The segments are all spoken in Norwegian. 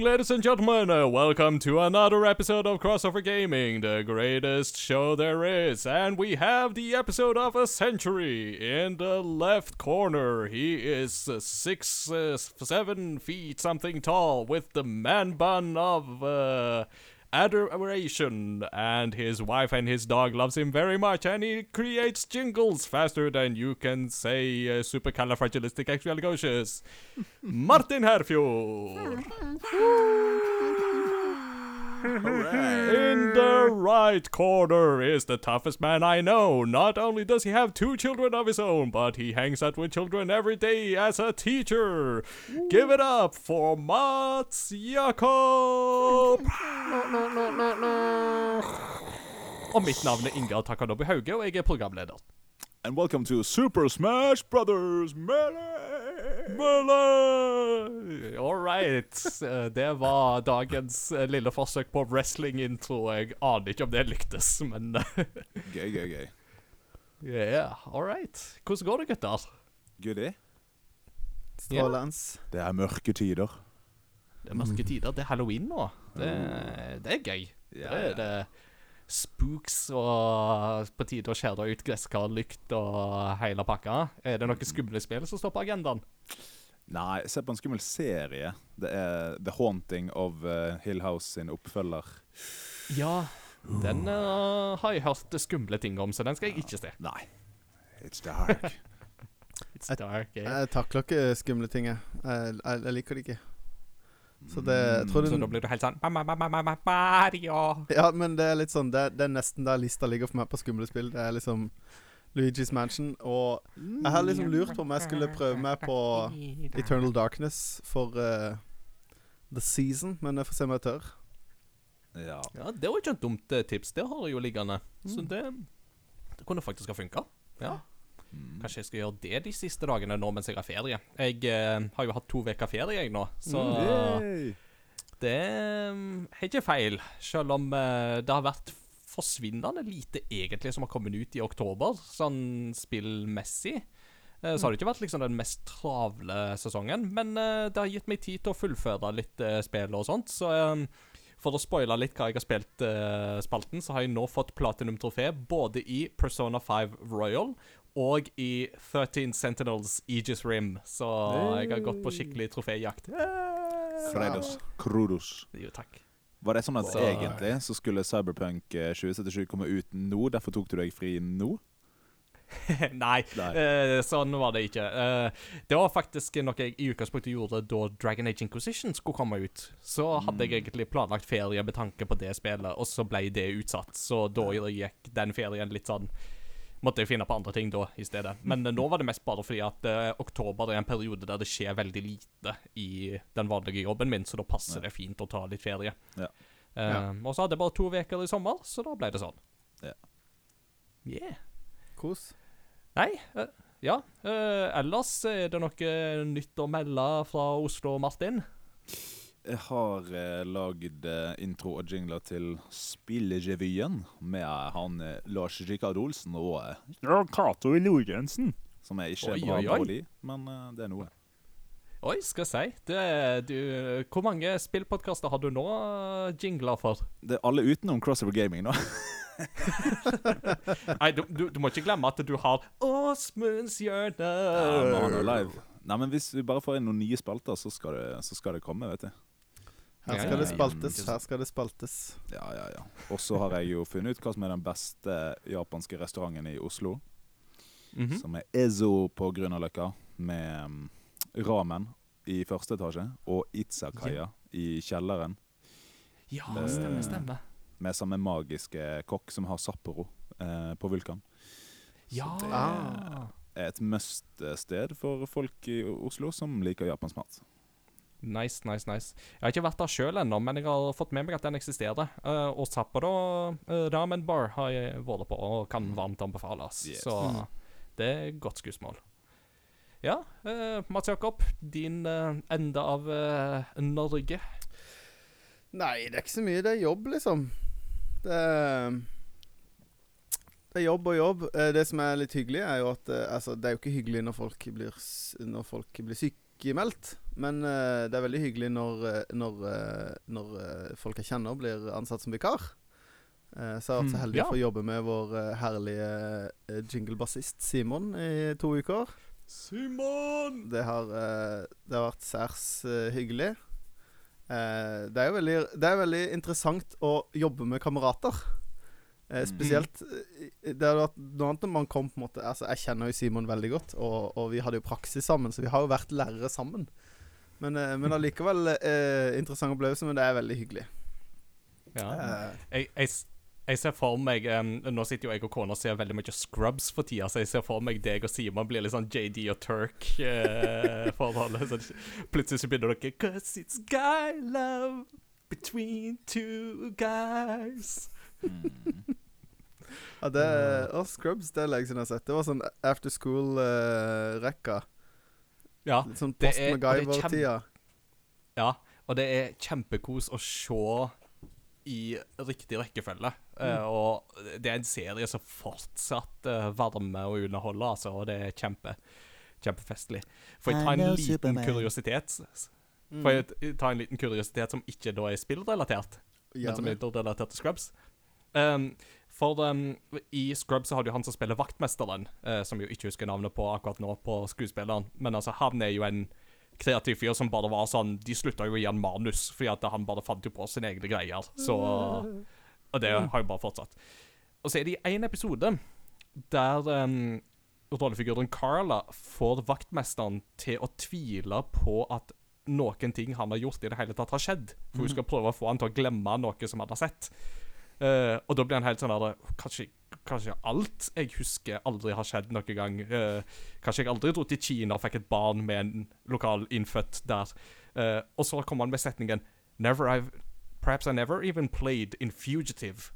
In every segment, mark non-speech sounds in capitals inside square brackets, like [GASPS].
Ladies and gentlemen. Uh, welcome to another episode of Crossover Gaming, the greatest show there is. And we have the episode of a century. In the left corner, he is six, uh, seven feet something tall, with the man bun of uh, adoration. And his wife and his dog loves him very much, and he creates jingles faster than you can say uh, supercalifragilisticexpialidocious. [LAUGHS] Martin Herfjord. [LAUGHS] In the right corner is the toughest man I know. Not only does he have two children of his own, but he hangs out with children every day as a teacher. Give it up for Mats Jakob! Og mitt navn er Ingar Takanobu Hauge, og jeg er programleder. And welcome to Super Smash Brothers Melee! Melee! All right. Eh, Det var dagens eh, lille forsøk på wrestling-intro. Jeg aner ikke om det lyktes, men eh, [LAUGHS] Gøy, gøy, gøy. Yeah, all right. Hvordan går det, gutter? Goodie. Strålende. Det er mørke tider. Det er mørke tider. Det er halloween nå. Det, det er gøy. Det er det spooks og på tide å skjære ut gresskar, lykt og hele pakka. Er det noen skumle spill som står på agendaen? Nei, se på en skummel serie. Det er The Haunting of eh, Hill House sin oppfølger. Ja, den uh, har jeg hørt skumle ting om, så den skal jeg ikke se. Nei. It's dark. [LAUGHS] It's dark, eh. Jeg takler ikke skumle ting, jeg. Jeg, jeg, jeg liker det ikke. Så det jeg tror Så da blir du helt sånn ma- ma- ma- ma- ma- ma- Mario. Ja, men det er litt sånn Det, det er nesten der lista ligger for meg på skumle spill. Det er liksom Luigi's Mansion. Og jeg har liksom lurt på om jeg skulle prøve meg på Eternal Darkness for uh, The Season, men jeg får se om jeg tør. ja. Ja, Det var ikke et dumt eh, tips. Det har jeg jo liggende. Så det, det kunne faktisk ha funka. Ja. Kanskje jeg skal gjøre det de siste dagene nå mens jeg har ferie. Jeg eh, har jo hatt to uker ferie jeg nå, så mm. det mm, er ikke feil. Selv om eh, det har vært forsvinnende lite egentlig som har kommet ut i oktober, sånn spillmessig. Eh, Så har det ikke vært liksom den mest travle sesongen, men eh, det har gitt meg tid til å fullføre litt eh, spill og sånt. Så for å spoile litt hva jeg har spilt uh, spalten, så har jeg nå fått platinum-trofé både i Persona 5 Royal og i 13 Sentinels Aegis Rim. Så jeg har gått på skikkelig troféjakt. Kratos. Krodos. Jo, takk. Var det sånn at Så- egentlig så skulle Cyberpunk eh, 2077 komme ut nå, derfor tok du deg fri nå? [LAUGHS] Nei, Nei. Uh, sånn var det ikke. Uh, det var faktisk noe jeg i utgangspunktet gjorde da Dragon Age Inquisition skulle komme ut. Så hadde jeg egentlig planlagt ferie med tanke på det spillet, og så ble det utsatt. Så da gikk den ferien litt sånn Måtte jeg finne på andre ting da i stedet. Men eh, nå var det mest bare fordi at uh, oktober er en periode der det skjer veldig lite i den vanlige jobben min, så da passer det fint å ta litt ferie. Ja. Eh, Ja. Og så hadde jeg bare to uker i sommer, så da ble det sånn. Ja. Yeah. Kos. Nei, uh, ja. eh, ellers er det noe nytt å melde fra Oslo, Martin. Jeg har eh, lagd eh, intro og jingler til Spillerevyen med han eh, Lars Rikard Olsen og eh, ja, Cato Lorentzen. Som er ikke Oi, bra oi, oi. parodi, men eh, det er noe. Oi, skal jeg si. Det, er- du, hvor mange spillpodkaster har du nå eh, jingler for? Det er alle utenom Crossover Gaming nå. [LAUGHS] Nei, du, du, du må ikke glemme at du har Åsmunds hjørne. Ja, han live. Nei, men Hvis vi bare får inn noen nye spalter, så skal det, så skal det komme. vet du Her skal det spaltes. Her skal det spaltes. Ja, ja, ja. Og så har jeg jo funnet ut hva som er den beste japanske restauranten i Oslo. Mhm. Som er Ezo på Grünerløkka, med mm, ramen i første etasje og Itzakaya i kjelleren. Ja, stemmer, stemmer. Med samme magiske kokk som har Sapporo eh, på Vulkan. Ja. Så det-. Er et must-sted for folk i Oslo som liker japansk mat. Nice, nice, nice. Jeg har ikke vært der sjøl ennå, men jeg har fått med meg at den eksisterer. Uh, og Sapporo uh, Ramen Bar har jeg vært på og kan varmt anbefales. Yes. Så Mm. det er godt skussmål. Ja, uh, Mats Jakob, din eh, ende av eh, Norge. Nei, det er ikke så mye. Det er jobb, liksom. Det er Det er jobb og jobb. Eh, Det som er litt hyggelig, er jo at eh, Altså, det er jo ikke hyggelig når folk blir, når folk blir syke sykemeldt. Men uh, det er veldig hyggelig når, eh, når, eh, når folk jeg kjenner, blir ansatt som vikar. Uh, så jeg har vært så Mm, heldig ja. å få jobbe med vår herlige jinglebassist Simon i to uker. Simon! Det har, det har vært særs hyggelig. Eh, det er jo veldig, det er veldig interessant å jobbe med kamerater. Eh, Mm. spesielt eh, Det hadde vært noe annet når man kom på en måte Altså Jeg kjenner jo Simon veldig godt, og, og vi hadde jo praksis sammen, så vi har jo vært lærere sammen. Men, eh, men allikevel eh, interessant opplevelse, men det er veldig hyggelig. Ja. Eh, Jeg, jeg, jeg ser for meg um, Nå sitter jo jeg og kona og ser veldig mye Scrubs for tida, så jeg ser for meg deg og Simon blir litt sånn JD og Turk-forholdet. så plutselig så begynner dere Cause it's guy love between two guys. Ja, det Og Scrubs, det er lenge siden jeg har sett. Det var sånn after school-rekka. Ja, Litt sånn det post er- er MacGyver-tida. ja, og det er kjempekos å se i riktig rekkefølge. Eh, og det er en serie som fortsatt uh, varmer og underholder, altså, og det er kjempe, kjempefestlig. Får jeg ta en liten kuriositet? Mm. Får jeg ta en liten kuriositet som ikke da er spillrelatert, men som er relatert til Scrubs? Um, for um, i Scrubs så har du han som spiller vaktmesteren, uh, som jo ikke husker navnet på akkurat nå, på skuespilleren. Men altså, han er jo en kreativ fyr som bare var sånn De slutta jo å gi han manus, fordi at han bare fant jo på sine egne greier. Så [LAUGHS] Og det har jo bare fortsatt. Og så er det i én episode der um, rollefiguren Carla får vaktmesteren til å tvile på at noen ting han har gjort, i det hele tatt har skjedd. For hun skal prøve å få han til å glemme noe som han har sett. Eh, og da blir han helt sånn der kanskje, kanskje alt jeg husker, aldri har skjedd noen gang. Uh, kanskje jeg aldri dro til Kina og fikk et barn med en lokal innfødt der. Uh, og så kommer han med setningen Never I've Perhaps I never even played in Fugitive.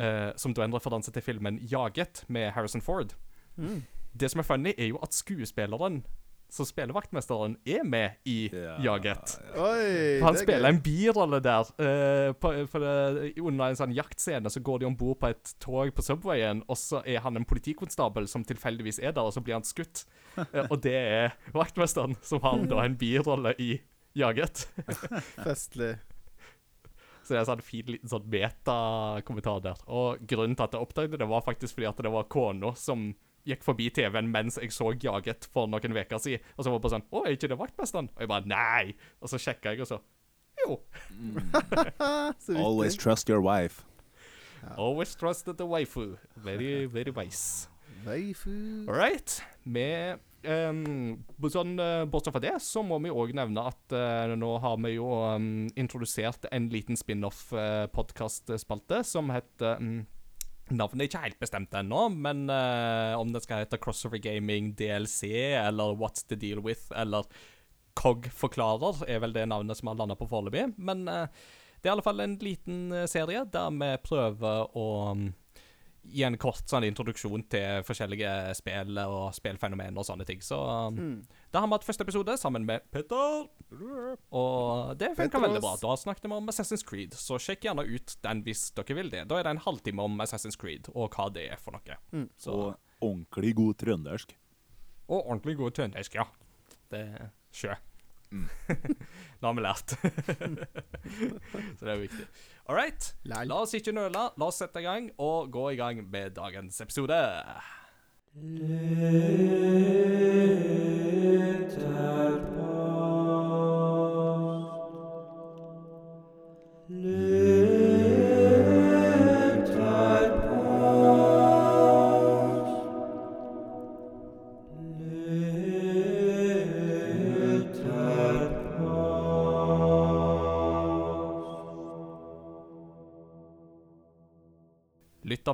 eh, som da endrer en referanse til filmen Jaget med Harrison Ford. Mm. Det som er funny, er jo at skuespilleren som spillevaktmesteren er med i Ja, Jaget. Oi! Han er spiller gøy. en birolle der. Uh, på, for det, under en sånn jaktscene så går de om bord på et tog på Subwayen, og så er han en politikonstabel som tilfeldigvis er der, og så blir han skutt. Uh, og det er vaktmesteren, som har da en birolle i Jaget. [LAUGHS] Festlig. Så det er en sånn fin liten sånn meta-kommentar der. Og grunnen til at jeg oppdaget det, var faktisk fordi at det var kona som gikk forbi TV-en mens jeg så Jaget for noen uker siden. Og så var det bare sånn 'Å, er ikke det vaktmesteren?' Og jeg bare 'Nei'. Og så sjekka jeg, og så Jo. Mm. [LAUGHS] Always trust your wife. Always trust the waifu. Very, very wise. Waifu. All right. Med um, sånn, uh, Bortsett fra det, så må vi òg nevne at uh, nå har vi jo um, introdusert en liten spin-off-podkastspalte uh, som heter um, Navnet er ikke helt bestemt ennå, men uh, om det skal hete Crossover Gaming DLC eller What's the Deal With eller Cog forklarer, er vel det navnet som har landa på foreløpig. Men uh, det er i alle fall en liten eh, serie der vi prøver å um, gi en kort sånn introduksjon til forskjellige spill og spillfenomen og sånne ting. Så um, Mm. Da har vi hatt første episode sammen med Petter. Og det funka veldig bra. Da snakket vi om Assassin's Creed, så sjekk gjerne ut den hvis dere vil det. Da er det en halvtime om Assassin's Creed og hva det er for noe. Mm. Så, Og ordentlig god trøndersk. og ordentlig god trøndersk, ja. Det er sjø. Mm. [LAUGHS] Nå har vi lært. [LAUGHS] så det er viktig. All right. La oss ikke nøle. La oss sette i gang og gå i gang med dagens episode. Let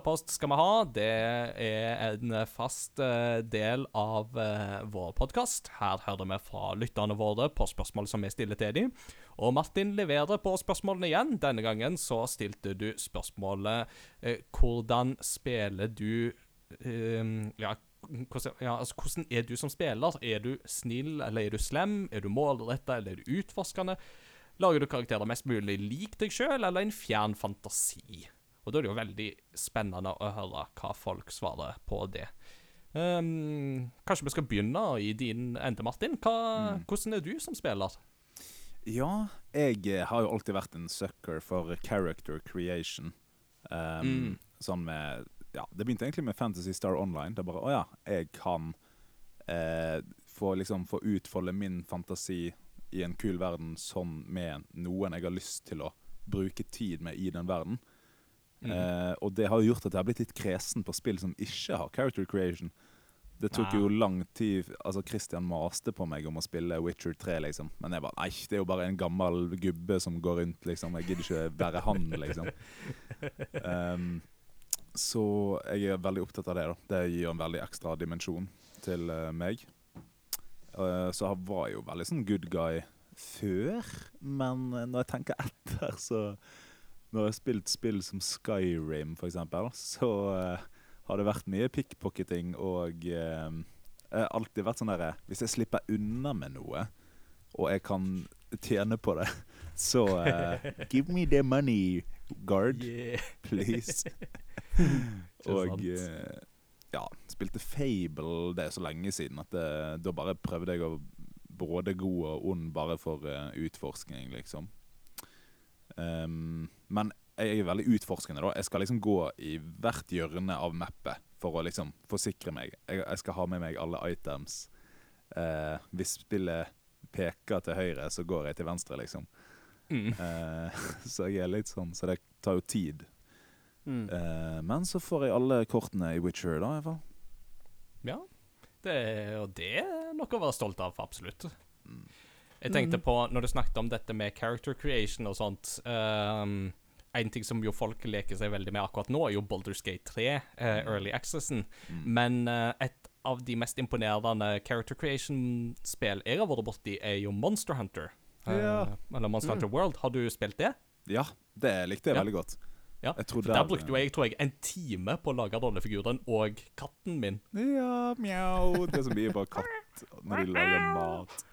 Lytterpost skal vi ha. Det er en fast eh, del av eh, vår podkast. Her hører vi fra lytterne våre på spørsmål som vi stiller til dem. Og Martin leverer på spørsmålene igjen. Denne gangen så stilte du spørsmålet eh, Hvordan spiller du ja, hvordan, ja, altså, hvordan er du som spiller? Er du snill, eller er du slem? Er du målretta, eller er du utforskende? Lager du karakterer mest mulig lik deg sjøl, eller en fjern fantasi? Og da er det jo veldig spennende å høre hva folk svarer på det. Um, kanskje vi skal begynne i din ende, Martin. Hva, Mm. Hvordan er du som spiller? Ja, jeg eh, har jo alltid vært en sucker for character creation. Um, Mm. Sånn med Ja, det begynte egentlig med Fantasy Star Online. Det er bare Å ja, jeg kan eh, få liksom få utfolde min fantasi i en kul verden sånn med noen jeg har lyst til å bruke tid med i den verden. Mm. Eh, og det har jo gjort at jeg har blitt litt kresen på spill som ikke har character creation. Det tok jo lang tid Altså Christian maste på meg om å spille Witcher 3, liksom. Men jeg bare Nei, det er jo bare en gammel gubbe som går rundt, liksom. Jeg gidder ikke være han, liksom. Um, [LAUGHS] så jeg er veldig opptatt av det. da Det gir en veldig ekstra dimensjon til uh, meg. Uh, så jeg var jo veldig sånn good guy før, men når jeg tenker etter, så Når jeg har spilt spill som Skyrim, eksempel, så uh, har det vært mye pickpocketing og uh, Jeg har alltid vært sånn derre Hvis jeg slipper unna med noe, og jeg kan tjene på det, [LAUGHS] så uh, Give me the money, guard, Yeah. [LAUGHS] please. Og eh, ja, spilte Fable det er så lenge siden at det, da bare prøvde jeg å både god og ond bare for uh, utforskning, liksom. Ehm, men jeg er veldig utforskende, da. Jeg skal liksom gå i hvert hjørne av mappet for å liksom forsikre meg. Jeg, jeg skal ha med meg alle items. Uh, hvis spillet peker til høyre, så går jeg til venstre, liksom. Mm. Uh, [LAUGHS] så jeg er litt sånn, så det tar jo tid. Mm. Uh, men så får jeg alle kortene i Witcher, da, i hvert fall. Ja. Det, og det er noe å være stolt av, absolutt. Mm. Jeg tenkte mm. på, når du snakket om dette med character creation og sånt um, En ting som jo folk leker seg veldig med akkurat nå, er jo Baldur's Gate 3, uh, Early Accessen. Mm. Men uh, et av de mest imponerende character creation-spill jeg har vært borti, er jo Monster Hunter. Eh, Ja. Eller Monster Mm. Hunter World. Har du spilt det? Ja, det likte jeg Ja. veldig godt. Ja, For der brukte jo jeg tror jeg, en time på å lage rollefiguren og katten min. Ja, mjau. Det som blir bare katt når de lager mat.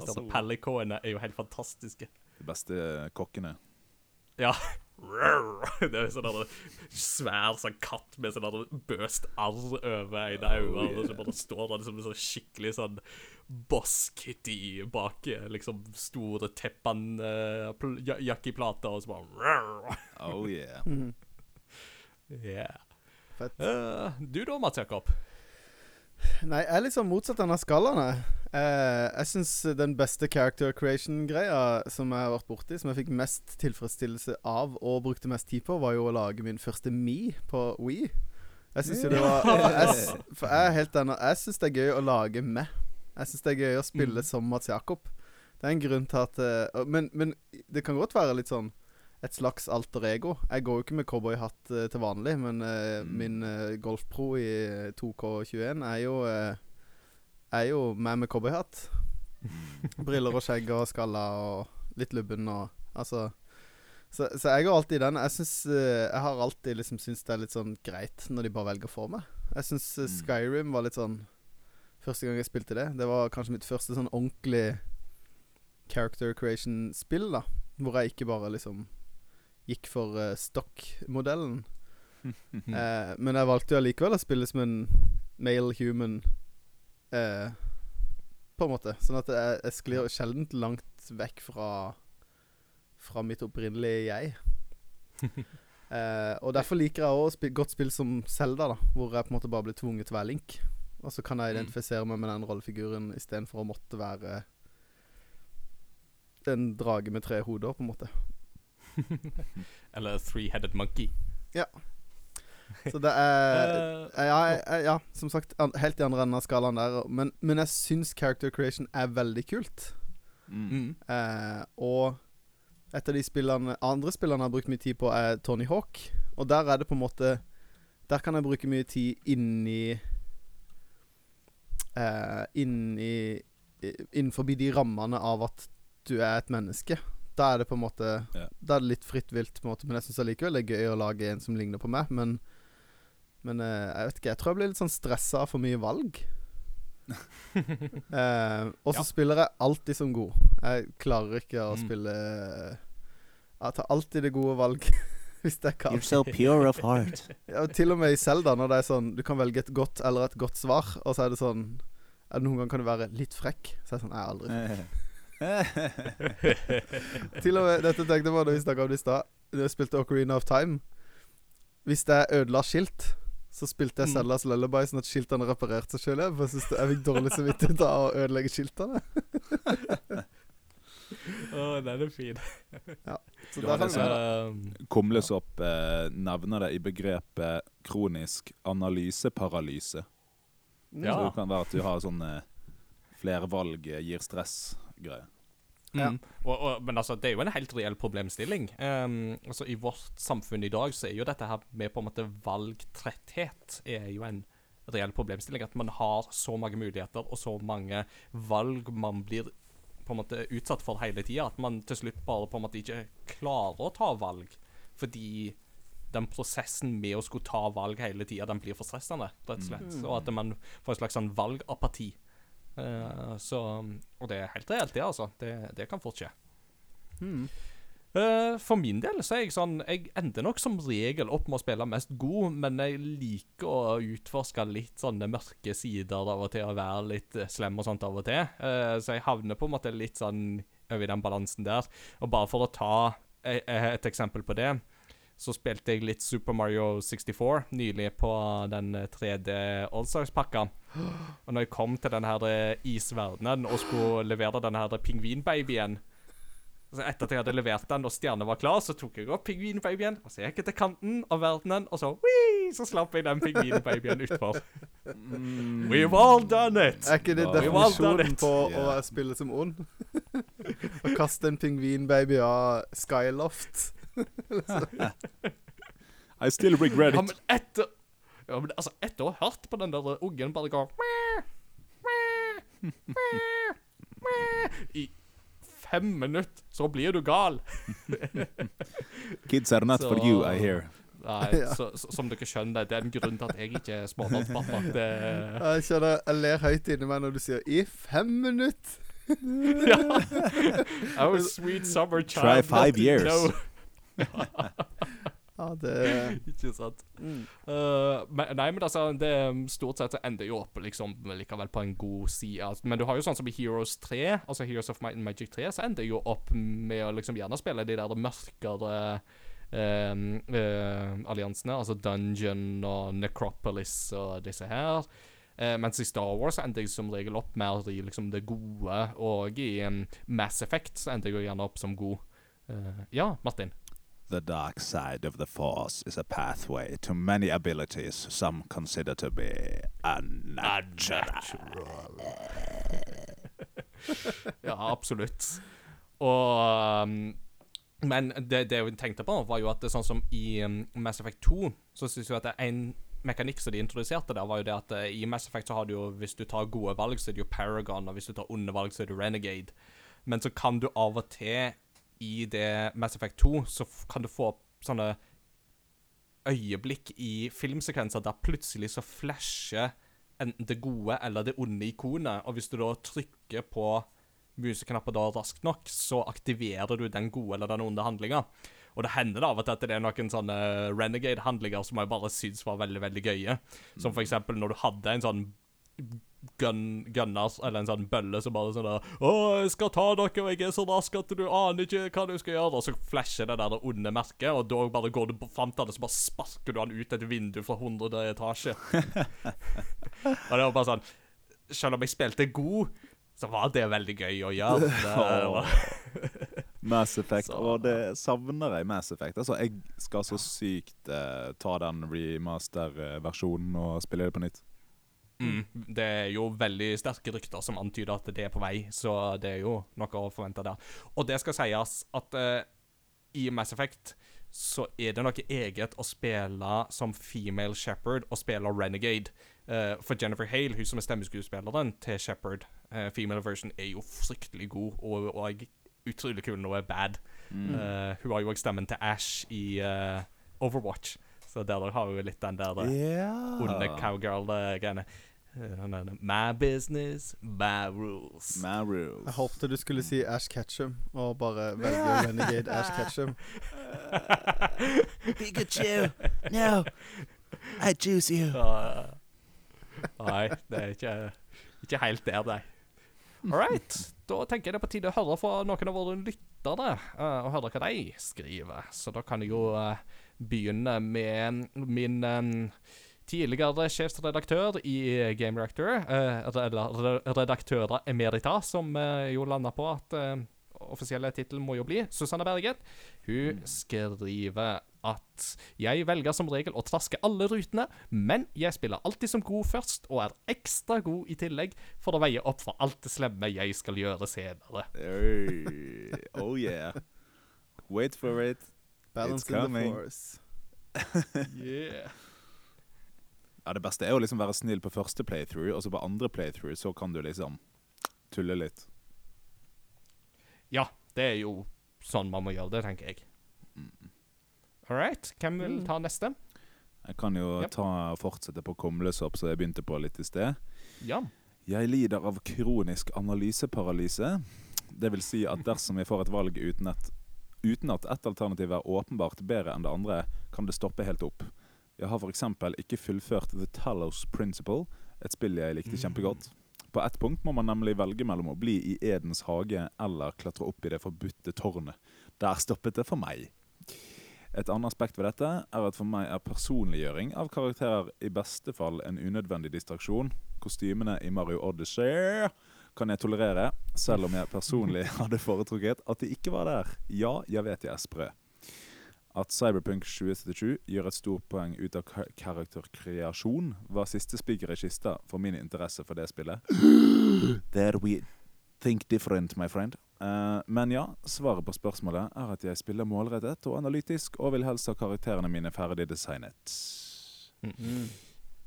Disse så pellekåene er jo helt fantastiske. De beste kokkene. Ja. [LAUGHS] Det er sånn der svær sånn katt med sånn der bøst arr over en øye. Oh, så bare står der liksom sånn skikkelig sånn Boss Kitty bak eh, liksom store teppan uh, jakkeplater, og så bare [LAUGHS] Oh yeah. Mhm. Yeah. Fett. Uh, du da, Mats Jakob? Nei, jeg er litt sånn motsatt av denne skalaen. jeg. Syns den beste character creation-greia som jeg har vært borti, som jeg fikk mest tilfredsstillelse av og brukte mest tid på, var jo å lage min første Me på Wii. Jeg syns jo det var jeg, For jeg er helt enig. Jeg syns det er gøy å lage med. Jeg syns det er gøy å spille Mm. som Mats Jakob. Det er en grunn til at uh, men, men det kan godt være litt sånn et slags alter ego. Jeg går jo ikke med cowboyhatt uh, til vanlig, men Mm. min uh, Golf Pro i 2K21 er jo Er jo med med cowboyhatt. [LAUGHS] Briller og skjegg og skalla og litt lubben og Altså Så, så jeg har alltid den. Jeg syns Jeg har alltid liksom syntes det er litt sånn greit når de bare velger for meg. Jeg syns Mm. Skyrim var litt sånn Første gang jeg spilte det, det var kanskje mitt første sånn ordentlig character creation-spill, da. Hvor jeg ikke bare liksom gikk for uh, stock-modellen. [LAUGHS] Eh, men jeg valgte jo allikevel å spille som en male human, eh, på en måte. Sånn at jeg, jeg sklir sjelden langt vekk fra Fra mitt opprinnelige jeg. [LAUGHS] Eh, og derfor liker jeg òg spil, godt spill som Zelda, da hvor jeg på en måte bare blir tvunget til å være Link. Og så kan jeg Mm. identifisere meg med den rollefiguren istedenfor å måtte være en drage med tre hoder, på en måte. [LAUGHS] Eller Three-Headed Monkey. [LAUGHS] Så det er Eh, ja, jeg, jeg, ja, som sagt, an, helt i andre enden av skalaen der. Men, men jeg syns character creation er veldig kult. Mm. mm. Eh, og et av de spillene andre spillene jeg har brukt mye tid på, er Tony Hawk. Og der er det på en måte Der kan jeg bruke mye tid inni eh, Inni i- Innenfor de rammene av at du er et menneske. Da er det på en måte yeah. Da er det litt fritt vilt, på en måte men jeg syns allikevel det er gøy å lage en som ligner på meg. Men, men eh, jeg vet ikke, jeg tror jeg blir litt sånn stressa av for mye valg. [LAUGHS] Eh, og så Ja. spiller jeg alltid som god. Jeg klarer ikke å Mm. spille Jeg tar alltid det gode valg. [LAUGHS] Hvis det kan. You're so pure of heart. [LAUGHS] Ja, til og med i Zelda, når det er sånn Du kan velge et godt eller et godt svar, og så er det sånn ja, Noen ganger kan du være litt frekk. Så er det sånn Jeg er aldri. Til og med Dette tenkte jeg på da vi snakka om det i stad. Da jeg spilte Ocarina of Time. Hvis jeg ødela skilt, så spilte jeg Mm. Lullaby sånn at skiltene reparerte seg sjøl. Jeg synes det- jeg fikk dårlig samvittighet av å ødelegge skiltene. [LAUGHS] Å, den er fin. [LAUGHS] Så Du der har vi sånn- det. Um, Kumlesopp eh, nevner det i begrepet kronisk analyseparalyse. Ja. Så det kan være at du har sånn eh, flere valg eh, gir stress-greie. Ja. Mm. Og, og, men altså, det er jo en helt reell problemstilling. Um, altså, I vårt samfunn i dag så er jo dette her med på en måte valgtretthet er jo en reell problemstilling. At man har så mange muligheter og så mange valg man blir på en måte utsatt for hele tida, at man til slutt bare på en måte ikke klarer å ta valg. Fordi den prosessen med å skulle ta valg hele tida, den blir for stressende, rett og slett. Og at man får en slags sånn valgapati. Eh, så Og det er helt reelt, det, altså. Det, det kan fort skje. Hmm. Uh, for min del så er jeg sånn Jeg ender nok som regel opp med å spille mest god, men jeg liker å utforske litt sånne mørke sider av og til, og være litt eh, slem og sånt av og til. Uh, så jeg havner på en måte litt sånn over i den balansen der. Og bare for å ta eh, et eksempel på det, så spilte jeg litt Super Mario 64 nylig på den tredje 3D Allstars-pakka. Og når jeg kom til den her eh, isverdenen og skulle levere den her pingvinbabyen så etter at jeg hadde levert den og stjernen var klar, så tok jeg opp pingvinbabyen, og så gikk jeg til kanten av verdenen, og så wii, så slapp jeg den pingvinbabyen utfor. We've all done it! Er ikke det definisjonen på å spille som ond? [LAUGHS] å kaste en pingvinbaby av Skyloft. I still regret it. Ja, men etter Ja, men altså, etter å ha hørt på den der ungen bare gå I fem minutter, så blir du gal. [LAUGHS] Kids are not for you, I hear. Nei, [LAUGHS] Ja. så, så, som dere skjønner, det er en grunn til at jeg ikke er småbarnspappa. Jeg skjønner, jeg ler høyt inni meg når du sier 'i fem minutter'. Ja. [LAUGHS] I was sweet summer child. Try five years. know. Ja, det Ikke sant. mm. Uh, men, nei, men altså, det stort sett ender jo opp liksom likevel på en god side. Altså, Men du har jo sånn som i Heroes 3, altså Heroes of Might and Magic 3, så ender jo opp med å liksom gjerne spille de der mørkere um, uh, alliansene, altså Dungeon og Necropolis og disse her. Uh, mens i Star Wars endte jeg som regel opp mer i liksom det gode, og i um, Mass Effect så ender jeg jo gjerne opp som god. Uh, ja, Martin. The dark side of the force is a pathway to many abilities some consider to be unnatural. ja, absolutt. Og um, Men det, det jeg tenkte på, var jo at det sånn som i um, Mass Effect 2, så syns jeg at det er en mekanikk som de introduserte der, var jo det at eh, i Mass Effect så har du jo Hvis du tar gode valg, så er det jo Paragon, og hvis du tar onde valg, så er det Renegade. Men så kan du av og til i det Mass Effect 2, så kan du få opp sånne øyeblikk i filmsekvenser der plutselig så flasher enten det gode eller det onde ikonet, og hvis du da trykker på museknappen da raskt nok, så aktiverer du den gode eller den onde handlinga. Og det hender da av og til at det er noen sånne renegade-handlinger som jeg bare syns var veldig, veldig gøye. Som for eksempel når du hadde en sånn gun, gunner, eller en sånn bølle som bare sånn der 'Å, jeg skal ta dere, og jeg er så rask at du aner ikke hva du skal gjøre.' Og så flasher det der onde merket, og da bare går du fram til det, så bare sparker du han ut et vindu fra 100. etasje. [LAUGHS] og det var bare sånn Selv om jeg spilte god, så var det veldig gøy å gjøre. [LAUGHS] Det Mass Effect. Så- Og det savner jeg Mass Effect. Altså, jeg skal så sykt eh, ta den remaster-versjonen og spille det på nytt. Mm, det er jo veldig sterke rykter som antyder at det er på vei, så det er jo noe å forvente der. Og det skal sies at uh, i Mass Effect så er det noe eget å spille som female shepherd og spille Renegade. Uh, for Jennifer Hale, hun som er stemmeskuespilleren til Shepherd, uh, female version, er jo fryktelig god og, og utrolig kul når hun er bad. Mm. Eh, hun har jo også stemmen til Ash i Overwatch, så der har hun jo litt den der eh, yeah. onde cowgirl-greiene. Eh, My business, my rules. My rules. Jeg håpte du skulle si Ash Ketchum, og bare [LAUGHS] velge Renegade Ash Ketchum. [LAUGHS] Pikachu! No! I choose you. Uh, Nei, det er ikke, ikke helt der, nei. All right. Da tenker jeg det er på tide å høre fra noen av våre lyttere, uh, og høre hva de skriver. Så da kan jeg jo eh, begynne med min um, tidligere sjefsredaktør i Game Reactor, uh, redaktører emerita, som eh, jo landa på at eh, offisielle tittel må jo bli Susanne Berget. Hun skriver at jeg velger som regel å traske alle rutene, men jeg spiller alltid som god først, og er ekstra god i tillegg for å veie opp for alt det slemme jeg skal gjøre senere. Oh yeah. Wait for it. Balance It's in the force. [LAUGHS] Yeah. Ja, Det beste er å liksom være snill på første playthrough, og så på andre playthrough så kan du liksom tulle litt. Ja, det er jo sånn man må gjøre det, tenker jeg. All right. Hvem vil ta neste? Jeg kan jo yep. ta fortsette på kumlesopp, som jeg begynte på litt i sted. Ja. Jeg lider av kronisk analyseparalyse. Det vil si at dersom jeg får et valg uten, et, uten at ett alternativ er åpenbart bedre enn det andre, kan det stoppe helt opp. Jeg har f.eks. ikke fullført The Talos Principle, et spill jeg likte kjempegodt. På ett punkt må man nemlig velge mellom å bli i Edens hage eller klatre opp i det forbudte tårnet. Der stoppet det for meg. Et annet aspekt ved dette er at for meg er personliggjøring av karakterer i beste fall en unødvendig distraksjon. Kostymene i Mario Odyssey kan jeg tolerere, selv om jeg personlig [LAUGHS] hadde foretrukket at de ikke var der. Ja, jeg vet jeg er sprø. At Cyberpunk 2077 gjør et stort poeng ut av karakterkreasjon, var siste spiker i kista for min interesse for det spillet. [GASPS] There we think different, my friend. Uh, men ja, svaret på spørsmålet er at jeg spiller målrettet og analytisk, og vil helst ha karakterene mine ferdig designet. Mm.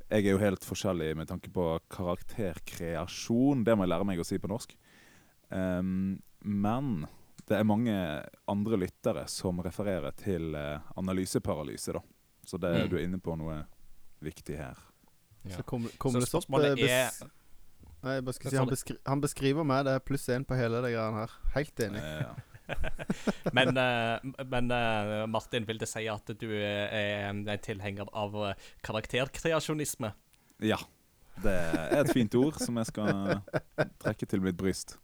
Jeg er jo helt forskjellig med tanke på karakterkreasjon. Det må jeg lære meg å si på norsk. Um, men det er mange andre lyttere som refererer til uh, analyseparalyse, da. Så det, Mm. du er inne på noe viktig her. Ja. Så kommer det stopp eh, bes er Nei, jeg bare skal si han, sånn- beskri han beskriver meg. Det er pluss én på hele det greiene her. Helt enig. Eh, [LAUGHS] Men, eh, men eh, Martin, vil det si at du er en tilhenger av eh, karakterkreasjonisme? ja. Det er et fint ord som jeg skal trekke til mitt bryst.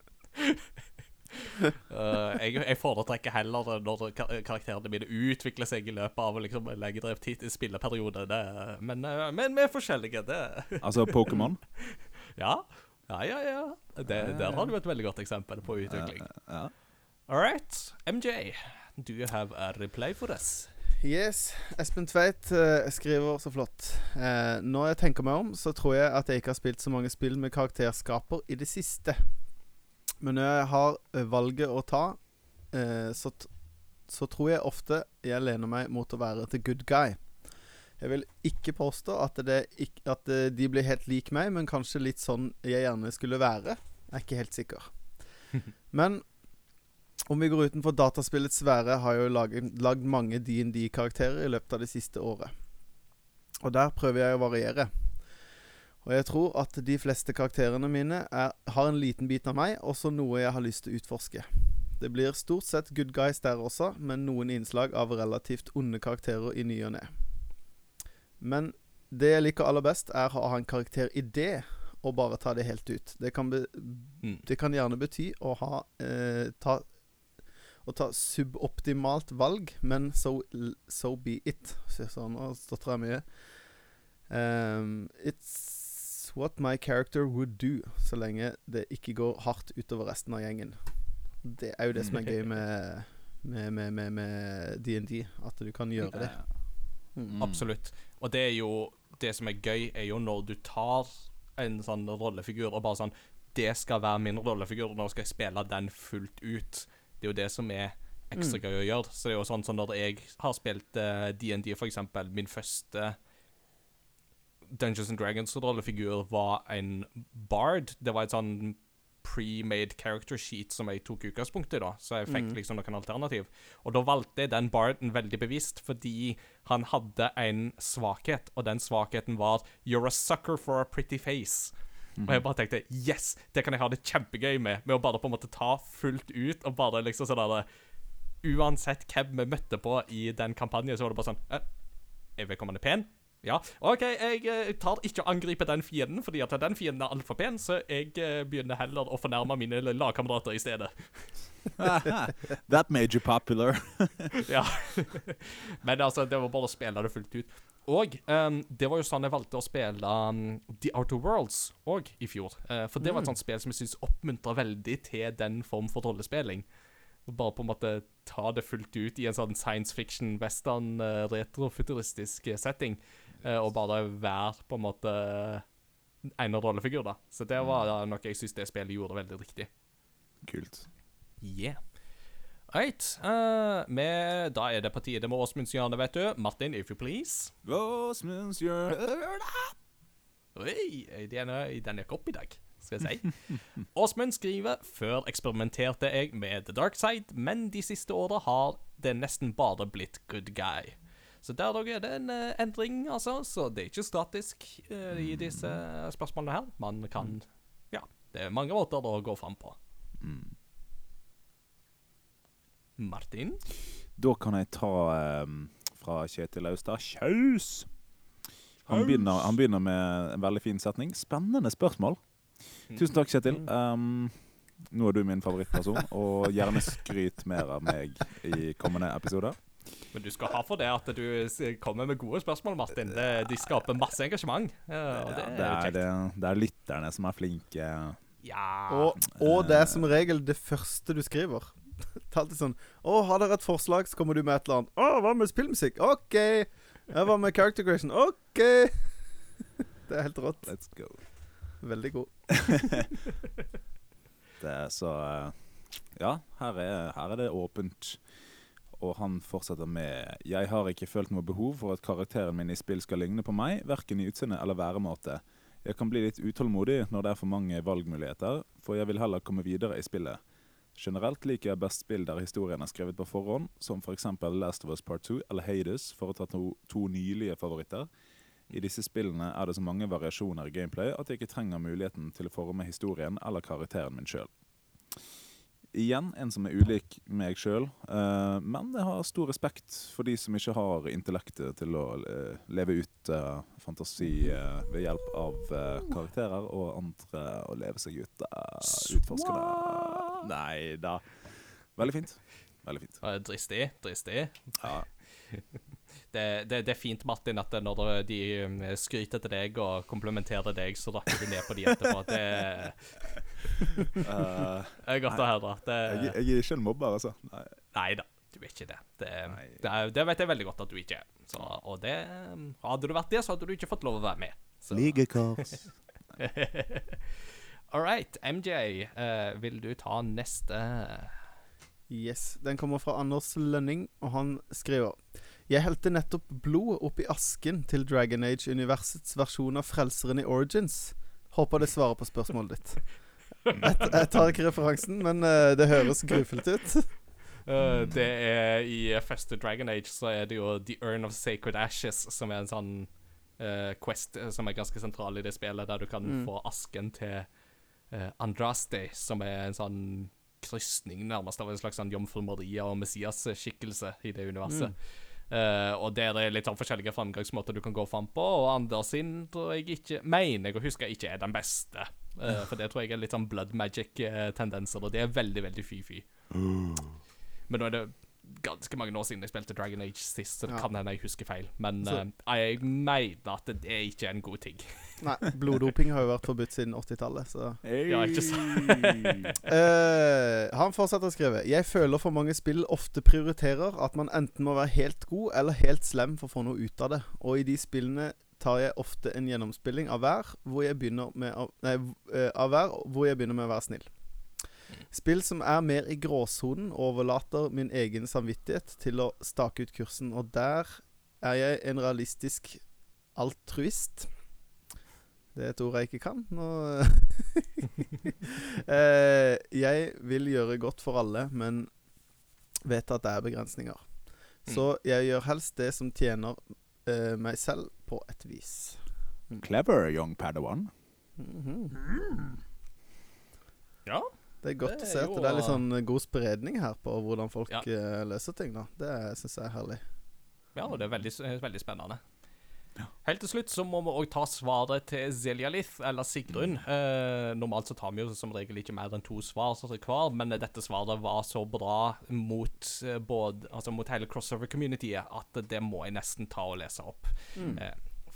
Uh, [LAUGHS] jeg, jeg foretrekker heller når karakterene mine utvikler seg i løpet av liksom, en lengre tid- spilleperiode. Det, men, eh, men vi er forskjellige. Det, [LAUGHS] Altså Pokémon. ja. Ja, ja, ja. Det, der har du et veldig godt eksempel på utvikling. Ja. All right. MJ, do you have a reply for us? Yes. Espen Tveit uh, skriver så flott. Uh, når jeg tenker meg om, så tror jeg at jeg ikke har spilt så mange spill med karakterskaper i det siste. Men når jeg har eh, valget å ta, uh, så, så tror jeg ofte jeg lener meg mot å være the good guy. Jeg vil ikke påstå at, det ikk- at eh, de blir helt lik meg, men kanskje litt sånn jeg gjerne skulle være. Jeg er ikke helt sikker. [LAUGHS] Men om vi går utenfor dataspillets sfære, har jeg jo laget, lagd mange DND-karakterer i løpet av det siste året. Og der prøver jeg å variere. Og jeg tror at de fleste karakterene mine er, har en liten bit av meg, også noe jeg har lyst til å utforske. Det blir stort sett good guys der også, men noen innslag av relativt onde karakterer i ny og ne. Men det jeg liker aller best, er å ha en karakteridé og bare ta det helt ut. Det kan, be, Mm. det kan gjerne bety å ha eh, ta, Å ta suboptimalt valg, men so, so be it. Så Sånn, nå stotrer mye. Um, it's what my character would do, så lenge det ikke går hardt utover resten av gjengen. Det er jo det som er gøy med med, med, med, med DND, at du kan gjøre det. Mm. Absolutt. Og det er jo Det som er gøy, er jo når du tar en sånn rollefigur og bare sånn Det skal være min rollefigur, nå skal jeg spille den fullt ut. Det er jo det som er ekstra gøy å gjøre. Så det er jo sånn som når jeg har spilt eh, DND, for eksempel. Min første Dungeons and Dragons-rollefigur var en bard. Det var et sånn pre-made character sheet som jeg tok utgangspunkt i, da. Så jeg fikk Mm. liksom noen alternativ. Og da valgte jeg den barden veldig bevisst, fordi han hadde en svakhet, og den svakheten var 'You're a sucker for a pretty face'. Og jeg bare tenkte 'yes, det kan jeg ha det kjempegøy med', med å bare på en måte ta fullt ut og bare liksom sånn der, uansett hvem vi møtte på i den kampanjen, så var det bare sånn Er vedkommende pen? Ja. OK, jeg eh, tar ikke å angripe den fienden, fordi at den fienden er altfor pen, så jeg eh, begynner heller å fornærme mine lagkamerater i stedet. [LAUGHS] That made you popular. [LAUGHS] ja. Men altså, det var bare å spille det fullt ut. Og um, det var jo sånn jeg valgte å spille um, The Outer Worlds òg i fjor. Uh, for det var et sånt spill som jeg syns oppmuntra veldig til den form for rollespilling. Bare på en måte ta det fullt ut i en sånn science fiction, western, retrofuturistisk setting. Uh, og bare være på en måte en rollefigur, da. Så det var noe jeg syns det spillet gjorde veldig riktig. Kult. Yeah. Right. Uh, med, da er det på tide med Åsmunds hjørne, vet du. Martin, if you please. Åsmunds hjørne Oi, den den gikk opp i dag, skal jeg si. [LAUGHS] Åsmund skriver Før eksperimenterte jeg med The Dark Side, men de siste åra har det nesten bare blitt good guy. Så der er det en uh, endring, altså. Så det er ikke statisk uh, i disse spørsmålene her. Man kan Ja, det er mange måter å gå fram på. Mm. Martin? Da kan jeg ta um, fra Kjetil Austad. Kjaus! Han begynner, han begynner med en veldig fin setning. Spennende spørsmål. Tusen takk, Kjetil. Um, nå er du min favorittperson, og gjerne skryt mer av meg i kommende episoder. Men du skal ha for det at du kommer med gode spørsmål, Martin. Det, de skaper masse engasjement. Ja, og det, ja, det, er, det, det er lytterne som er flinke. Ja. Og, og det er som regel det første du skriver. [LAUGHS] Det er alltid sånn Å, har dere et forslag, så kommer du med et eller annet. Å, hva med spillmusikk? OK. Hva med character creation? OK. [LAUGHS] Det er helt rått. Let's go. Veldig god. [LAUGHS] det er så eh, Ja, her er, her er det åpent. Og han fortsetter med Jeg har ikke følt noe behov for at karakteren min i spill skal ligne på meg, verken i utseende eller væremåte. Jeg kan bli litt utålmodig når det er for mange valgmuligheter, for jeg vil heller komme videre i spillet. Generelt liker jeg best spill der historien er skrevet på forhånd, som f.eks. For Last of Us Part 2 eller Hades, for å ta to, to nylige favoritter. I disse spillene er det så mange variasjoner i gameplay at jeg ikke trenger muligheten til å forme historien eller karakteren min sjøl. Igjen en som er ulik meg sjøl, uh, men jeg har stor respekt for de som ikke har intellektet til å uh, leve ut uh, fantasi ved hjelp av karakterer, og andre å leve seg ut, utforskende. Nei da. Veldig fint. Veldig fint. Dristig. Dristig. Ja. [LAUGHS] Det, det, det, er fint, Martin, at når de um, skryter til deg og komplementerer deg, så rakker du ned på de etterpå. Det uh, er godt å høre. Det, jeg, jeg, er ikke en mobber, altså. Nei. Nei da, du er ikke det. Det, det, det, vet jeg veldig godt at du ikke er. Så, og det um, Hadde du vært det, så hadde du ikke fått lov å være med. Ligekors. [LAUGHS] All right, MJ, uh, vil du ta neste? Yes. Den kommer fra Anders Lønning, og han skriver Jeg helte nettopp blod oppi asken til Dragon Age-universets versjon av Frelseren i Origins. Håper det svarer på spørsmålet ditt. Jeg, jeg tar ikke referansen, men uh, det høres grufullt ut. Uh, det er I første Dragon Age så er det jo The Urn of Sacred Ashes, som er en sånn uh, quest som er ganske sentral i det spillet, der du kan mm. få asken til Andraste, som er en sånn krysning nærmest av en slags sånn Jomfru Maria og Messias-skikkelse i det universet. Mm. Uh, og der er litt sånn forskjellige framgangsmåter du kan gå fram på, og Anders sin tror jeg ikke Mener jeg å huske ikke er den beste. Uh, for det tror jeg er litt sånn blood magic-tendenser, og det er veldig, veldig fy-fy. Mm. Men nå er det ganske mange år siden jeg spilte Dragon Age sist, så det ja. kan hende jeg husker feil. Men så, uh, jeg mener at det er ikke en god ting. [LAUGHS] Nei, bloddoping har jo vært forbudt siden 80-tallet, så hey. Ja, ikke sant. uh, [LAUGHS] han fortsetter å skrive Jeg føler for mange spill ofte prioriterer at man enten må være helt god eller helt slem for å få noe ut av det. Og i de spillene tar jeg ofte en gjennomspilling av hver hvor jeg begynner med å, nei, uh, av hver hvor jeg begynner med å være snill. Spill som er mer i gråsonen, overlater min egen samvittighet til å stake ut kursen, og der er jeg en realistisk altruist. Det er et ord jeg ikke kan. Nå [LAUGHS] eh, Jeg vil gjøre godt for alle, men vet at det er begrensninger. Så mm. jeg gjør helst det som tjener eh, meg selv på et vis. Clever, young Padawan. Mm -hmm. Ja. Det er godt Det å se at jo, det er litt sånn god spredning her på hvordan folk Ja. eh, løser ting. da Det syns jeg er herlig. Ja, og det er veldig, veldig spennende. Helt til slutt så må vi òg ta svaret til Zelialith, eller Sigrun. Eh, normalt så tar vi jo som regel ikke mer enn to svar hver, men dette svaret var så bra mot, eh, både, altså mot hele crossover-communityet at det må jeg nesten ta og lese opp. Eh,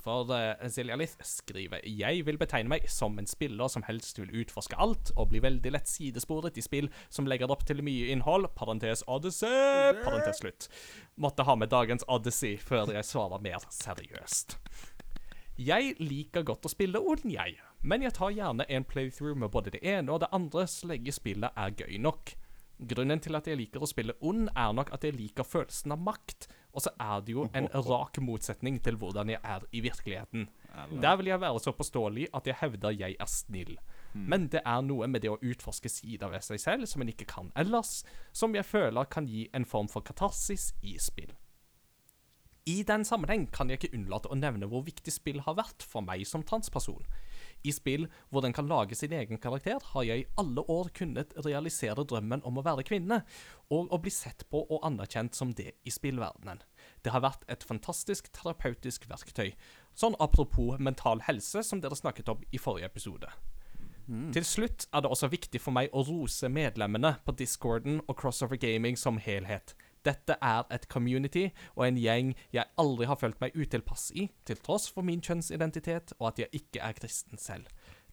for uh, Lith skriver Jeg vil betegne meg som en spiller som helst vil utforske alt, og bli veldig lett sidesporet i spill som legger opp til mye innhold. Parentes Odyssey. Parentes slutt. Måtte ha med dagens Odyssey før jeg svarer mer seriøst. Jeg liker godt å spille Odin, jeg, men jeg tar gjerne en playthrough med både det ene og det andre så lenge spillet er gøy nok. Grunnen til at jeg liker å spille ond, er nok at jeg liker følelsen av makt, og så er det jo en [LAUGHS] rak motsetning til hvordan jeg er i virkeligheten. Der vil jeg være så påståelig at jeg hevder jeg er snill. Men det er noe med det å utforske sider ved seg selv som en ikke kan ellers, som jeg føler kan gi en form for katarsis i spill. I den sammenheng kan jeg ikke unnlate å nevne hvor viktig spill har vært for meg som transperson. I spill hvor den kan lage sin egen karakter, har jeg i alle år kunnet realisere drømmen om å være kvinne, og å bli sett på og anerkjent som det i spillverdenen. Det har vært et fantastisk terapeutisk verktøy. Sånn apropos mental helse, som dere snakket om i forrige episode. Til slutt er det også viktig for meg å rose medlemmene på discorden og Crossover Gaming som helhet. Dette er et community og en gjeng jeg aldri har følt meg utilpass i, til tross for min kjønnsidentitet og at jeg ikke er kristen selv.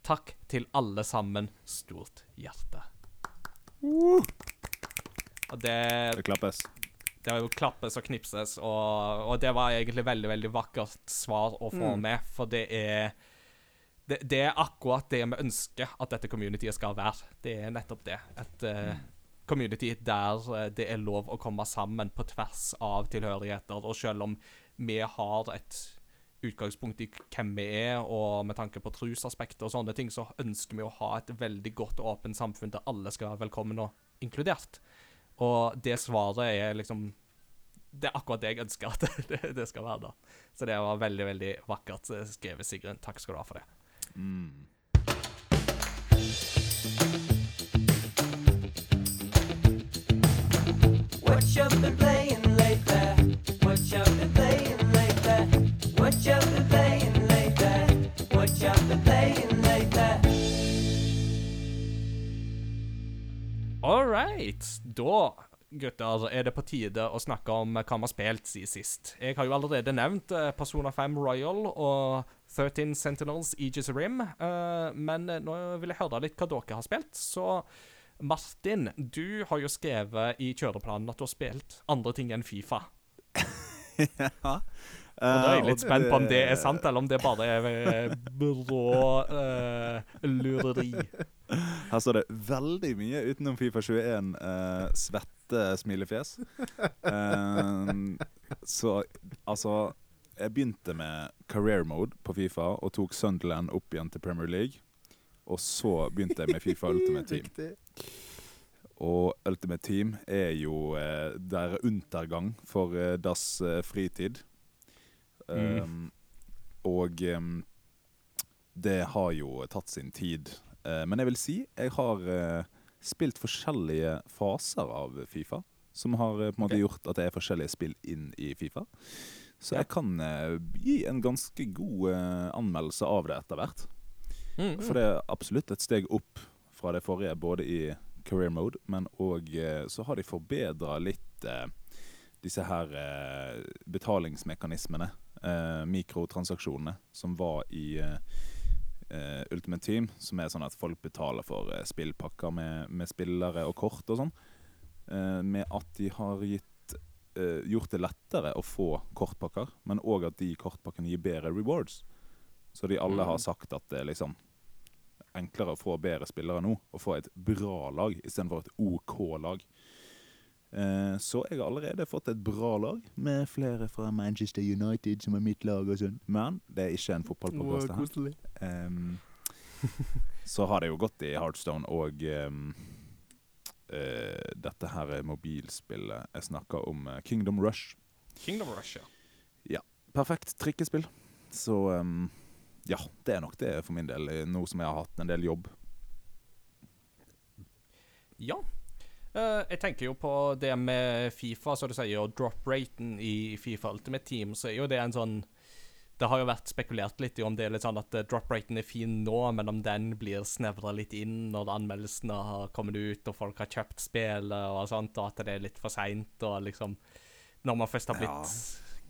Takk til alle sammen. Stort hjerte. Og det, Det klappes. det var jo klappes og knipses, og, og det var egentlig veldig, veldig vakkert svar å få med, for det er det, det er akkurat det vi ønsker at dette communityet skal være. Det er nettopp det. Et eh, community der eh, det er lov å komme sammen på tvers av tilhørigheter. Og selv om vi har et utgangspunkt i hvem vi er, og med tanke på trusaspekter og sånne ting, så ønsker vi å ha et veldig godt og åpent samfunn der alle skal være velkommen og inkludert. Og det svaret er liksom Det er akkurat det jeg ønsker at [LAUGHS] det, det skal være. da. Så det var veldig, veldig vakkert eh, skrevet, Sigrun. Takk skal du ha for det. Mm. All right. Da, gutter, er det på tide å snakke om hva vi har spilt siden sist. Jeg har jo allerede nevnt eh, Persona 5 Royal og 13 Sentinels Aegis Rim, eh, men eh, nå vil jeg høre litt hva dere har spilt. Så Martin, du har jo skrevet i kjøreplanen at du har spilt andre ting enn Fifa. [LAUGHS] ja. Og da er jeg litt Eh, spent på om det er sant, eller om det bare er eh, brå uh, lureri. [LAUGHS] Her står det veldig mye utenom Fifa 21 uh, svette smilefjes. Uh, [LAUGHS] så altså Jeg begynte med career mode på Fifa og tok Sunderland opp igjen til Premier League. Og så begynte jeg med Fifa Ultimate Team. [LAUGHS] Riktig. Og Ultimate Team er jo eh, der undergang for eh, dass eh, fritid. Um, og um, det har jo tatt sin tid. Uh, men jeg vil si jeg har uh, spilt forskjellige faser av Fifa. Som har uh, på en måte gjort at det er forskjellige spill inn i Fifa. Så jeg kan gi en ganske god anmeldelse av det etter hvert. Mm. For det er absolutt et steg opp fra det forrige, både i career mode, men òg så har de forbedra litt eh, disse her eh, betalingsmekanismene, eh, mikrotransaksjonene, som var i eh, eh, Ultimate Team, som er sånn at folk betaler for eh, spillpakker med, med spillere og kort og sånn, eh, med at de har gitt eh, gjort det lettere å få kortpakker, men òg at de kortpakkene gir bedre rewards. Så de alle har sagt at det er liksom enklere å få bedre spillere nå, og få et bra lag istedenfor et OK lag. Eh, så jeg har allerede fått et bra lag, med flere fra Manchester United som er mitt lag og sånn. Men det er ikke en fotballpodkast her. Ehm, [LAUGHS] så har det jo gått i Heartstone og eh, dette her er mobilspillet jeg snakker om, eh, Kingdom Rush. Kingdom Rush, ja. ja Perfekt trikkespill. Så ehm, ja, det er nok det for min del, nå som jeg har hatt en del jobb. Ja. Uh, jeg tenker jo på det med Fifa, så du sier, og drop-raten i Fifa Ultimate Team, så er jo det en sånn Det har jo vært spekulert litt i om det er litt sånn at eh, drop-raten er fin nå, men om den blir snevra litt inn når anmeldelsene har kommet ut og folk har kjøpt spillet og sånt, og at det er litt for seint og liksom Når man først har blitt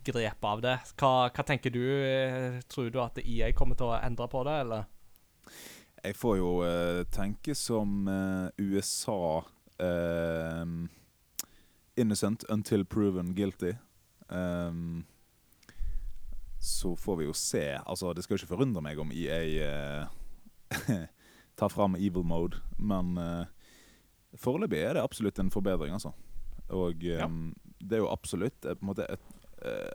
grepet av det. Hva, hva tenker du? Eh, Tror du at EA kommer til å endre på det, eller? Jeg får jo uh, tenke som uh, USA eh, Innocent until proven guilty. Um, så får vi jo se. Altså, det skal jo ikke forundre meg om EA uh, [LAUGHS] tar fram evil mode, men foreløpig er det absolutt en forbedring, altså. Og Ja. ehm, det er jo absolutt på en måte et,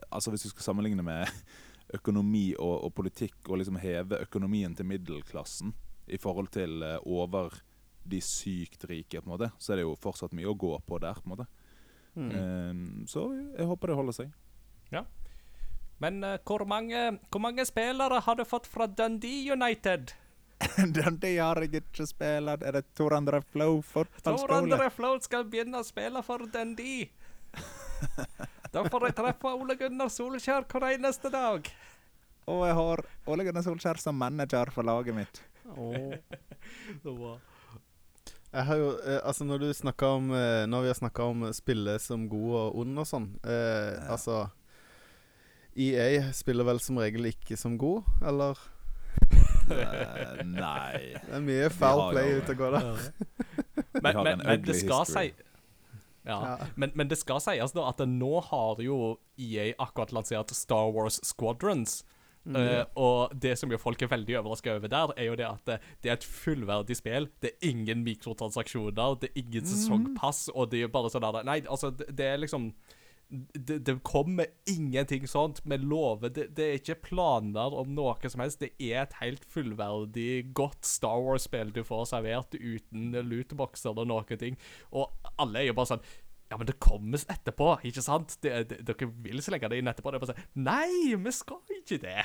Altså Hvis du skal sammenligne med [LAUGHS] økonomi og, og politikk, og liksom heve økonomien til middelklassen i forhold til eh, over de sykt rike, på en måte, så er det jo fortsatt mye å gå på der. på en måte. Mm. Ehm, så jeg håper det holder seg. Ja. Men uh, hvor, mange, hvor mange spillere har du fått fra Dundee United? [LAUGHS] Dundee har jeg ikke spilt. Er det Tor André Flow Tor André Flo skal begynne å spille for Dundee. [LAUGHS] Da får jeg treffe Ole Gunnar Solskjær hver eneste dag. Og jeg har Ole Gunnar Solskjær som manager for laget mitt. Åh. Jeg har jo, eh, altså Når du snakker om eh, Når vi har snakka om spillet som god og ond og sånn eh, Ja. Altså EA spiller vel som regel ikke som god, eller? Eh, nei Det er mye foul play ute og går der. Men, men, men det skal history. si ja. Men, men det skal sies da at nå har jo EA akkurat lansert Star Wars Squadrons. Mm. Uh, og det som jo folk er veldig overraska over der, er jo det at det, det er et fullverdig spill. Det er ingen mikrotransaksjoner, det er ingen sesongpass, og det er bare sånn der Nei, altså, det, det er liksom det, det kommer ingenting sånt. Vi lover det, det er ikke planer om noe som helst. Det er et helt fullverdig, godt Star Wars-spill du får servert uten lootboxer eller noen ting. Og alle er jo bare sånn ja, men det kommer etterpå, ikke sant? Det, det, dere vil så legge det inn etterpå. Det er bare sånn Nei, vi skal ikke det!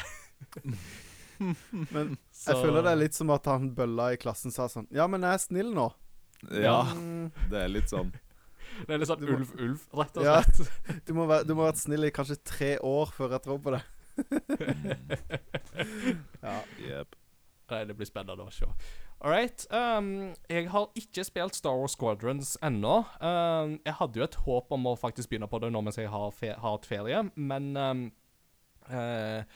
[LAUGHS] Men Så- jeg føler det er litt som at han bølla i klassen sa sånn Ja, men jeg er snill nå. Ja, Mm, det er litt sånn Det er litt sånn må- ulv-ulv, rett og Ja. slett. du, må være, du må ha vært snill i kanskje tre år før jeg tror på det. [LAUGHS] ja. Yep. Nei, det blir spennende å se. All right. Um, jeg har ikke spilt Star Wars Squadrons ennå. Um, jeg hadde jo et håp om å faktisk begynne på det nå mens jeg har, fe har hatt ferie, men um, eh,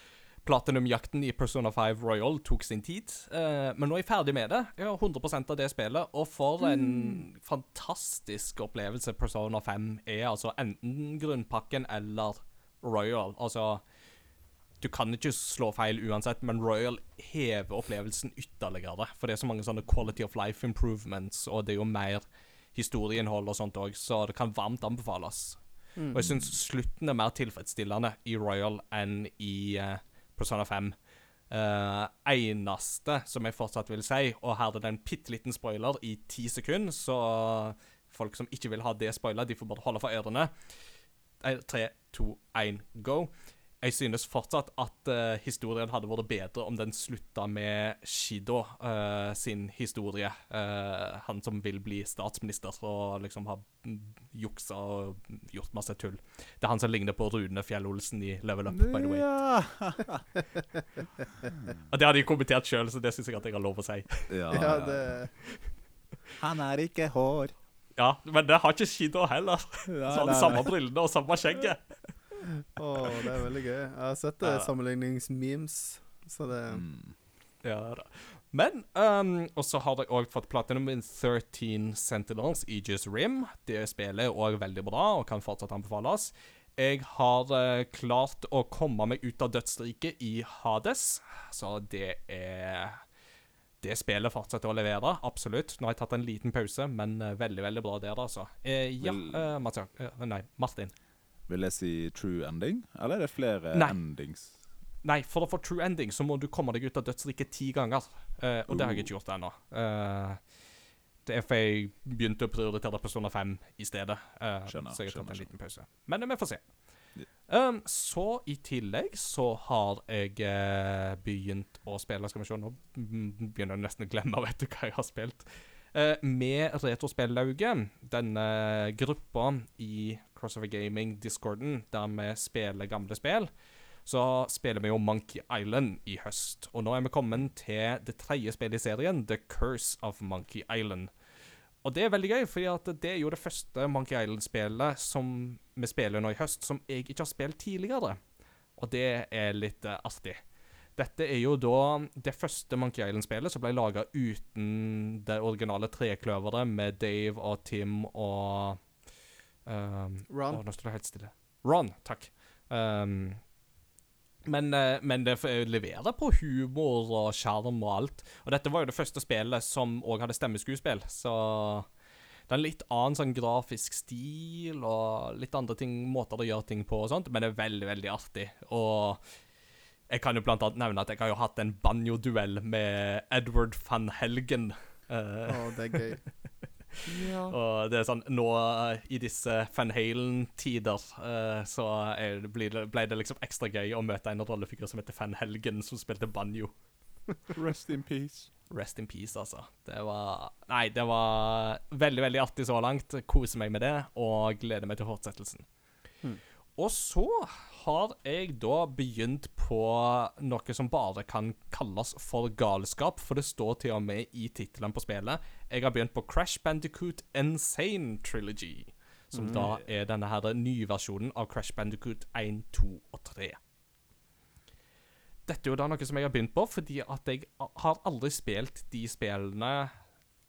Platinum-jakten i Persona 5 Royal tok sin tid. uh, men nå er jeg ferdig med det. Jeg har 100% av det spillet. Og for en fantastisk opplevelse Persona 5 er. Altså enten grunnpakken eller Royal. Altså Du kan ikke slå feil uansett, men Royal hever opplevelsen ytterligere. For det er så mange sånne quality of life improvements, og det er jo mer historieinnhold og sånt òg, så det kan varmt anbefales. Mm. Og jeg syns slutten er mer tilfredsstillende i Royal enn i eh, Persona 5. Uh, eneste som jeg fortsatt vil si, og her er det en bitte liten spoiler i ti sekunder, så folk som ikke vil ha det spoila, de får bare holde for ørene. Eh, Tre, to, én, go. Jeg synes fortsatt at uh, historien hadde vært bedre om den slutta med Shido uh, sin historie. Uh, han som vil bli statsminister og liksom har juksa og gjort masse tull. Det er han som ligner på Rune Fjell-Olsen i Level Up, by the way. Ja. [LAUGHS] Og det har de kommentert sjøl, så det syns jeg at jeg har lov å si. [LAUGHS] Ja, det Han er ikke hår. Ja, Men det har ikke Shido heller. Ja, Så han har samme brillene og samme skjegget. Å, det er veldig gøy. Jeg har sett det Ja. sammenligningsmemes, så det Mm. Ja da. Men um, Og så har jeg òg fått platinum in 13 Sentinels Aegis Rim. Det spillet er òg veldig bra og kan fortsatt anbefales. Jeg har uh, klart å komme meg ut av dødsriket i Hades, så det er Det spillet fortsetter å levere, absolutt. Nå har jeg tatt en liten pause, men eh, veldig, veldig bra der, altså. Eh, ja, uh, eh, Martin. Vil jeg si true ending, eller er det flere Nei. endings? Nei, for å få true ending så må du komme deg ut av dødsriket ti ganger. Uh, og det har jeg ikke gjort ennå. Uh, det er for jeg begynte å prioritere Persona 5 i stedet. eh, Skjønner, så jeg har tatt en liten pause. Men eh, vi får se. Um, så i tillegg så har jeg eh, begynt å spille Skal vi se, nå begynner jeg nesten å glemme vet du hva jeg har spilt. Eh, med Retrospellauget, denne gruppa i Crossover Gaming-discorden der vi spiller gamle spill, så spiller vi jo Monkey Island i høst. Og nå er vi kommet til det tredje spillet i serien, The Curse of Monkey Island. Og det er veldig gøy, for det er jo det første Monkey Island-spillet som vi spiller nå i høst, som jeg ikke har spilt tidligere. Og det er litt eh, artig. Dette er jo da det første Monkey Island-spillet som ble laga uten det originale trekløveret med Dave og Tim og um, Ron. Å, nå står det helt stille. Ron, takk. Um, men, eh, men det leverer på humor og sjarm og alt. Og dette var jo det første spillet som òg hadde stemmeskuespill, så det er en litt annen sånn grafisk stil og litt andre ting, måter å gjøre ting på og sånt, men det er veldig, veldig artig. Og jeg kan jo blant annet nevne at jeg har jo hatt en banjo-duell med Edward van Helgen. eh, oh, det er gøy. [LAUGHS] og det er sånn Nå eh, i disse Van Halen-tider uh, så er, ble, det, ble det liksom ekstra gøy å møte en rollefigur som heter Van Helgen, som spilte banjo. [LAUGHS] Rest in peace. Rest in peace, altså. Det var Nei, det var veldig, veldig artig så langt. Koser meg med det, og gleder meg til fortsettelsen. Hmm. Og så har jeg da begynt på noe som bare kan kalles for galskap, for det står til og med i tittelen på spillet. Jeg har begynt på Crash Bandicoot Insane Trilogy, som da er denne her nye versjonen av Crash Bandicoot 1, 2 og 3. Dette er jo da noe som jeg har begynt på, fordi at jeg har aldri spilt de spillene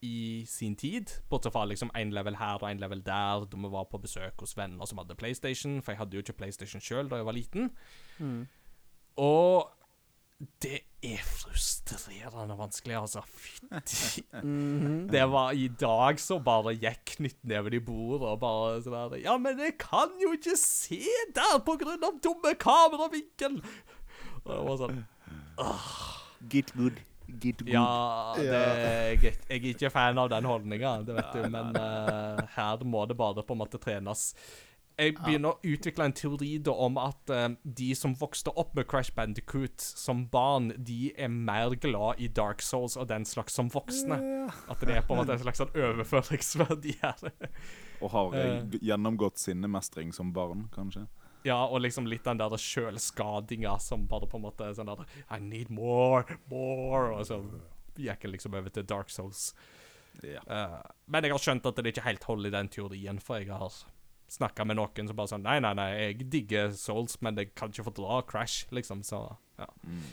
i sin tid, bortsett fra liksom én level her og én level der, da vi var på besøk hos venner som hadde PlayStation, for jeg hadde jo ikke PlayStation sjøl da jeg var liten. Mm. Og det er frustrerende vanskelig, altså. Fytti [LAUGHS] Mhm. Det var i dag så bare gikk knyttneven i bordet og bare sånn der Ja, men jeg kan jo ikke se der på grunn av dumme kameravinkel! Og det var sånn åh. Get good. Get good. Ja, det, jeg, jeg er ikke fan av den holdninga, det vet du, men uh, her må det bare på en måte trenes. Jeg begynner å utvikle en teori da om at uh, de som vokste opp med Crash Bandicoot som barn, de er mer glad i Dark Souls og den slags som voksne. At det er på en måte en slags sånn overføringsverdi her. Og har eh, gjennomgått sinnemestring som barn, kanskje. Ja, og liksom litt den der sjølskadinga som bare på en måte er sånn der I need more, more Og så gikk jeg liksom over til Dark Souls. Ja. Uh, men jeg har skjønt at det ikke helt holder i den teorien, for jeg har snakka med noen som bare sånn Nei, nei, nei, jeg digger Souls, men jeg kan ikke fordra Crash, liksom, så ja. Mm.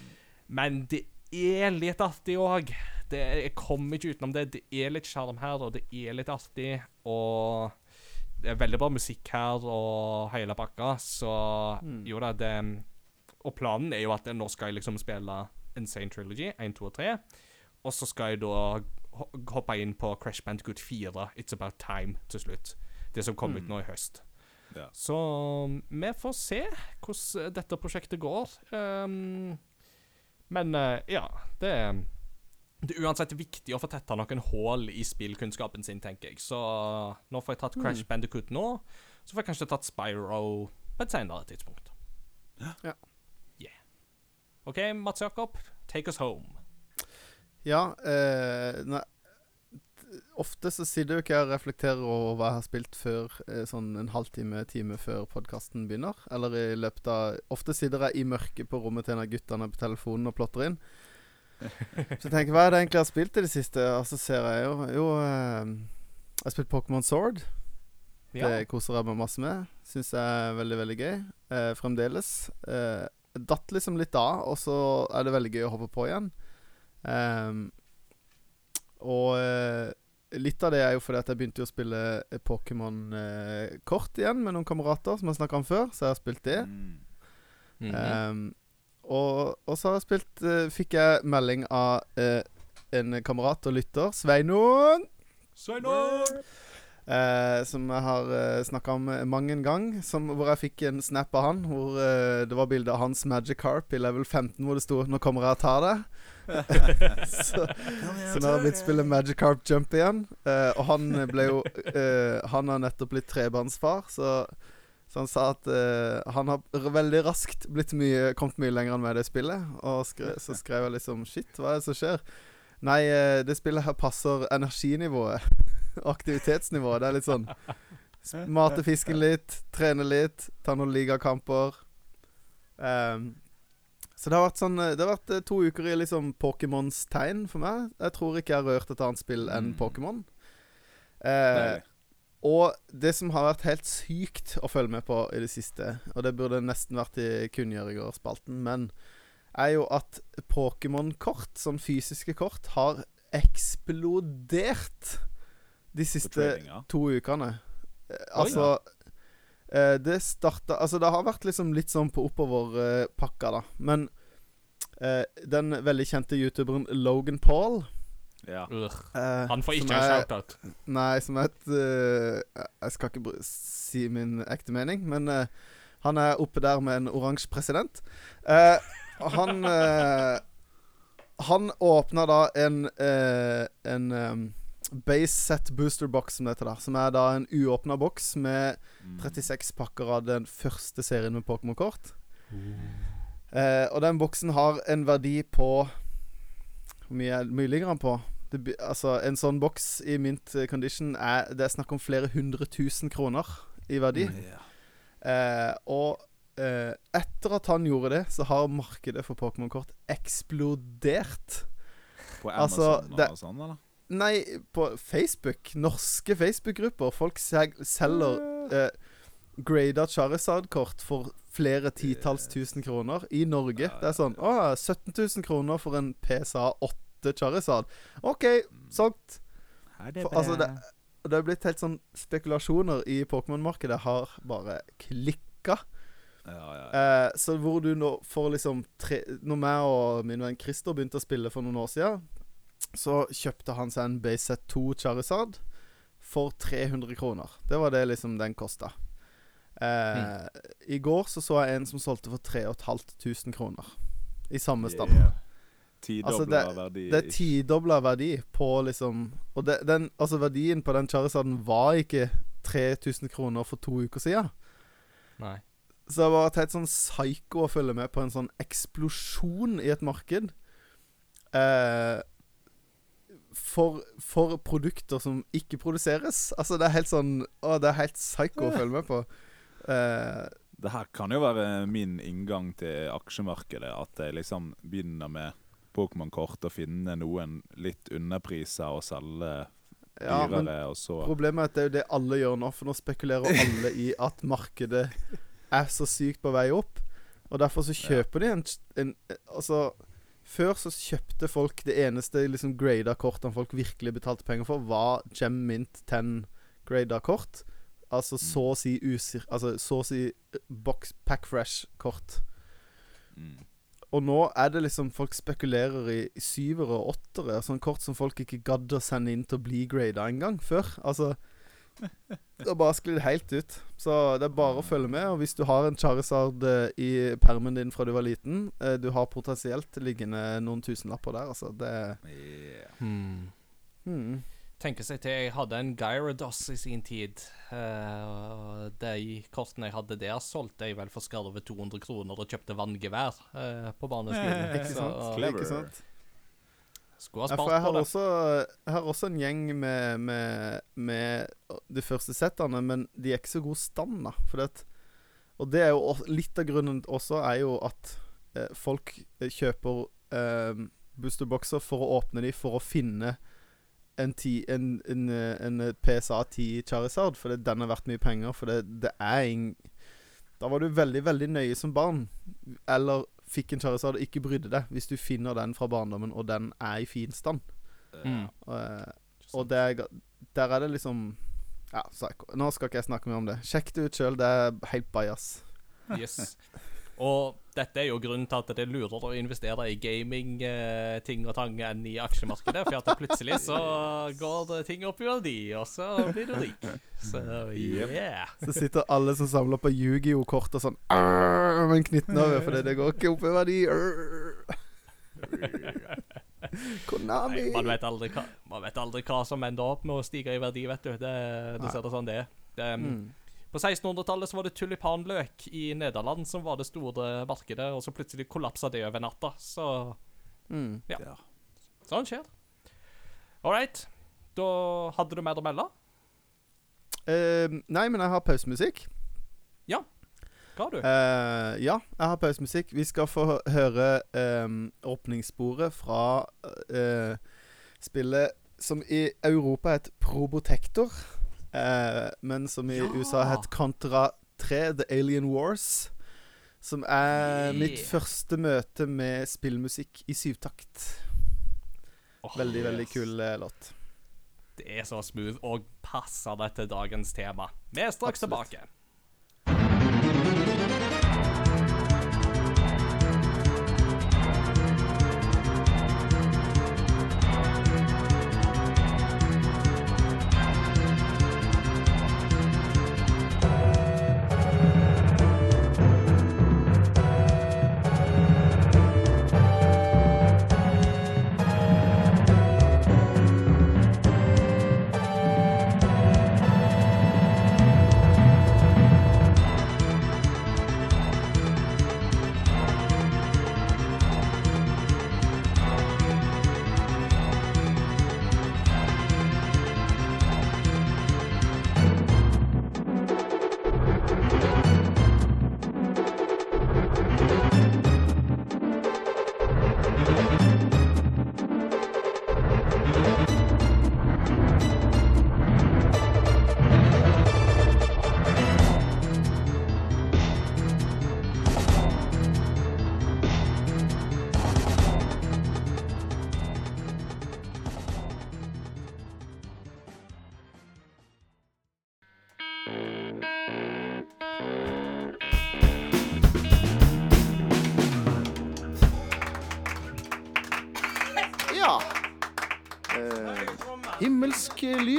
Men det er litt artig òg. Jeg kommer ikke utenom det. Det er litt sjarm her, og det er litt artig. Og det er veldig bra musikk her og hele pakka, så Mm. jo da, det Og planen er jo at nå skal jeg liksom spille Insane Trilogy 1, 2 og 3. Og så skal jeg da hoppe inn på Crash Bandicoot 4, It's About Time, til slutt. Det som kom ut Mm. nå i høst. Ja. Så vi får se hvordan dette prosjektet går. Um, men eh, ja, det det er uansett viktig å få tetta noen hull i spillkunnskapen sin, tenker jeg. Så nå får jeg tatt Crash Mm. Bandicoot nå. Så får jeg kanskje tatt Spyro på et senere tidspunkt. Ja. Yeah. OK, Mats Jakob, take us home. Ja, eh, nei, ofte så sitter jo ikke jeg og reflekterer over hva jeg har spilt før eh, sånn en halvtime, time før podkasten begynner. Eller i løpet av Ofte sitter jeg i mørket på rommet til en av guttene på telefonen og plotter inn. Så jeg tenker hva er det egentlig jeg har spilt i det siste? Og så ser jeg jo Jo, eh, jeg har spilt Pokémon Sword. Ja. Det koser jeg meg masse med. Syns jeg er veldig, veldig gøy. Eh, fremdeles. Eh, datt liksom litt av, og så er det veldig gøy å hoppe på igjen. Ehm, og eh, litt av det er jo fordi at jeg begynte å spille eh, Pokémon-kort igjen med noen kamerater som jeg snakka om før, så jeg har spilt det. Mm. Mhm. Ehm, og, og så spilt uh, Fikk jeg melding av uh, en kamerat og lytter, Sveinung. Sveinung! Uh, som jeg har uh, snakka om mang en gang. Som, hvor jeg fikk en snap av han. Hvor uh, det var bilde av hans Magic Carp i level 15, hvor det sto 'Nå kommer jeg og tar det'. [LAUGHS] så, så nå har jeg blitt spille Magic Carp Jump igjen. Og han ble jo Han har nettopp blitt trebarnsfar, så, så han sa at uh, han har veldig raskt blitt mye, kommet mye lenger enn meg i det spillet. Og skre, så skrev jeg liksom Shit, hva er det som skjer? Nei, uh, det spillet her passer energinivået. [LAUGHS] Aktivitetsnivået. Det er litt sånn [LAUGHS] Mate fisken litt, trene litt, ta noen ligakamper. Um, så det har vært sånn eh, Det har vært to uker i liksom Pokémons tegn for meg. Jeg tror ikke jeg har rørt et annet spill enn Mm. Pokémon. Eh. Og det som har vært helt sykt å følge med på i det siste, og det burde nesten vært i kunngjøringerspalten, men er jo at Pokémon-kort, sånn fysiske kort, har eksplodert de siste to ukene. Eh, Altså eh, Det starta Altså, det har vært liksom litt sånn på oppoverpakka, da. Men eh, den veldig kjente youtuberen Logan Paul Ja. Eh, Han får ikke en shout-out. Nei, som er et uh, Jeg skal ikke br- si min ekte mening, men uh, han er oppe der med en oransje president. Uh, han Han åpna da en eh, En um, base set booster box, som det heter. der. Som er da en uåpna boks med Mm. 36 pakker av den første serien med Pokémon-kort. Eh, og den boksen har en verdi på Hvor mye, mye ligger den på? Det, altså, en sånn boks i mint eh, condition er Det er snakk om flere hundre tusen kroner i verdi. Yeah. Eh, og eh, etter at han gjorde det, så har markedet for Pokémon-kort eksplodert. På Altså, Amazon det- og sånn, eller? Nei, på Facebook. Norske Facebook-grupper. Folk selger eh, grada Charizard-kort for flere titalls tusen kroner i Norge. Det er sånn Å, 17 000 kroner for en PSA 8 Charizard. OK, sant. Det For, altså, det, det er blitt helt sånn Spekulasjoner i Pokémon-markedet har bare klikka. Ja, ja, ja. Eh, så hvor du nå får liksom tre Når meg og min venn Christer begynte å spille for noen år siden, så kjøpte han seg en Base 2 Charizard for 300 kroner. Det var det liksom den kosta. Eh, I går så så jeg en som solgte for 3500 kroner. I samme stand. Yeah. Altså, det- verdi. Det er tidobla verdi på liksom Og det, den, altså verdien på den Charizarden var ikke 3000 kroner for to uker siden. Nei. Så det var helt sånn psycho å følge med på en sånn eksplosjon i et marked. Eh, for, for produkter som ikke produseres. Altså, det er helt sånn Å, det er helt psycho å følge med på. Eh, Det her kan jo være min inngang til aksjemarkedet. At jeg liksom begynner med Pokémon-kort og finne noen litt underpriser og selge ja, men dyrere, og så problemet er at det er jo det alle gjør nå. For nå spekulerer [LAUGHS] alle i at markedet er så sykt på vei opp. Og derfor så kjøper de en, en Altså Før så kjøpte folk det eneste liksom grada kortene folk virkelig betalte penger for, var Gem Mint 10 grada kort. Altså så å si usir... Altså så å si eh, box pack fresh-kort. mm. Og nå er det liksom Folk spekulerer i syvere og åttere. Sånn kort som folk ikke gadd å sende inn til å bli grada engang før. Altså Det har bare sklidd helt ut. Så det er bare å følge med. Og hvis du har en Charizard eh, i permen din fra du var liten eh, Du har potensielt liggende noen tusenlapper der, altså. Det yeah. Hmm. hmm. Tenker seg til jeg hadde en Gyarados i sin tid. Uh, de kortene jeg hadde der, solgte jeg vel for skarve 200 kroner og kjøpte vanngevær uh, på barneskolen. Ikke sant? Clever. Ikke sant? Skulle ha Ja, spart jeg på har, det. også, jeg har også en gjeng med, med, med de første settene, men de er ikke så god stand, da. For det, og det er jo litt av grunnen også er jo at eh, folk eh, kjøper eh, boosterbokser for å åpne de for å finne en, ti, en, en, eh, en PSA 10 Charizard, for den er verdt mye penger. For det, det er ing... Da var du veldig, veldig nøye som barn. Eller fikk en Charizard og ikke brydde deg, hvis du finner den fra barndommen, og den er i fin stand. Mm. Og, og det er, der er det liksom Ja, psycho. Nå skal ikke jeg snakke mer om det. Sjekk det ut sjøl. Det er helt bajas. Yes. [LAUGHS] Og dette er jo grunnen til at det er lurere å investere i gaming-ting og tang enn i aksjemarkedet. For at plutselig så går det ting opp i verdi, og så blir du rik. Så yeah. Så sitter alle som samler på Yu-Gi-Oh-kort og sånn med en knyttneve, fordi det går ikke opp i verdi. Konami! Nei, man vet, aldri hva, man vet aldri hva som ender opp med å stige i verdi, vet du. Det, det ser det sånn det er. Det, Mm. På 1600-tallet så var det tulipanløk i Nederland som var det store markedet, og så plutselig kollapsa det over natta. Så Mm. sånn skjer. All right. Da hadde du mer å melde? Uh, nei, men jeg har pausemusikk. Hva har du? Uh, ja, jeg har pausemusikk. Vi skal få høre um, åpningssporet fra uh, spillet som i Europa het Probotector, eh, men som i Ja. USA het Contra 3, The Alien Wars. Som er mitt første møte med spillmusikk i syvtakt. Oh, Veldig, veldig kul eh, låt. Det er så smooth og passer det til dagens tema. Vi er straks Absolutt. tilbake.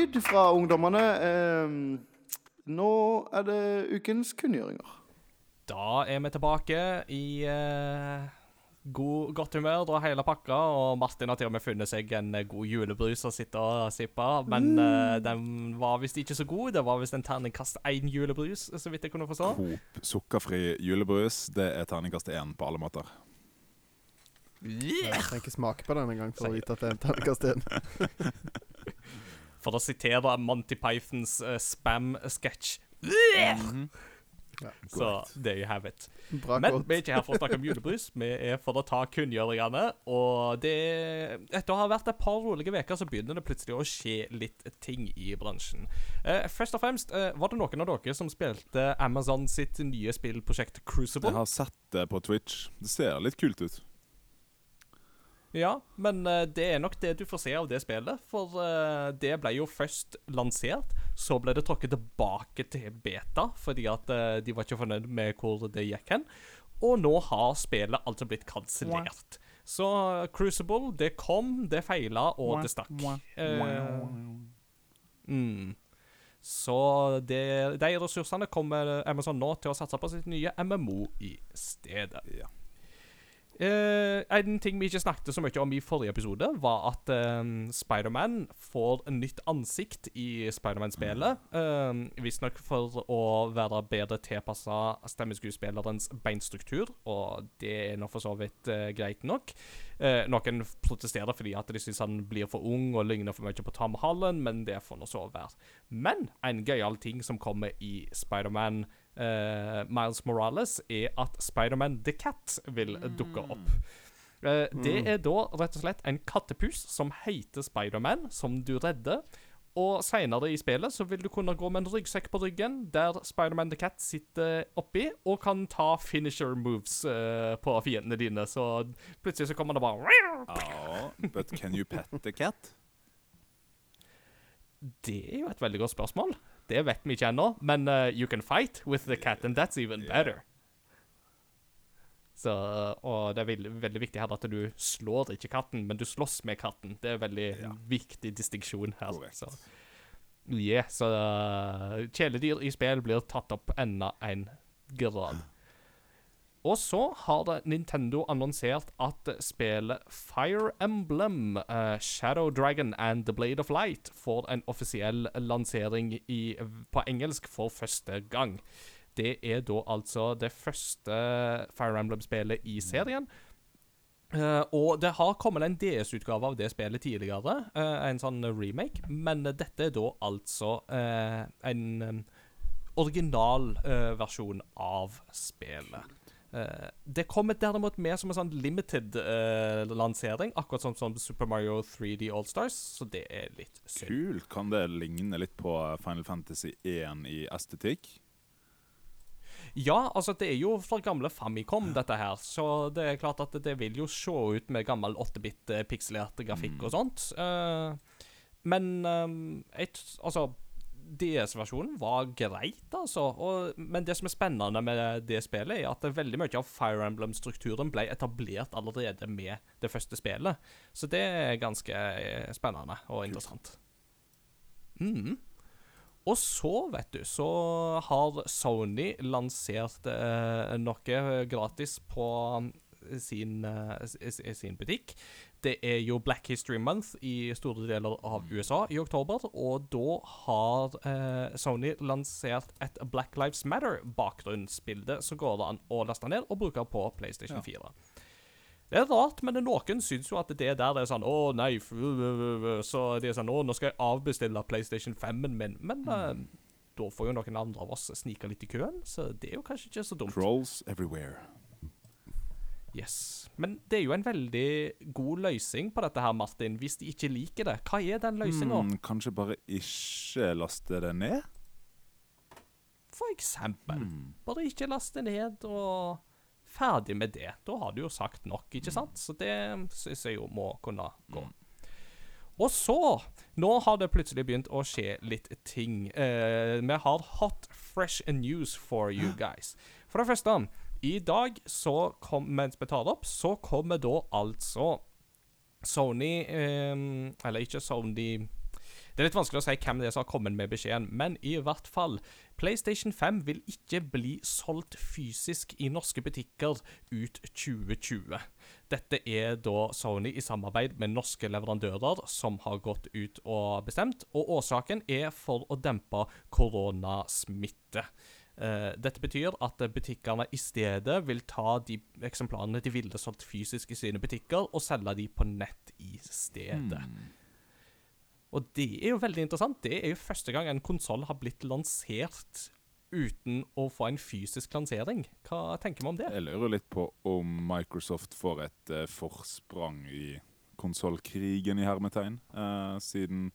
Lyd fra ungdommene. Eh, nå er det ukens kunngjøringer. Da er vi tilbake i eh, god, godt humør, dra hele pakka. Og Martin har til og med funnet seg en eh, god julebrus å sitte og sippe. Men eh, den var visst ikke så god. Det var visst en terningkast én julebrus, så vidt jeg kunne forstå. Coop sukkerfri julebrus, det er terningkast én på alle måter. Jeg trenger ikke smake på den engang for å vite at det er en terningkast én. [LAUGHS] For å sitere Monty Pythons uh, spam-sketsj. Ja, Så there you have it. Bra Men godt. vi er ikke her for å snakke om julebrus. [LAUGHS] Vi er for å ta kunngjøringene. Og det Etter å ha vært et par rolige uker, så begynner det plutselig å skje litt ting i bransjen. Uh, først og fremst, uh, var det noen av dere som spilte Amazon sitt nye spillprosjekt Crucible? Jeg har sett det på Twitch. Det ser litt kult ut. Ja, men eh, det er nok det du får se av det spillet. For eh, det ble jo først lansert, så ble det tråkket tilbake til beta fordi at eh, de var ikke fornøyd med hvor det gikk hen. Og nå har spillet altså blitt kansellert. Så Crucible, det kom, det feila, og det stakk. Mm. Så det, de ressursene kommer Amazon nå til å satse på sitt nye MMO i stedet. Ja. Eh, en ting vi ikke snakket så mye om i forrige episode, var at um, Spiderman får en nytt ansikt i Spiderman-spillet. Um, Visstnok for å være bedre tilpassa stemmeskuespillerens beinstruktur, og det er nå for så vidt eh, greit nok. Eh, noen protesterer fordi at de syns han blir for ung og ligner for mye på Tom Holland, men det får nå så være. Men en gøyal ting som kommer i Spiderman eh, Miles Morales, er at Spiderman The Cat vil dukke opp. Uh, det er da rett og slett en kattepus som heter Spiderman, som du redder. Og seinere i spillet så vil du kunne gå med en ryggsekk på ryggen der Spiderman the Cat sitter oppi og kan ta finisher moves uh, på fiendene dine. Så plutselig så kommer det bare oh, but can you pet the cat? Det er jo et veldig godt spørsmål. Det vet vi ikke ennå. Men uh, you can fight with the cat, and that's even better. Så, og det er veldig, veldig viktig her at du slår ikke katten, men du slåss med katten. Det er veldig Ja. viktig distinksjon her. Correct. Så, yeah, så uh, kjæledyr i spill blir tatt opp enda en grad. Og så har Nintendo annonsert at spillet Fire Emblem, uh, Shadow Dragon and The Blade of Light får en offisiell lansering i, på engelsk for første gang. Det er da altså det første Fire Emblem-spillet i serien. Uh, og det har kommet en DS-utgave av det spillet tidligere, uh, en sånn remake, men dette er da altså en um, original versjon av spillet. Eh, det kommer derimot med som en sånn limited-lansering, akkurat som, som Super Mario 3D All-Stars, så det er litt synd. Kult. Kan det ligne litt på Final Fantasy 1 i estetikk? Ja, altså det er jo fra gamle Famicom, dette her, så det er klart at det vil jo se ut med gammel 8-bit eh, pikselert grafikk og sånt. Uh, men um, et, altså DS-versjonen var greit, altså. Og, men det som er spennende med det spillet, er at veldig mye av Fire Emblem-strukturen ble etablert allerede med det første spillet. Så det er ganske eh, spennende og interessant. Mm. Og så, vet du, så har Sony lansert eh, noe gratis på sin, eh, s- s- sin butikk. Det er jo Black History Month i store deler av USA i oktober, og da har eh, Sony lansert et Black Lives Matter-bakgrunnsbilde som går det an å laste ned og bruke på PlayStation 4. Det er rart, men noen syns jo at det der er sånn Å, nei, f Så de er sånn Å, nå skal jeg avbestille PlayStation 5-en min. Men eh, da får jo noen andre av oss snike litt i køen, så det er jo kanskje ikke så dumt. Trolls everywhere. Yes. Men det er jo en veldig god løsning på dette her, Martin, hvis de ikke liker det. Hva er den løsninga? Hmm, kanskje bare ikke laste det ned? For eksempel. Hmm. Bare ikke laste ned og ferdig med det. Da har du jo sagt nok, ikke sant? Så det syns jeg jo må kunne gå. Og så Nå har det plutselig begynt å skje litt ting. Eh, vi har hot, fresh news for you guys. For det første, i dag, så kom, mens vi tar det opp, så kommer da altså Sony eh, Eller ikke Sony Det er litt vanskelig å si hvem det er som har kommet med beskjeden, men i hvert fall PlayStation 5 vil ikke bli solgt fysisk i norske butikker ut 2020. Dette er da Sony i samarbeid med norske leverandører som har gått ut og bestemt, og årsaken er for å dempe koronasmitte. Eh, dette betyr at butikkene i stedet vil ta de eksemplarene de ville solgt fysisk i sine butikker, og selge de på nett i stedet. Hmm. Og det er jo veldig interessant. Det er jo første gang en konsoll har blitt lansert uten å få en fysisk lansering. Hva tenker vi om det? Jeg lurer litt på om Microsoft får et uh, forsprang i konsollkrigen, i hermetegn. uh, siden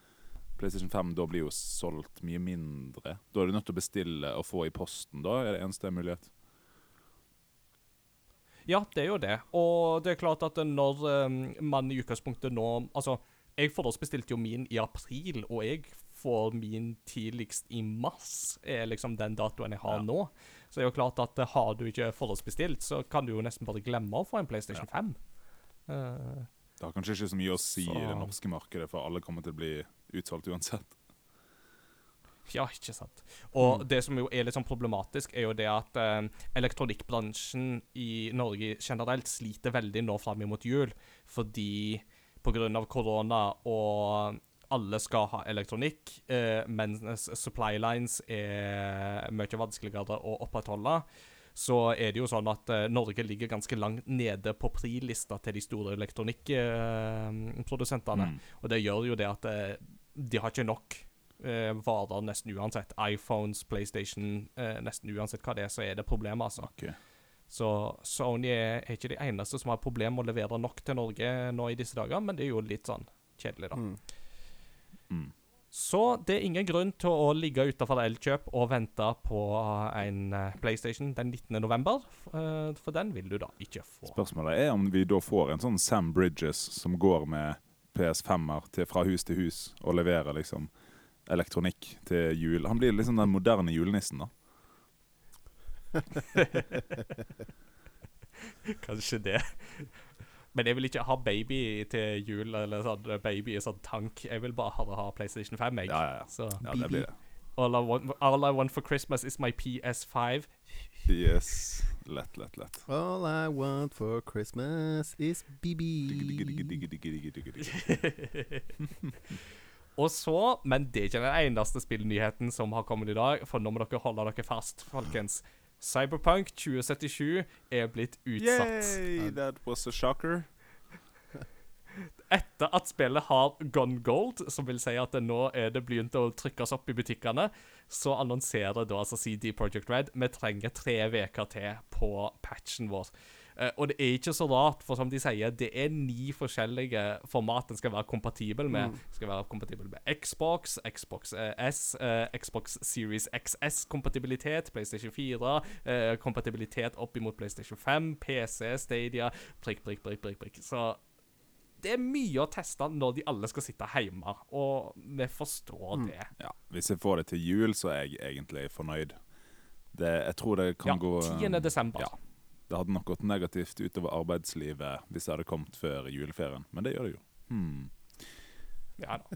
PlayStation 5 da blir jo solgt mye mindre. Da er du nødt til å bestille og få i posten, da er det eneste mulighet. Ja, det er jo det. Og det er klart at når eh, man i utgangspunktet nå Altså, jeg forhåndsbestilte jo min i april, og jeg får min tidligst i mars, er liksom den datoen jeg har Ja. nå. Så det er jo klart at eh, har du ikke forhåndsbestilt, så kan du jo nesten bare glemme å få en PlayStation 5. Eh, Det har kanskje ikke så mye å si i det norske markedet, for alle kommer til å bli utsolgt uansett. Ja, ikke sant. Og det som jo er litt sånn problematisk, er jo det at eh, elektronikkbransjen i Norge generelt sliter veldig nå fram mot jul, fordi pga. korona og alle skal ha elektronikk, eh, mens supply lines er mye vanskeligere å opprettholde. Så er det jo sånn at eh, Norge ligger ganske langt nede på prilista til de store elektronikkprodusentene. Mm. Og det gjør jo det at eh, de har ikke nok eh, varer nesten uansett. iPhones, PlayStation, nesten uansett hva det er, så er det problemer, altså. Okay. Så Sony er ikke de eneste som har problemer med å levere nok til Norge nå i disse dager, men det er jo litt sånn kjedelig, da. Mm. Mm. Så det er ingen grunn til å ligge utenfor Elkjøp og vente på en eh, PlayStation den 19. november, eh, for den vil du da ikke få. Spørsmålet er om vi da får en sånn Sam Bridges som går med PS5-er fra hus til hus og leverer liksom elektronikk til jul. Han blir liksom den moderne julenissen, da. [LAUGHS] Kanskje det. Men jeg vil ikke ha baby til jul, eller sånn baby i sånn tank. Jeg vil bare ha, ha PlayStation 5, jeg. Ja, ja, ja. Så Ja, det blir det. all, I want, all I want for Christmas is my PS5. Yes. Lett, lett, lett. All I want for Christmas is BB. [LAUGHS] Og så, men det er ikke den eneste spillnyheten som har kommet i dag, for nå må dere holde dere fast, folkens. Cyberpunk 2077 er blitt utsatt. Yay, that was a shocker. etter at spillet har gone gold, som vil si at det nå er det begynt å trykkes opp i butikkene, så annonserer da altså CD Projekt Red vi trenger tre uker til på patchen vår. Eh, og det er ikke så rart, for som de sier, det er ni forskjellige format den skal være kompatibel med. Den skal være kompatibel med Xbox, Xbox eh, S, eh, Xbox Series XS-kompatibilitet, PlayStation 4, eh, kompatibilitet opp imot PlayStation 5, PC, Stadia, prikk, prikk, prikk, prikk. prikk. Så det er mye å teste når de alle skal sitte hjemme, og vi forstår det. Ja, Hvis jeg får det til jul, så er jeg egentlig fornøyd. Det, jeg tror det kan Ja, gå 10. desember. Ja. Det hadde nok gått negativt utover arbeidslivet hvis det hadde kommet før juleferien, men det gjør det jo. Hmm. Ja da.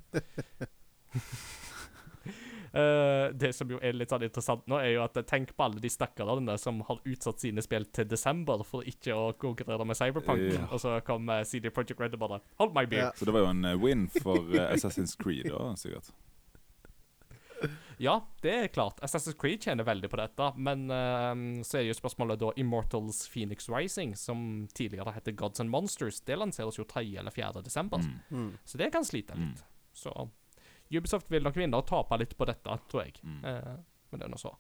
Uh, [LAUGHS] det som jo er litt sånn interessant nå, er jo at tenk på alle de stakkarene som har utsatt sine spill til desember for ikke å konkurrere med Cyberpunk, Ja. og så kom eh, CD Projekt Red og bare Hold my beer. Ja. Så det var jo en eh, win for Assassin's Creed, òg, sikkert. Ja, det er klart. Assassin's Creed tjener veldig på dette, men uh, så er jo spørsmålet da Immortals Phoenix Rising, som tidligere heter Gods and Monsters, det lanseres jo 3. eller 4. desember, Mm. Mm. så det kan slite litt. Så Ubisoft vil nok vinne og tape litt på dette, tror jeg. Mm. Eh, men det er nå så.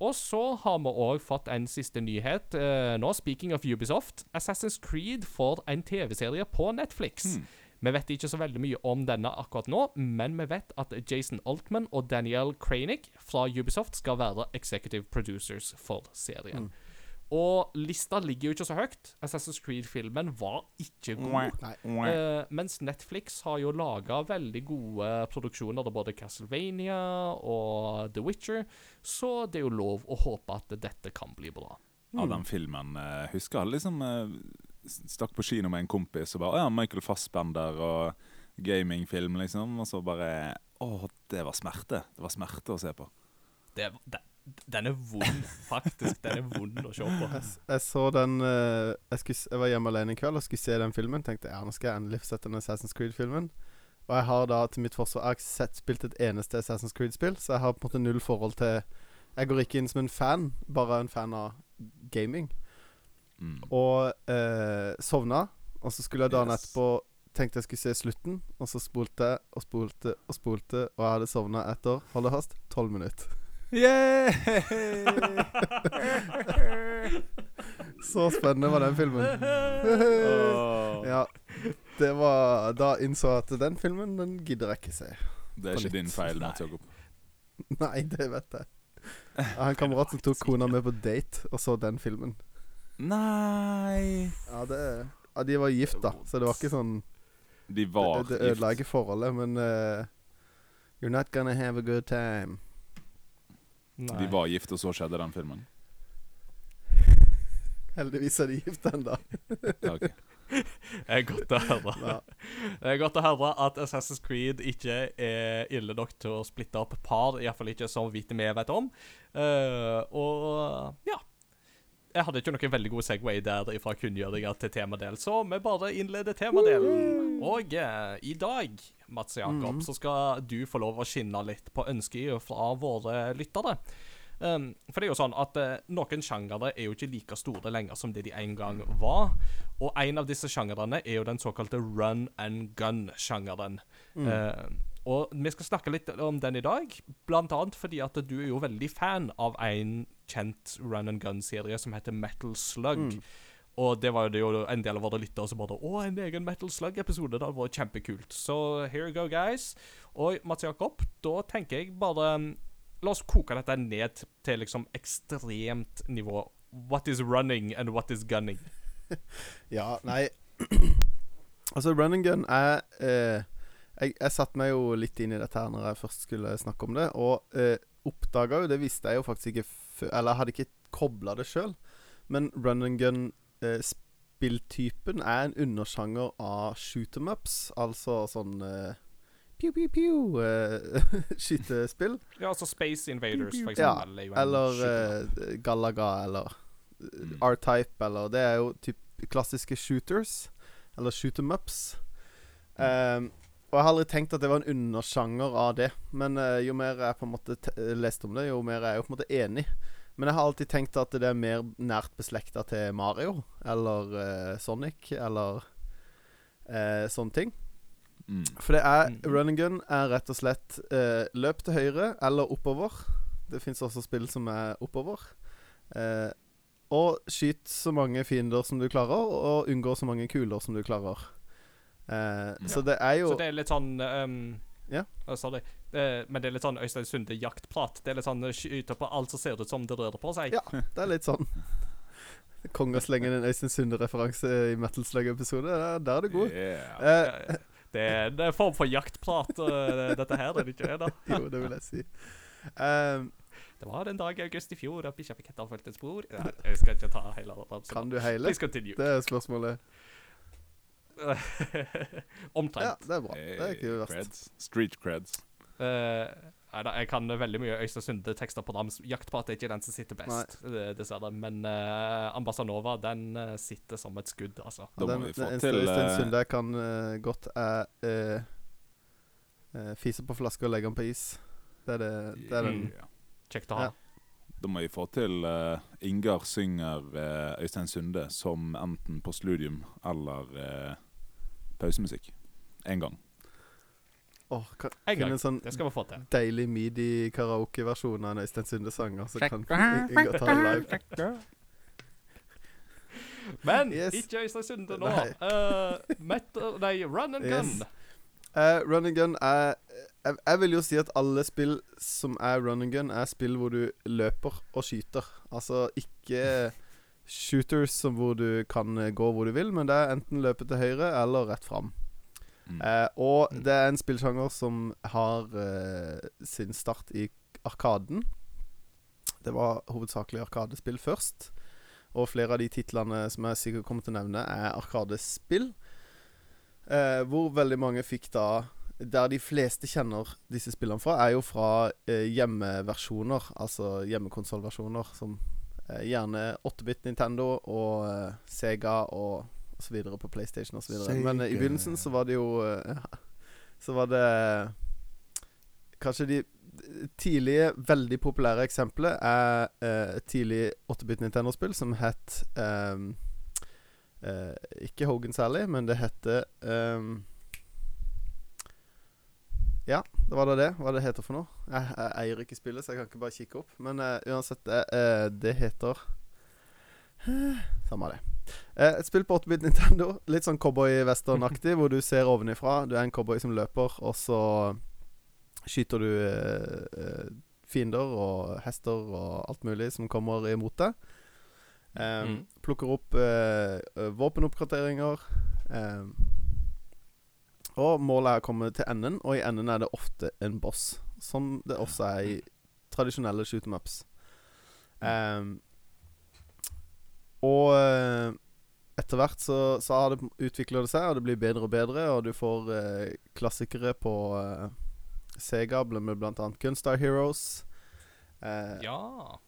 Og så har vi òg fått en siste nyhet. Uh, nå, speaking of Ubisoft. Assassin's Creed får en TV-serie på Netflix. Mm. Vi vet ikke så veldig mye om denne akkurat nå, men vi vet at Jason Altman og Daniel Cranick fra Ubisoft skal være executive producers for serien. Mm. Og lista ligger jo ikke så høyt. Assassin's Creed-filmen var ikke god. Eh, mens Netflix har jo laga veldig gode produksjoner av både Castlevania og The Witcher, så det er jo lov å håpe at dette kan bli bra. Av den filmen uh, husker alle liksom eh, stakk på kino med en kompis og bare «Å Ja, Michael Fassbender og gamingfilm, liksom. Og så bare Å, det var smerte. Det var smerte å se på. Det, det, den er vond, faktisk. Den er vond å se på. Jeg, jeg så den uh, jeg, skulle, jeg var hjemme alene en kveld og skulle se den filmen. Tenkte ja, nå skal jeg endelig sette den Assassin's Creed-filmen. Og jeg har da til mitt forsvar Jeg har ikke sett, spilt et eneste Assassin's Creed-spill, så jeg har på en måte null forhold til Jeg går ikke inn som en fan, bare en fan av gaming. Mm. Og eh, sovna. Og så skulle jeg dagen Yes. etterpå Tenkte jeg skulle se slutten, og så spolte jeg og spolte og spolte, og jeg hadde sovna etter Hold deg fast tolv minutter. Så spennende var den filmen. ja. Det var Da innså jeg at den filmen, den gidder jeg ikke se. Det er ikke din feil, Mats Jakob. Nei, det vet jeg. Jeg har en kamerat som tok kona med på date og så den filmen. Nei Ja, det Ja, de var gift, da, så det var ikke sånn De var Det, det ødela ikke forholdet, men uh, You're not gonna have a good time. De var gift, og så skjedde den filmen. [LAUGHS] Heldigvis er de gift ennå. [LAUGHS] Ja, ok. Det er godt å høre. Ja. Det er godt å høre at Assassin's Creed ikke er ille nok til å splitte opp par, iallfall ikke så vidt vi vet om. Uh, og ja. Jeg hadde ikke noen veldig god Segway der fra kunngjøringa til temadel, så vi bare innleder temadelen. Og eh, i dag, Mats Jakob, mm. så skal du få lov å skinne litt på ønsket fra våre lyttere. Um, for det er jo sånn at eh, noen sjangere er jo ikke like store lenger som det de en gang var. Og en av disse sjangerne er jo den såkalte run and gun-sjangeren. Eh, og vi skal snakke litt om den i dag, blant annet fordi at du er jo veldig fan av en kjent run and gun-serie som heter Metal Slug. Og det var jo det jo en del av våre lyttere som bare Å, en egen Metal Slug-episode. Det hadde vært kjempekult. Så here you go, guys. Og Mats Jakob, da tenker jeg bare La oss koke dette ned til liksom ekstremt nivå. What is running and what is gunning? [LAUGHS] Ja, nei [CLEARS THROAT] Altså, run and gun er eh, jeg, jeg satte meg jo litt inn i dette her når jeg først skulle snakke om det, og eh, oppdaga jo Det visste jeg jo faktisk ikke Eller jeg hadde ikke kobla det sjøl, men run and gun-spilltypen er en undersjanger av shoot em ups, altså sånn eh, Pew, pew, pew eh, [LAUGHS] skytespill. Ja, altså Space Invaders, for eksempel. Ja, Eller eh, Galaga, eller eh, Mm. R-Type, eller Det er jo typ klassiske shooters. Eller shoot em ups. Um, og jeg har aldri tenkt at det var en undersjanger av det. Men uh, jo mer jeg på en måte te leste om det, jo mer er jeg jo på en måte enig. Men jeg har alltid tenkt at det er mer nært beslekta til Mario eller uh, Sonic eller uh, sånne ting. Mm. For det er Running run and gun er rett og slett uh, løp til høyre eller oppover. Det fins også spill som er oppover. Eh, og skyt så mange fiender som du klarer, og unngå så mange kuler som du klarer. Ja. Så det er jo Så det er litt sånn um, Ja. Uh, sorry. Uh, men det er litt sånn Øystein Sunde jaktprat. Det er litt sånn eh, skyter på alt som ser ut som det rører på seg. Ja, det er litt sånn. [LAUGHS] Konga slenger en Øystein Sunde-referanse i Metal Slug-episode. Der, der er du god. Yeah. Eh, Det er det er en form for jaktprat, eh, dette her, er det ikke det? da? [LAUGHS] jo, det vil jeg si. Um, Det var en dag i august i fjor at bikkja fikk hetta fulgt et spor. [LAUGHS] Jeg skal ikke ta hele ramsen. kan du heile? Det er spørsmålet. [LAUGHS] Omtrent. Ja, det er bra. Det er ikke Hey, verst. creds. Street creds. Uh, nei da, jeg kan veldig mye Øystein Sunde-tekster på rams. Jaktprat er ikke den som sitter best, eh, dessverre. Men uh, Ambassanova, den uh, sitter som et skudd, altså. Må den, den eneste Øystein eh, Sunde jeg kan uh, godt, er eh, eh, fise på flaske og legge den på is. Det er, det, det er den. Ja. Kjekt å ha. Ja. Da må vi få til uh, Ingar synger uh, Øystein Sunde som enten på Sludium eller eh, pausemusikk. En gang. Oh, kan En gang. en sånn Det skal vi få til. deilig midi-karaoke-versjon av en Øystein Sunde-sanger, så kan Ingar ta det live. Men Yes. ikke Øystein Sunde nå. Nei. Uh, metal, nei, run and gun. Yes. Uh, run and gun er jeg, jeg vil jo si at alle spill som er run and gun, er spill hvor du løper og skyter. Altså ikke shooters som hvor du kan eh, gå hvor du vil, men det er enten løpe til høyre eller rett fram. Mm. Eh, og Mm. det er en spillsjanger som har eh, sin start i Arkaden. Det var hovedsakelig Arkadespill først. Og flere av de titlene som jeg sikkert kommer til å nevne, er Arkadespill. Eh, hvor veldig mange fikk da Der de fleste kjenner disse spillene fra, er jo fra eh, hjemmeversjoner. Altså hjemmekonsollversjoner som gjerne 8-bit Nintendo og eh, Sega og så videre på PlayStation og så videre. Men eh, i begynnelsen så var det jo eh, [LAUGHS] Så var det Kanskje de tidlige, veldig populære eksempelet er eh, et tidlig 8-bit Nintendo-spill som het um, Uh, Ikke Hogan Sally, men det heter ehm, Ja, det var da det. Hva det heter for noe. Jeg, jeg eier ikke spillet, så jeg kan ikke bare kikke opp. Men uh, uansett, eh, det heter Samme det. Uh, et spill på 8-bit Nintendo. Litt sånn cowboy-western-aktig, hvor du ser ovenifra. Du er en cowboy som løper, og så skyter du eh, eh, fiender og hester og alt mulig som kommer imot deg. Um, Mm. Plukker opp eh, eh, våpenoppgraderinger. Eh, og målet er å komme til enden, og i enden er det ofte en boss. Som det også er i tradisjonelle shoot 'em ups. Um, og eh, etter hvert så, så har det utvikler det seg, og det blir bedre og bedre, og du får eh, klassikere på eh, Sega, med annet Gunstar Heroes. Eh, Ja.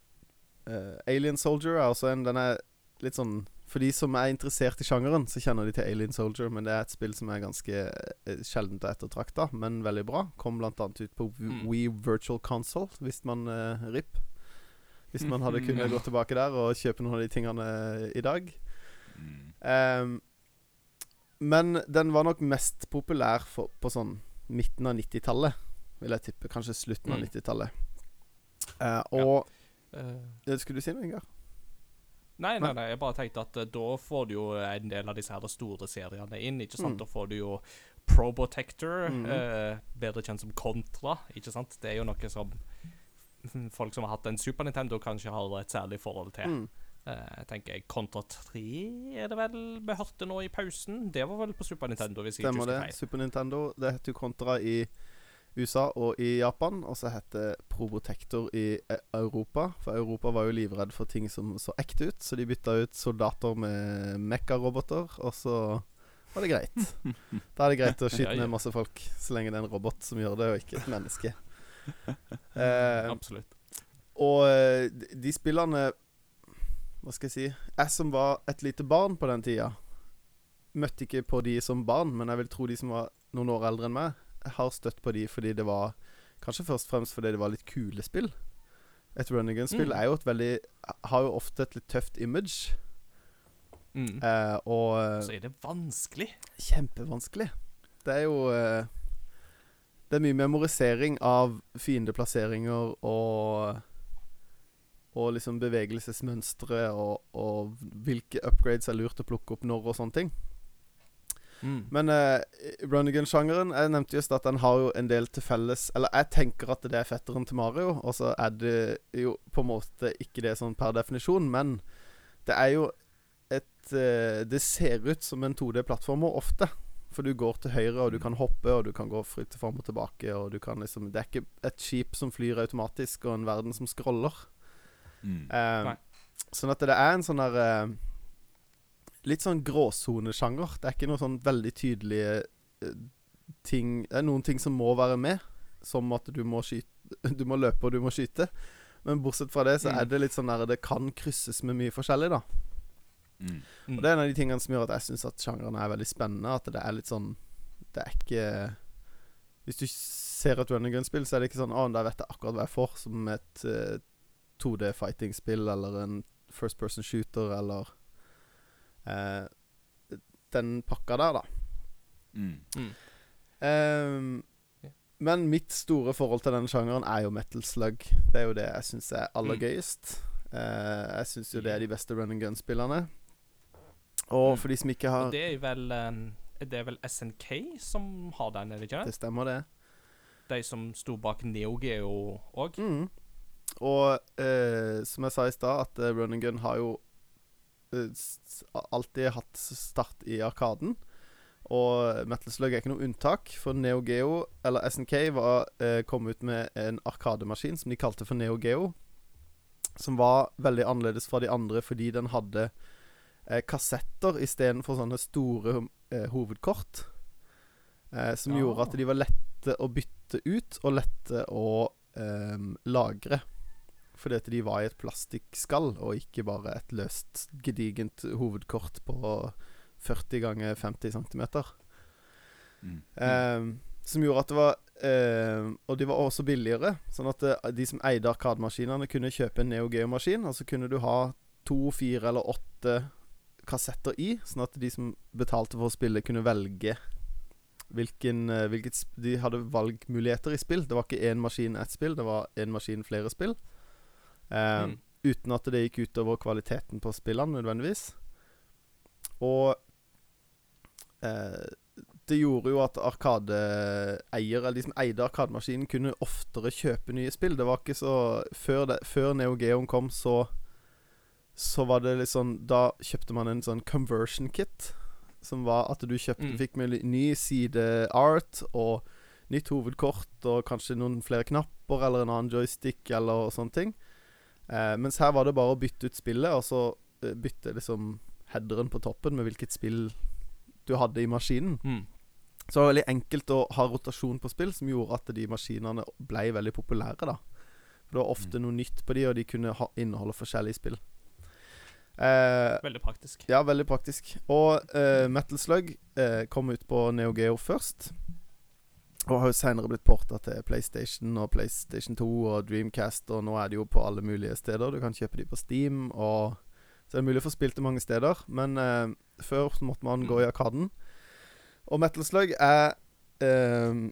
eh, Alien Soldier er også en Den er litt sånn For de som er interessert i sjangeren, så kjenner de til Alien Soldier, men det er et spill som er ganske eh, sjeldent og ettertrakta, men veldig bra. Kom annet ut på Mm. Wii Virtual Console, hvis man uh, RIP. Hvis man hadde kunnet [LAUGHS] gå tilbake der og kjøpe noen av de tingene i dag. Mm. Ehm, men den var nok mest populær for, på sånn midten av 90-tallet, vil jeg tippe. Kanskje slutten av Mm. 90-tallet. Uh, og ja. eh, Skulle du si noe, Ingar? Nei, nei, Nei. jeg bare tenkte at eh, da får du jo en del av disse her store seriene inn, ikke sant? Mm. Da får du jo Probotector, Mhm. eh, bedre kjent som Contra, ikke sant? Det er jo noe som [LAUGHS] folk som har hatt en Super Nintendo kanskje har et særlig forhold til. Mm. Eh, tenker jeg Contra 3 er det vel vi hørte nå i pausen? Det var vel på Super Nintendo, hvis jeg ikke Stemmer det. husker feil. Super Nintendo. Det heter jo Contra i USA og i Japan. Og så heter Probotector i eh, Europa. For Europa var jo livredd for ting som så ekte ut, så de bytta ut soldater med mekka-roboter, og så var det greit. [LAUGHS] Da er det greit å skyte ned masse folk, så lenge det er en robot som gjør det, og ikke et menneske. [LAUGHS] Eh, Absolutt. og eh, de- de spillene Hva skal jeg si Jeg som var et lite barn på den tida, møtte ikke på de som barn, men jeg vil tro de som var noen år eldre enn meg, har støtt på de fordi det var Kanskje først og fremst fordi det var litt kule spill. Et run and gun-spill Mm. er jo et veldig Har jo ofte et litt tøft image. Mm. Eh, og eh, Så er det vanskelig. kjempevanskelig. Det er jo eh, Det er mye memorisering av fiendeplasseringer og Og liksom bevegelsesmønstre og, og hvilke upgrades er lurt å plukke opp når og sånne ting. Mm. Men uh, Runnigan-sjangeren Jeg nevnte just at den har jo en del til felles Eller jeg tenker at det er fetteren til Mario, og så er det jo på en måte ikke det sånn per definisjon, men det er jo et uh, Det ser ut som en 2D-plattformer ofte. For du går til høyre, og du kan hoppe, og du kan gå fritt fram og tilbake, og du kan liksom Det er ikke et skip som flyr automatisk, og en verden som scroller. Mm. Uh, sånn at det er en sånn der eh, Litt sånn gråsonesjanger. Det er ikke noen sånn veldig tydelige eh, ting Det er noen ting som må være med, som at du må skyte [LAUGHS] Du må løpe og du må skyte. Men bortsett fra det, så Mm. er det litt sånn der Det kan krysses med mye forskjellig, da. Mm. Mm. Og det er en av de tingene som gjør at jeg syns at sjangeren er veldig spennende. At det er litt sånn Det er ikke Hvis du ser et run and gun-spill, så er det ikke sånn Å, der vet jeg akkurat hva jeg får, som et uh, 2D fighting-spill eller en first person shooter eller eh, Den pakka der, da. Mm. Mm. Eh, men mitt store forhold til den sjangeren er jo metal slug. Det er jo det jeg syns er aller Mm. gøyest. Eh, jeg syns jo det er de beste run and gun-spillerne. Og Mm. for de som ikke har Og det er vel Det er vel SNK som har den, er det ikke det? Det stemmer, det. De som sto bak Neo Geo òg. Mm. Og eh, som jeg sa i stad, at eh, Run and Gun har jo alltid hatt start i Arkaden. Og Metal Slug er ikke noe unntak, for Neo Geo, eller SNK, var, eh, kom ut med en arkademaskin som de kalte for Neo Geo. Som var veldig annerledes fra de andre fordi den hadde eh, kassetter istedenfor sånne store eh, hovedkort. Eh, som ja. gjorde at de var lette å bytte ut og lette å eh, lagre. Fordi at de var i et plastikkskall, og ikke bare et løst, gedigent hovedkort på 40 ganger 50 cm. Mm. Eh, som gjorde at det var eh, Og de var også billigere. Sånn at eh, de som eide arkademaskinene, kunne kjøpe en Neo Geo-maskin, og så kunne du ha to, fire eller åtte kassetter i, sånn at de som betalte for å spille, kunne velge hvilken eh, hvilket De hadde valgmuligheter i spill. Det var ikke én maskin, ett spill. Det var én maskin, flere spill. Eh, Mm. Uten at det gikk utover kvaliteten på spillene nødvendigvis. Og eh, det gjorde jo at arkadeeiere, eller de som eide arkademaskinen, kunne oftere kjøpe nye spill. Det var ikke så Før, det, før Neo Geon kom, så Så var det litt sånn Da kjøpte man en sånn conversion kit. Som var at du kjøpte Mm. fikk med ny side art og nytt hovedkort og kanskje noen flere knapper eller en annen joystick eller sånne ting. Eh, mens her var det bare å bytte ut spillet, og så eh, bytte liksom headeren på toppen med hvilket spill du hadde i maskinen. Mm. Så det var veldig enkelt å ha rotasjon på spill, som gjorde at de maskinene ble veldig populære. da For Det var ofte noe nytt på de, og de kunne ha, inneholde forskjellige spill. Eh, Veldig praktisk. ja, veldig praktisk. Og eh, Metal Slug eh, kom ut på Neo Geo først. Og har jo senere blitt porta til PlayStation og PlayStation 2 og Dreamcast, og nå er det jo på alle mulige steder. Du kan kjøpe de på Steam, og så er det mulig å få spilt det mange steder. Men eh, før så måtte man gå i Arkaden. Og Metal Slug er eh,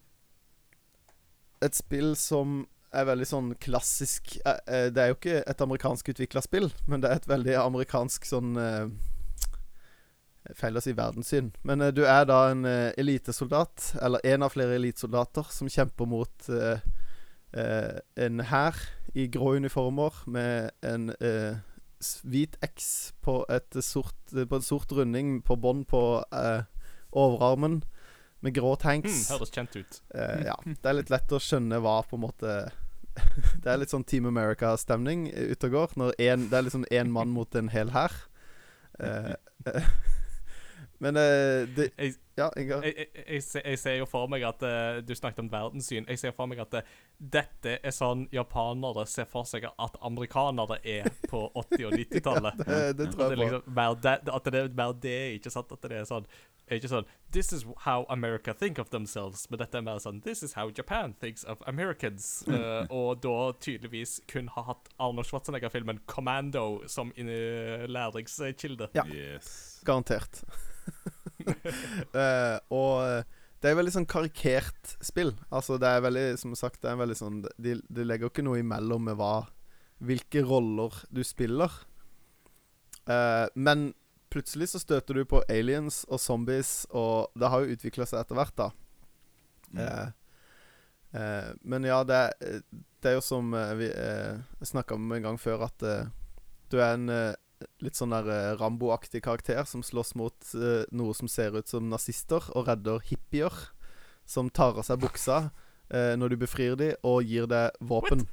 et spill som er veldig sånn klassisk eh, eh, Det er jo ikke et amerikansk utvikla spill, men det er et veldig amerikansk sånn eh, Feil å si verdenssyn. Men eh, du er da en eh, elitesoldat, eller en av flere elitesoldater, som kjemper mot eh, en hær i grå uniformer med en hvit X på, sort, på en sort runding på bånd på eh, overarmen, med grå Mm, tanks. høres kjent ut. Eh, ja, det er litt lett å skjønne hva på en måte [LAUGHS] Det er litt sånn Team America-stemning ute og går. Når en, det er liksom én mann mot en hel hær. Eh, [LAUGHS] men uh, det Jeg, Ja, Ingar. jeg, jeg, jeg, ser- jeg ser jo for meg at uh, Du snakket om verdenssyn. Jeg ser for meg at uh, dette er sånn japanere ser for seg at amerikanere er på 80- og 90-tallet. [LAUGHS] Det, det tror jeg på. liksom, at det er mer det, ikke sant? At det er sånn er ikke sånn This is how America think of themselves. Men dette er mer sånn This is how Japan thinks of Americans. Uh, og da tydeligvis kun har hatt Arnold Schwarzenegger-filmen Commando som læringskilde. Ja. Yes. Garantert. [LAUGHS] Eh, og eh, det er veldig sånn karikert spill. Altså det er veldig, som sagt, det er veldig sånn De, de legger ikke noe imellom med hva Hvilke roller du spiller. Uh, men plutselig så støter du på aliens og zombies, og det har jo utvikla seg etter hvert, da. Mm. Uh, uh, men ja, det er, det er jo som vi uh, snakka om en gang før, at du er en litt sånn der eh, Rambo-aktig karakter som slåss mot uh, noe som ser ut som nazister, og redder hippier som tar av seg buksa uh, når du befrir dem, og gir deg våpen.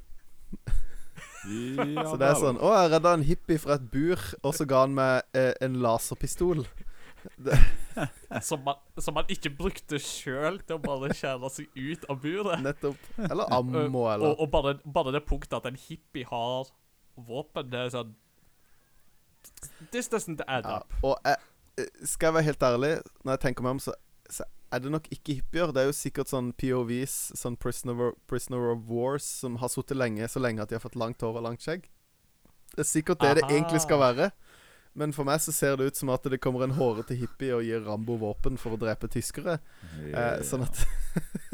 Ja, [LAUGHS] Så det er sånn Å, jeg redda en hippie fra et bur, og så ga han meg uh, en laserpistol. [LAUGHS] Som, man, som man ikke brukte sjøl til å bare skjære seg ut av buret. Nettopp. Eller [LAUGHS] ammo, eller Og, og bare, bare det punktet at en hippie har våpen, det er sånn This doesn't add Ja, up. og jeg, eh, skal jeg være helt ærlig, når jeg tenker meg om, så, så er det nok ikke hippier. Det er jo sikkert sånn POVs, sånn prisoner, of- prisoner of Wars, som har sittet lenge så lenge at de har fått langt hår og langt skjegg. Det er sikkert det det egentlig skal være. Men for meg så ser det ut som at det kommer en hårete hippie og gir Rambo våpen for å drepe tyskere. Eh, sånn at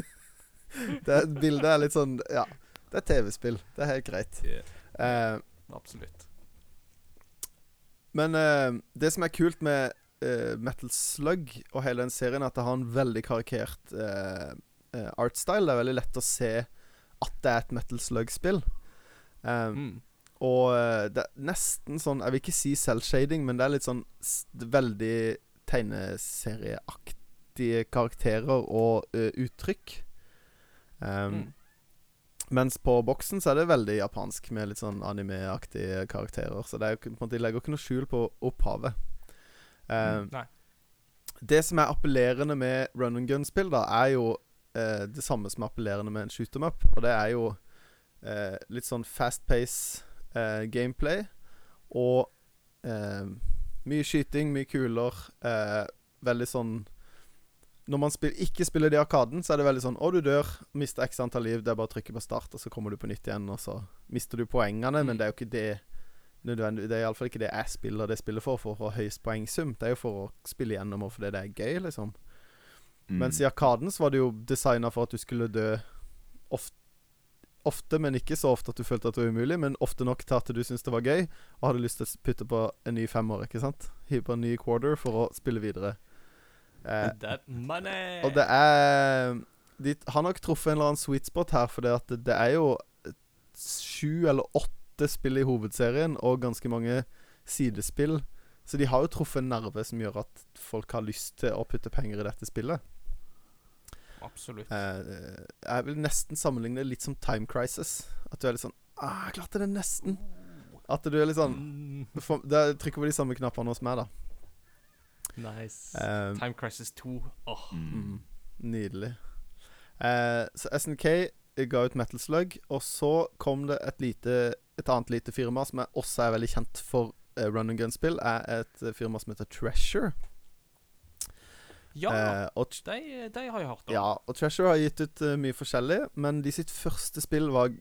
[LAUGHS] det Bildet er litt sånn Ja, det er TV-spill. Det er helt greit. Yeah. Eh, Absolutt. Men uh, det som er kult med uh, Metal Slug og hele den serien, er at det har en veldig karikert uh, artstyle. Det er veldig lett å se at det er et Metal Slug-spill. Eh, Mm. Og eh, det er nesten sånn Jeg vil ikke si selvshading, men det er litt sånn veldig tegneserieaktige karakterer og eh, uttrykk. Um, Mm. Mens på boksen så er det veldig japansk, med litt sånn anime-aktige karakterer. Så det er jo på en måte, de legger ikke noe skjul på opphavet. Eh, Nei. det som er appellerende med run and gun-spill, da, er jo uh, det samme som er appellerende med en shoot them up. Og det er jo uh, litt sånn fast pace gameplay. Og mye skyting, mye kuler. Veldig sånn Når man spiller, ikke spiller det i Arkaden, så er det veldig sånn Å, du dør, mister x antall liv, det er bare å trykke på start, og så kommer du på nytt igjen, og så mister du poengene, men Mm. det er jo ikke det nødvendig, Det er iallfall ikke det jeg spiller det spillet for, for å få høyest poengsum. Det er jo for å spille gjennom og fordi det er gøy, liksom. Mm. Mens i Arkaden så var det jo designa for at du skulle dø ofte, ofte, men ikke så ofte at du følte at det var umulig, men ofte nok til at du syntes det var gøy og hadde lyst til å putte på en ny femmer, ikke sant? Hive på en ny quarter for å spille videre. Eh, og det er De har nok truffet en eller annen sweet spot her, for det, det, det er jo sju eller åtte spill i hovedserien og ganske mange sidespill. Så de har jo truffet en nerve som gjør at folk har lyst til å putte penger i dette spillet. Absolutt. Eh, jeg vil nesten sammenligne det litt som Time Crisis. At du er litt sånn ah, 'Jeg klarte det nesten'. At du er litt sånn Mm, Der trykker på de samme knappene hos meg, da. Nice. Eh, Time Crisis 2. Åh, Mm. Mm, nydelig. Eh, så SNK ga ut Metal Slug, og så kom det et lite Et annet lite firma som er også er veldig kjent for uh, run and gun-spill, er et eh, firma som heter Treasure. Ja, Eh, og, de, de har jeg hørt om. ja, og Treasure har gitt ut uh, mye forskjellig, men de sitt første spill var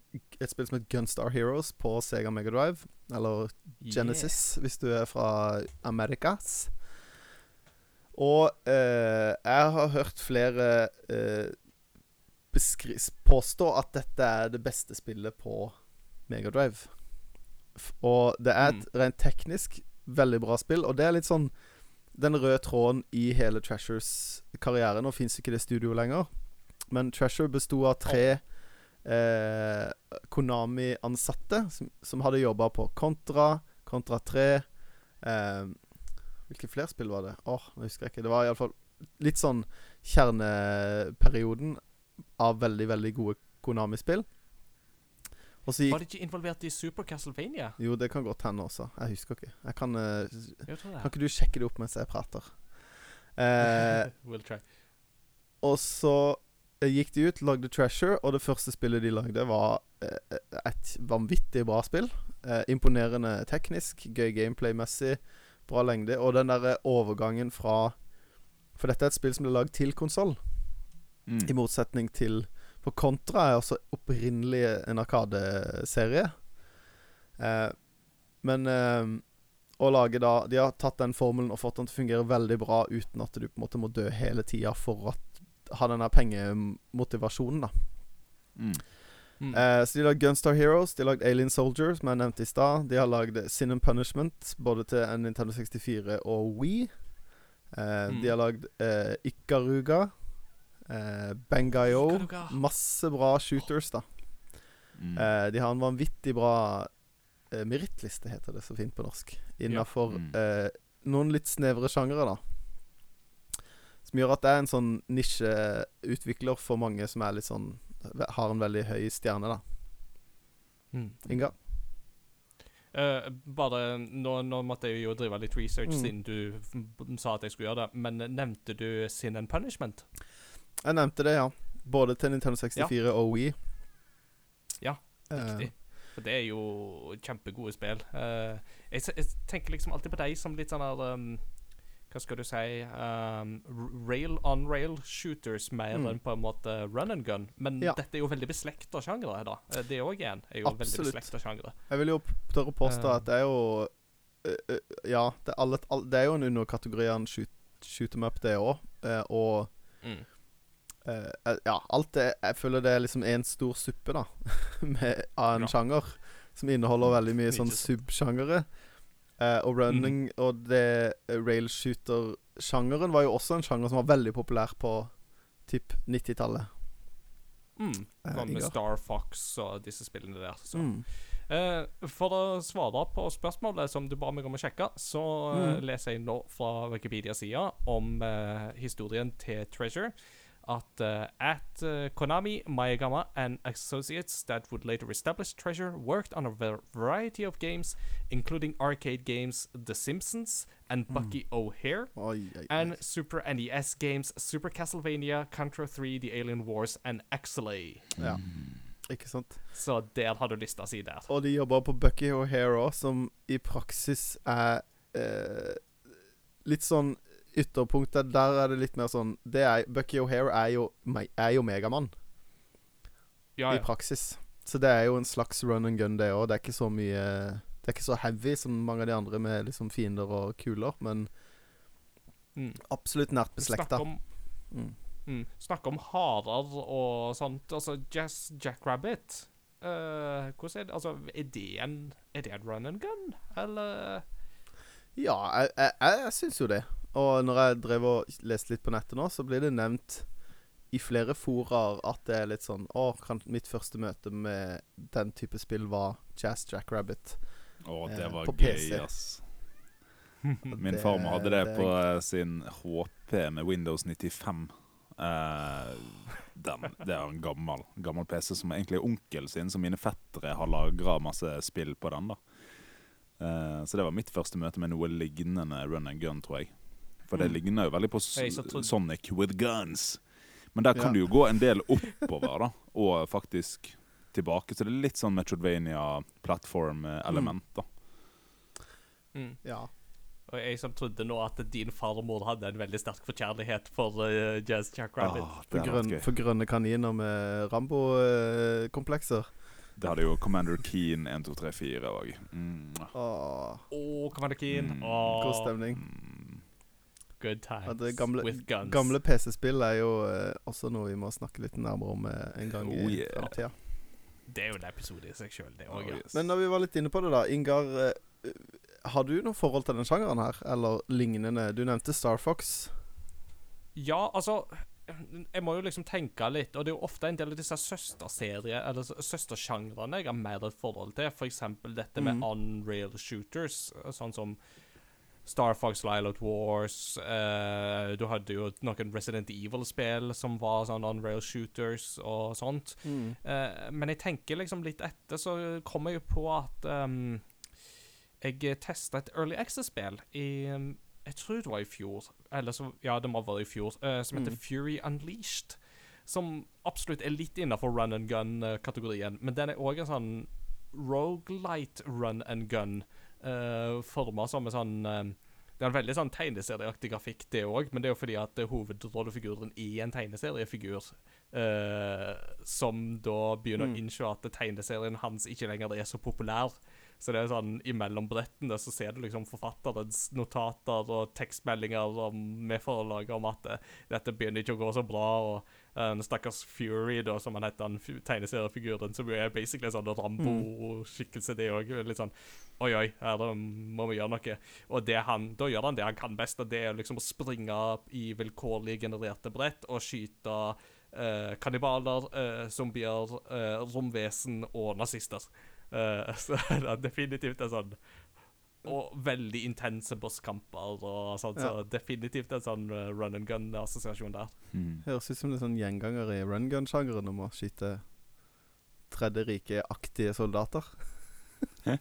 et spill som het Gunstar Heroes på Sega Megadrive, eller Genesis, hvis du er fra Amerikas. Og eh, jeg har hørt flere eh, påstå at dette er det beste spillet på Megadrive. Og det er et rent teknisk veldig bra spill, og det er litt sånn den røde tråden i hele Treasures karriere. Nå fins ikke det studioet lenger, men Treasure besto av tre eh, Konami-ansatte som, som hadde jobba på Contra, Contra 3 eh, Hvilke flere spill var det? Åh, jeg husker ikke. Det var iallfall litt sånn kjerneperioden av veldig, veldig gode Konami-spill. Og Var de ikke involvert i Super Castlevania? Jo, det kan godt hende også. Jeg husker ikke. Jeg kan eh, Jeg Kan ikke du sjekke det opp mens jeg prater? [LAUGHS] Eh, We'll try. og så eh, gikk de ut, lagde Treasure, og det første spillet de lagde, var eh, et vanvittig bra spill. Eh, imponerende teknisk, gøy gameplay-messig, bra lengde. Og den derre overgangen fra For dette er et spill som ble lagd til konsoll, Mm. i motsetning til For Contra er også opprinnelig en Arkadeserie. Eh, men eh, å lage da De har tatt den formelen og fått den til å fungere veldig bra uten at du på en måte må dø hele tida for å ha denne pengemotivasjonen, da. Mm. Mm. Eh, så de har lagd Gunstar Heroes, de har lagd Alien Soldier, som jeg nevnte i stad. De har lagd Sin and Punishment, både til Nintendo 64 og Wii. Eh, Mm. De har lagd eh, Ikaruga, eh, Bangayo Ikaruga. Masse bra shooters, da. Mm. Eh, de har en vanvittig bra eh, merittliste, heter det så fint på norsk. Innafor Mm. eh, noen litt snevre sjangere, da. Som gjør at det er en sånn nisjeutvikler for mange som er litt sånn Har en veldig høy stjerne, da. Mm. Inga? Uh, bare nå, nå måtte jeg jo drive litt research Mm. siden du sa at jeg skulle gjøre det, men nevnte du Sin and Punishment? Jeg nevnte det, ja. Både til Nintendo 64 og Wii. Ja, riktig. Riktig. For det er jo kjempegode spill. Uh, jeg, jeg tenker liksom alltid på deg som litt sånn her um, Hva skal du si um, Rail on rail shooters mer Mm. enn på en måte run and gun. Men Ja. dette er jo veldig beslekta sjangre, da. Eh, Det òg igjen er jo Absolutt. veldig beslekta sjangre. Jeg vil jo tørre å påstå Eh. at det er jo uh, Ja, det er, alle, all, det er jo en underkategori av shoot, shoot em up, det òg. og Mm. eh, Ja, alt det Jeg føler det er liksom en stor suppe, da. [LAUGHS] med, av en Ja. sjanger. Som inneholder veldig mye sånn subsjangere. Eh, og running og det uh, railshooter-sjangeren var jo også en sjanger som var veldig populær på typ 90-tallet. Mm. Eh, Sånn med Star Fox og disse spillene der. Så. Mm. Eh, for å svare på spørsmålet som du ba meg om å sjekke, så eh, Mm. leser jeg nå fra Wikipedia-sida om eh, historien til Treasure. At uh, at uh, Konami, Mayagama and associates that would later establish Treasure worked on a variety of games, including arcade games The Simpsons and Bucky O'Hare. Oi, oi, oi. And Super NES games Super Castlevania, Contra 3, The Alien Wars and XLA. Ja. Ikke sant? Så der har du lista si der. Og de jobber på Bucky O'Hare òg, som i praksis er eh, litt sånn ytterpunktet. Der er det litt mer sånn det er, Bucky O'Hare er jo, er jo Megamann Ja, i praksis. Så det er jo en slags run and gun, det òg. Det er ikke så mye Det er ikke så heavy som mange av de andre med liksom fiender og kuler, men Mm. absolutt nært beslekta. Snakk om, Mm. mm, snakk om harer og sånt. Altså, Jazz Jackrabbit uh, Hvordan er det Altså, er det en Er det en run and gun, eller Ja, jeg, jeg, jeg syns jo det. Og når jeg drev og leste litt på nettet nå, så blir det nevnt i flere foraer at det er litt sånn Å, kan mitt første møte med den type spill var Jazz Jackrabbit. Å, det eh, var på gøy, PC. ass. [LAUGHS] Min farmor hadde det, det på eh, sin HP med Windows 95. Uh, den, det er en gammel, gammel PC som egentlig er onkel sin, så mine fettere har lagra masse spill på den. da uh, Så det var mitt første møte med noe lignende run and gun, tror jeg. For det Mm. ligner jo veldig på Sonic with guns. Men der kan Ja. du jo gå en del oppover, da, og faktisk tilbake. Så det er litt sånn Metroidvania-plattform-element, da. mm. Ja. Og jeg som trodde nå at din farmor hadde en veldig sterk forkjærlighet for uh, Jazz Jackrabbit. Ah, For, gøy. for grønne kaniner med Rambo-komplekser. Det hadde jo Commander Keen 1, 2, 3, 4 òg. Mm. Åh, Oh, Commander Keen. Mm. God stemning. Mm. Good times gamle- with guns. Gamle PC-spill er jo eh, også noe vi må snakke litt nærmere om eh, en gang Oh, i yeah. framtida. Det er jo en episode i seg sjøl, det Oh, òg. ja. yes. Men når vi var litt inne på det, da. Ingar, eh, har du noe forhold til den sjangeren her? Eller lignende? Du nevnte Star Fox. Ja, altså Jeg må jo liksom tenke litt, og det er jo ofte en del av disse søsterserier Eller søstersjangrene jeg har mer et forhold til. For eksempel dette med Unreal on-rail shooters, sånn som Star Fox Lilot Wars. Uh, du hadde jo noen Resident Evil-spill som var sånn on-rail shooters og sånt. Eh, men jeg tenker liksom litt etter, så kommer jeg jo på at um, jeg testa et Early Access-spill i um, Jeg tror det var i fjor. Eller så, ja, det må ha vært i fjor. Uh, som heter Mm. Fury Unleashed. Som absolutt er litt innafor run and gun-kategorien. Men den er òg en sånn rogelight run and gun. Uh, Forma som en sånn eh, Det er en veldig sånn tegneserieaktig grafikk, det òg, men det er jo fordi at eh, hovedrollefiguren er en tegneseriefigur. eh, som da begynner Mm. å innse at tegneserien hans ikke lenger er så populær. Så det er sånn imellom brettene så ser du liksom forfatterens notater og tekstmeldinger om, med forlaget om at eh, dette begynner ikke å gå så bra, og eh, en stakkars Fury, da, som han heter, den tegneseriefiguren, som jo er basically sånn Rambo-skikkelse, det òg. Litt sånn Oi, oi, her må vi gjøre noe. Og det han, da gjør han det han kan best, og det er liksom å springe i vilkårlig genererte brett og skyte uh, kannibaler, uh, zombier, uh, romvesen og nazister. Uh, [LAUGHS] så det er definitivt en sånn Og veldig intense bosskamper og sånn, så definitivt en sånn eh, run and gun-assosiasjon der. Mm. Høres ut som en sånn gjenganger i run gun-sjangeren om å skyte Tredje rike-aktige soldater. [LAUGHS]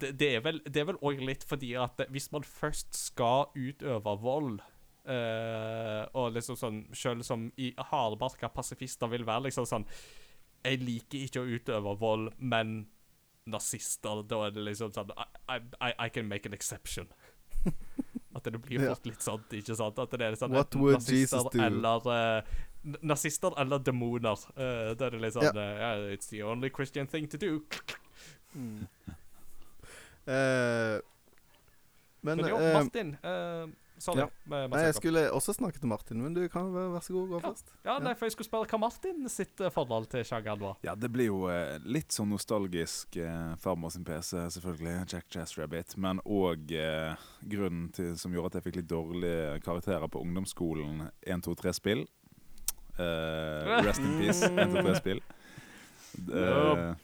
det, det er vel Det er vel òg litt fordi at hvis man først skal utøve vold eh, Og liksom sånn Selv som i hardbarka pasifister vil være liksom sånn Jeg liker ikke å utøve vold, men nazister, da er det liksom sånn I, I, I can make an exception. [LAUGHS] At det blir fort litt sånn, ikke sant? At det er sånn What would Jesus do? Eller uh, Nazister eller demoner. Uh, da er det litt sånn yeah, It's the only Christian thing to do. Eh, men Men jo, Martin Sorry. ja. med- med Nei, jeg skulle også snakke til Martin, men du kan være vær så god gå Ja. først. Ja, nei, for jeg skulle spørre hva Martin sitt eh, forhold til sjangeren var. Ja, det blir jo eh, litt sånn nostalgisk eh, farmor sin PC, selvfølgelig. Jack Jazz Rabbit. Men òg eh, grunnen til, som gjorde at jeg fikk litt dårlige karakterer på ungdomsskolen 1, 2, 3-spill. Eh, rest in peace, 1, 2, 3-spill. Ja.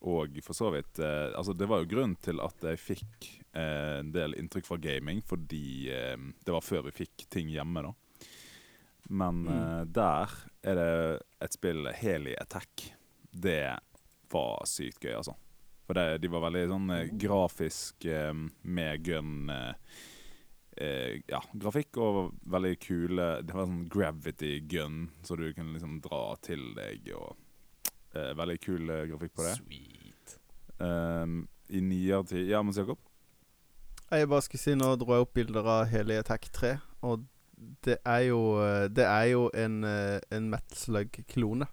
og for så vidt eh, Altså, det var jo grunnen til at jeg fikk eh, en del inntrykk fra gaming, fordi eh, det var før vi fikk ting hjemme, da. Men Mm. eh, der er det et spill, Heli Attack. Det var sykt gøy, altså. For det, de var veldig sånn eh, grafisk eh, med gun eh, eh, Ja, grafikk og veldig kule Det var sånn gravity gun, så du kunne liksom dra til deg og eh, Veldig kul eh, grafikk på det. Sweet. Um, I nyere tid Ja, Mons Jakob? Jeg bare skulle si, Nå dro jeg opp bilder av hele Attack 3, og det er jo Det er jo en, eh, en Metal Slug-klone.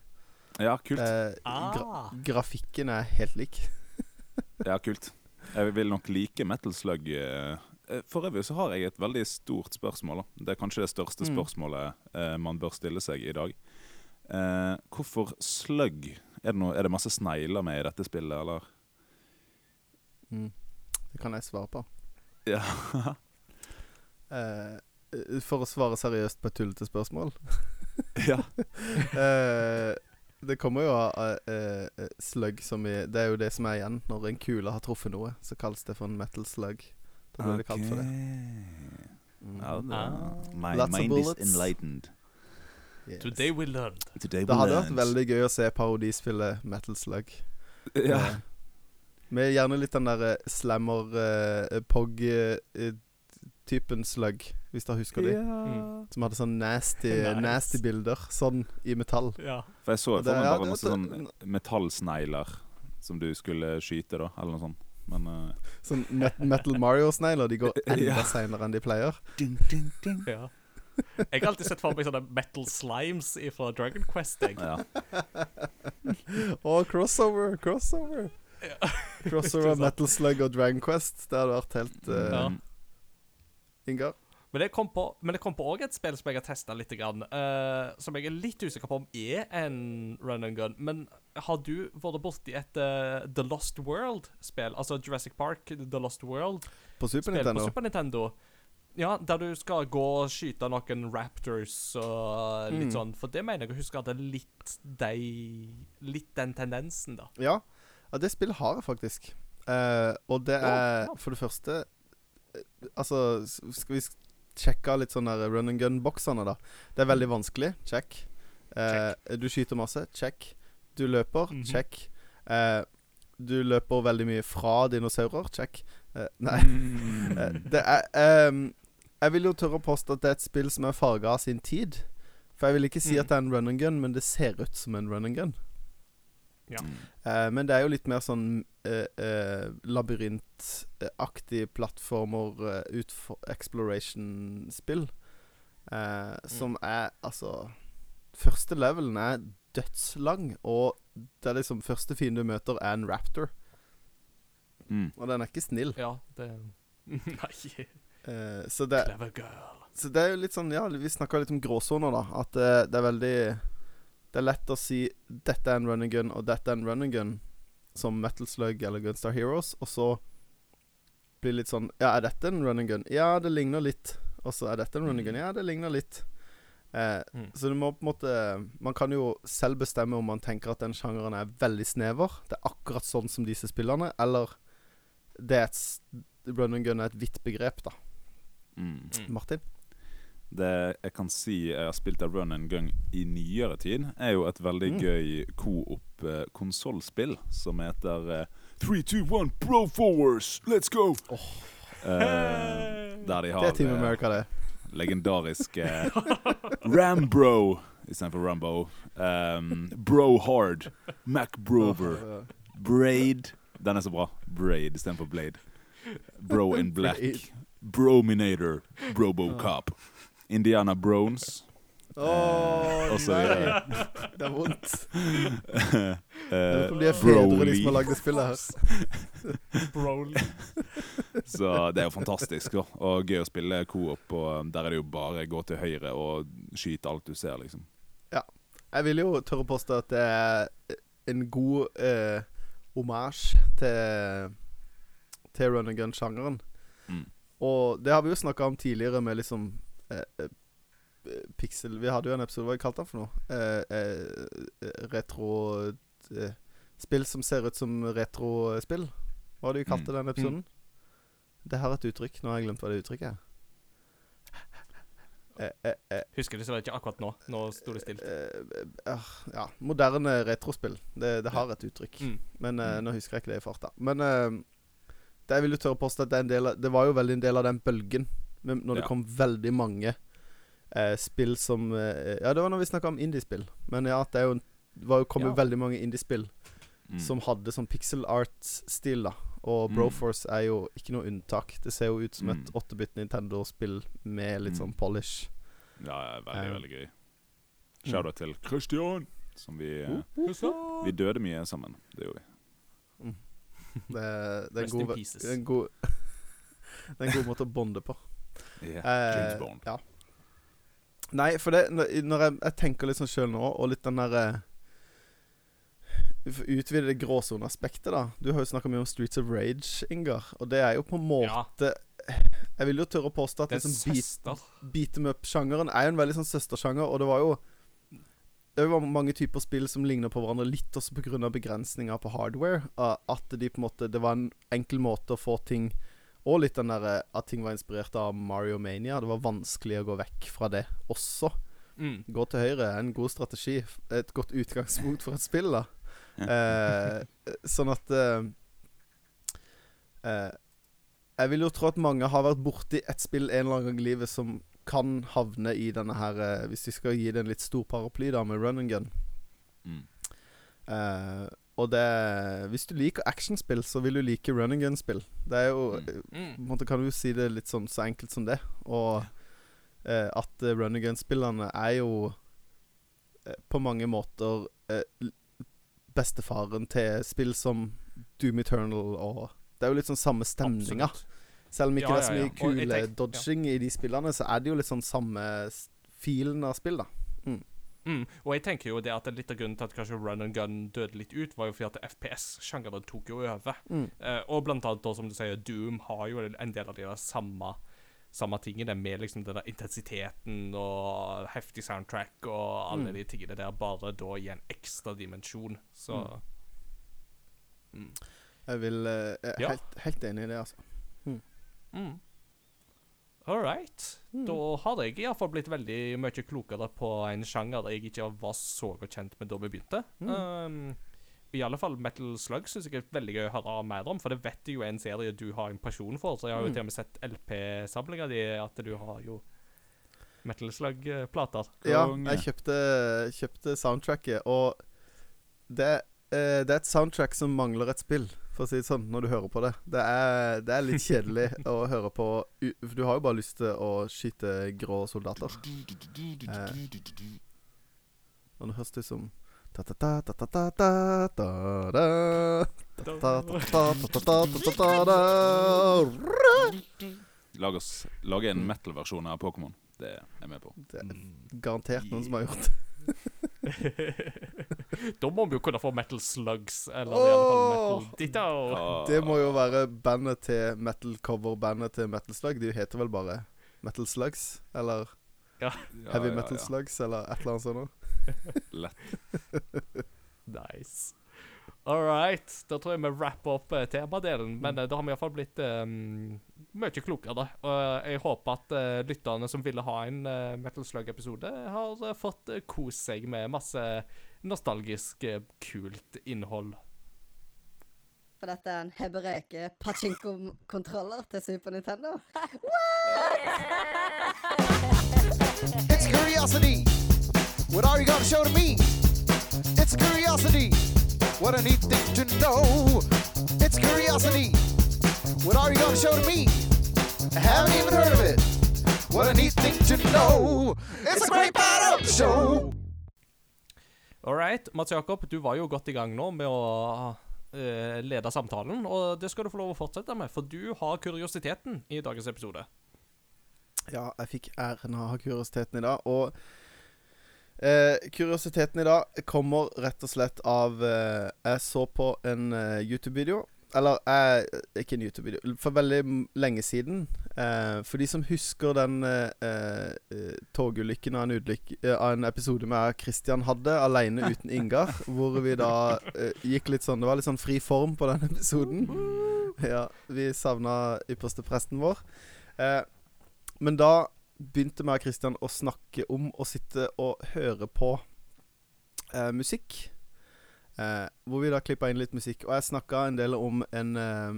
Ja, kult. Eh, gra Ah. grafikken er helt lik. [LAUGHS] Ja, kult. Jeg vil nok like Metal Slug. eh, eh, For øvrig så har jeg et veldig stort spørsmål. da. Det er kanskje det største Mm. spørsmålet eh, man bør stille seg i dag. Eh, hvorfor slug? Er det, noe, er det masse snegler med i dette spillet, eller? Mm. Det kan jeg svare på. Ja. Eh, eh, for å svare seriøst på et tullete spørsmål ja. [LAUGHS] eh, Det kommer jo av eh, eh, slug som i Det er jo det som er igjen. Når en kule har truffet noe, så kalles det for en metal slug. Da blir det kalt for det. Mm. Ja, det Ah. My Lots of mind is bullets. enlightened. Yes. Today we learned. Today Det hadde vært veldig gøy å se parodispillet Metal Slug. Ja. Eh, Med gjerne litt den der eh, slammer uh, pog-typen slug, hvis dere husker de. Mm. Som hadde sånn nasty, Nice. nasty bilder. Sånn i metall. Ja. For jeg så for det- meg ja, bare masse sånn metallsnegler som du skulle skyte, da, eller noe sånt. Men uh... Sånn met Metal Mario-snegler. De går [LAUGHS] enda Ja. seinere enn de pleier. Dun, dun, dun. ja. Jeg har alltid sett for meg sånne metal slimes fra Dragon Quest. Jeg. Ja. [LAUGHS] Å, crossover! Crossover! [LAUGHS] Crossover? Metal Slug og Dragon Quest. Det hadde vært helt uh, Ja. Mm. Ingar. Men det kom på Men jeg kom på også et spill som jeg har testa litt, grann, uh, som jeg er litt usikker på om er en run and gun. Men har du vært borti et uh, The Lost World-spill? Altså Jurassic Park, The Lost World? På Super Spill Nintendo. på Super Nintendo. Ja, der du skal gå og skyte noen raptors og litt Mm. sånn. For det mener jeg å huske er litt de Litt den tendensen, da. Ja. Ja, det spillet har jeg faktisk. Eh, og det er for det første eh, Altså, skal vi sjekke litt sånn der run and gun-boksene, da. Det er veldig vanskelig. Check. Eh, du skyter masse. Check. Du løper. Mhm. Check. Eh, du løper veldig mye fra dinosaurer. Check. Eh, nei. Mm. [LAUGHS] Eh, det er um, Jeg vil jo tørre å påstå at det er et spill som er farga av sin tid. For jeg vil ikke si Mm. at det er en run and gun, men det ser ut som en run and gun. Ja. Eh, men det er jo litt mer sånn uh, uh, labyrintaktig plattformer, eh, exploration-spill. mm. Som er altså Første levelen er dødslang, og det er liksom første fiende du møter, er en raptor. Mm. Og den er ikke snill. Ja, det [LAUGHS] Nei. Eh, så det Clever girl. Så det er jo litt sånn Ja, vi snakka litt om gråsoner, da. At det, det er veldig Det er lett å si 'dette er en running gun', og 'dette er en running gun', som Metal Slug eller Gunstar Heroes, og så blir det litt sånn 'Ja, er dette en running gun?' Ja, det ligner litt. Og så er dette en running gun? Ja, det ligner litt. Eh, Mm. Så du må på en måte Man kan jo selv bestemme om man tenker at den sjangeren er veldig snever. Det er akkurat sånn som disse spillene, eller det er et Running gun er et vidt begrep, da. Mm. Mm. Martin? Det jeg kan si jeg har spilt av run and gun i nyere tid, er jo et veldig Mm. gøy co-op eh, som heter eh, 3, 2, 1, Bro Forwards, let's go! Eh, der de har Det er Team eh, America, det. legendariske [LAUGHS] Rambro istedenfor Rambo. Um, Bro Hard, Mac Brover, Braid Den er så bra. Braid istedenfor Blade. Bro in [LAUGHS] Black. Brominator. Brobocop. Indiana Brones. Åh, og nei. videre. Det er vondt. [LAUGHS] Det de er fedre, de som har lagd det spillet her. [LAUGHS] Broly. Så det er jo fantastisk, da. Og gøy å spille co-op. Og der er det jo bare gå til høyre og skyte alt du ser, liksom. Ja. Jeg vil jo tørre å påstå at det er en god eh, omasj til, til run and gun-sjangeren. Mm. Og det har vi jo snakka om tidligere med liksom eh, eh, Pixel Vi hadde jo en episode, hva vi kalte den for noe? Eh, eh, retro eh, Spill som ser ut som retrospill. Hva hadde vi kalt Mm. den episoden? Det har et uttrykk. Nå har jeg glemt hva det uttrykket er. Eh, eh, eh, Husker dessverre ikke akkurat nå. Nå sto det stilt. Eh, eh, ja, moderne retrospill. Det, det har et uttrykk. Mm. Men eh, Mm. nå husker jeg ikke det i farta. Men eh, det jeg vil jo tørre å påstå at det en del av Det var jo veldig en del av den bølgen med, når det Ja. kom veldig mange eh, spill som eh, Ja, det var når vi snakka om indiespill. Men ja, at det er jo var jo kom jo Ja. veldig mange indiespill Mm. som hadde sånn pixel art-stil, da. Og Mm. Broforce er jo ikke noe unntak. Det ser jo ut som et Mm. 8-bit Nintendo-spill med litt Mm. sånn polish. Ja, veldig, um, veldig gøy. Shout-out til Christian, som vi eh, Vi døde mye sammen. Det gjorde vi. Det, det er en god, en [LAUGHS] god Det er en god måte å bonde på. Yeah. Eh, James Bond. Ja. Nei, for det Når, jeg, jeg tenker litt sånn sjøl nå, og litt den derre får utvide det gråsoneaspektet, da. Du har jo snakka mye om Streets of Rage, Ingar. Og det er jo på en Ja. måte Jeg vil jo tørre å påstå at Det liksom beat, beat em up-sjangeren er jo en veldig sånn søstersjanger, og det var jo det var mange typer spill som ligner på hverandre, litt også pga. begrensninger på hardware. At de på en måte Det var en enkel måte å få ting Og litt den derre at ting var inspirert av Mario Mania. Det var vanskelig å gå vekk fra det også. Mm. Gå til høyre er en god strategi. Et godt utgangspunkt for et spill, da. Eh, sånn at eh, eh, Jeg vil jo tro at mange har vært borti et spill en eller annen gang i livet som kan havne i denne her eh, Hvis vi skal gi det en litt stor paraply, da, med run and gun. Mm. Eh, og det Hvis du liker actionspill, så vil du like run and gun-spill. Det er jo Mm. eh, På en Mm. måte kan du jo si det litt sånn så enkelt som det. Og eh, at uh, run and gun-spillene er jo eh, på mange måter eh, bestefaren til spill som Doom Eternal og Det er jo litt sånn samme stemninga. Selv om ikke Ja, det er så ja, ja. mye kule dodging i de spillene, så er det jo litt sånn samme filen av spill, da. Mm. Og jeg tenker jo det at litt av grunnen til at kanskje run and gun døde litt ut, var jo fordi at FPS-sjangeren tok jo over. Mm. Uh, og blant annet da, som du sier, Doom har jo en del av de der samme samme tingene med liksom den der intensiteten og heftig soundtrack og alle Mm. de tingene der, bare da i en ekstra dimensjon. Så mm. Jeg vil uh, jeg er Ja. helt, helt enig i det, altså. Mm. All right. Mm. Da har jeg iallfall blitt veldig mye klokere på en sjanger jeg ikke var så godt kjent med da vi begynte. Mm. Um, I alle fall Metal Slug syns jeg er veldig gøy å høre mer om, for det vet jeg jo er en serie du har en pasjon for. Så jeg har jo Mm. til og med sett LP-samlinga di, at du har jo Metal Slug-plater. Ja, jeg kjøpte, kjøpte soundtracket, og det eh, Det er et soundtrack som mangler et spill, for å si det sånn, når du hører på det. Det er, det er litt kjedelig å høre på du har jo bare lyst til å skyte grå soldater. Eh, og det høres ut som Lag oss Lage en metal-versjon av Pokémon. Det er jeg med på. Det er garantert noen som har gjort det. [LAUGHS] da må vi jo kunne få Metal Slugs, eller i alle fall Metal! Ditto. Det må jo være bandet til metal cover-bandet til Metal Slug. De heter vel bare Metal Slugs? Eller Ja, Heavy ja, Metal ja. Slugs, eller et eller annet sånt. [LAUGHS] Lett. [LAUGHS] Nice. All right. Da tror jeg vi wrapper opp eh, temadelen. Men eh, da har vi iallfall blitt um, mye klokere. Og jeg håper at uh, lytterne som ville ha en uh, Metal Slug-episode, har uh, fått uh, kose seg med masse nostalgisk, eh, kult innhold. For dette er en hebreke pachinko-kontroller til Super Nintendo. [LAUGHS] It's curiosity. What are you gonna show to me? It's curiosity. What a neat thing to know. It's curiosity. What are you gonna show to me? I haven't even heard of it. What a neat thing to know. It's a great the show. All right. Mats Jakob, du var jo godt i gang nå med å uh, lede samtalen, og det skal du få lov å fortsette med, for du har kuriositeten i dagens episode. Ja, jeg fikk æren av å ha kuriositeten i dag. Og uh, kuriositeten i dag kommer rett og slett av uh, Jeg så på en YouTube-video. Eller eh, ikke en YouTube-video. For veldig lenge siden. Eh, for de som husker den eh, eh, togulykken av en, udlykke, eh, av en episode med Christian hadde, alene uten Ingar, [LAUGHS] hvor vi da eh, gikk litt sånn Det var litt sånn fri form på den episoden. Ja, vi savna ypperstepresten vår. Eh, men da begynte meg og Christian å snakke om å sitte og høre på eh, musikk. Eh, hvor vi da klippa inn litt musikk. Og jeg snakka en del om en, eh,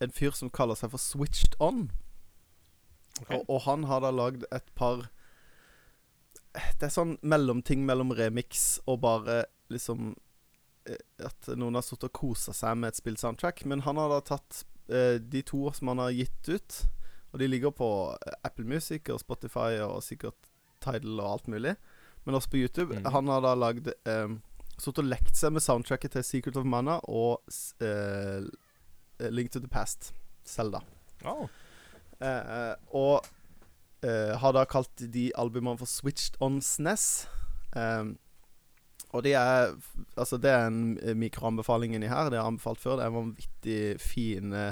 en fyr som kaller seg for Switched On. Og, og han har da lagd et par Det er sånn mellomting mellom remix og bare liksom eh, At noen har sittet og kosa seg med et spillsoundtrack. Men han har da tatt eh, de to som han har gitt ut. Og de ligger på eh, Apple Music og Spotify og sikkert Tidal og alt mulig. Men også på YouTube. Mm. Han har da lagd eh, Sittet og lekt seg med soundtracket til Secret of Mana og eh, Link to the Past. Selda. Oh. Eh, eh, og har da kalt de albumene for Switched on SNES. Um, og det er Altså, det er en mikroanbefaling inni her. Det har jeg anbefalt før. Det er vanvittig fine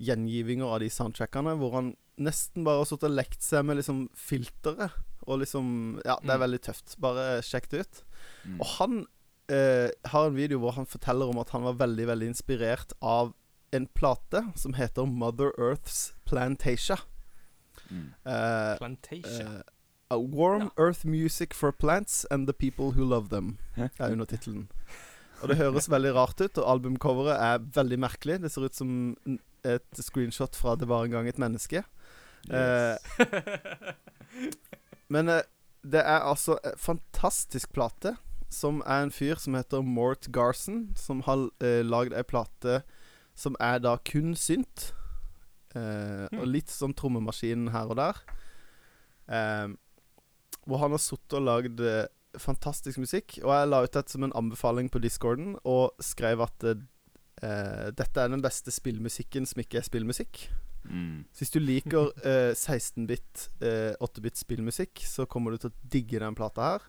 gjengivinger av de soundtrackene, hvor han nesten bare har sittet og lekt seg med liksom filteret. Og liksom Ja, det er Mm. veldig tøft. Bare sjekk det ut. Mm. Og han eh, har en video hvor han forteller om at han var veldig, veldig inspirert av en plate som heter Mother Earth's Plantasia. Mm. Eh, Plantation. eh, A Warm Ja. Earth Music for Plants and the People Who Love Them, Det er undertittelen. Og det høres [LAUGHS] veldig rart ut, og albumcoveret er veldig merkelig. Det ser ut som et screenshot fra Det var en gang et menneske. Eh, [LAUGHS] men eh, det er altså en fantastisk plate, som er en fyr som heter Mort Garson, som har eh, lagd ei plate som er da kun synt. Eh, og litt sånn trommemaskin her og der. Eh, hvor han har sittet og lagd eh, fantastisk musikk. Og jeg la ut dette som en anbefaling på discorden, og skrev at eh, dette er den beste spillmusikken som ikke er spillmusikk. Mm. Så hvis du liker eh, 16-bit, eh, 8-bit spillmusikk, så kommer du til å digge den plata her.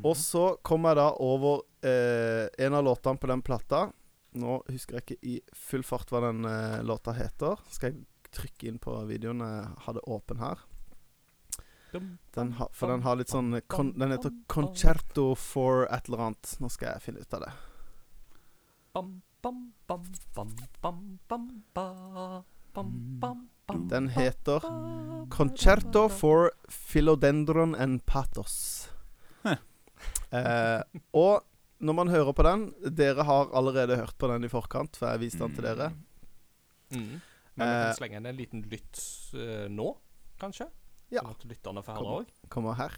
Og så kom jeg da over eh, en av låtene på den plata. Nå husker jeg ikke i full fart hva den eh, låta heter. Skal jeg trykke inn på videoen jeg hadde åpen her. Den ha, for den har litt sånn kon, Den heter. 'Concerto for et eller annet'. Nå skal jeg finne ut av det. Bam, bam, bam, bam, bam, bam. Bam, bam, bam, Den heter 'Concerto for Philodendron and Pathos'. Eh, og når man hører på den Dere har allerede hørt på den i forkant, for jeg viste den til dere. Mm. Men vi Eh, kan slenge inn en liten lytt uh, nå, kanskje? Ja. Sånn at lytterne får høre òg. Kommer her.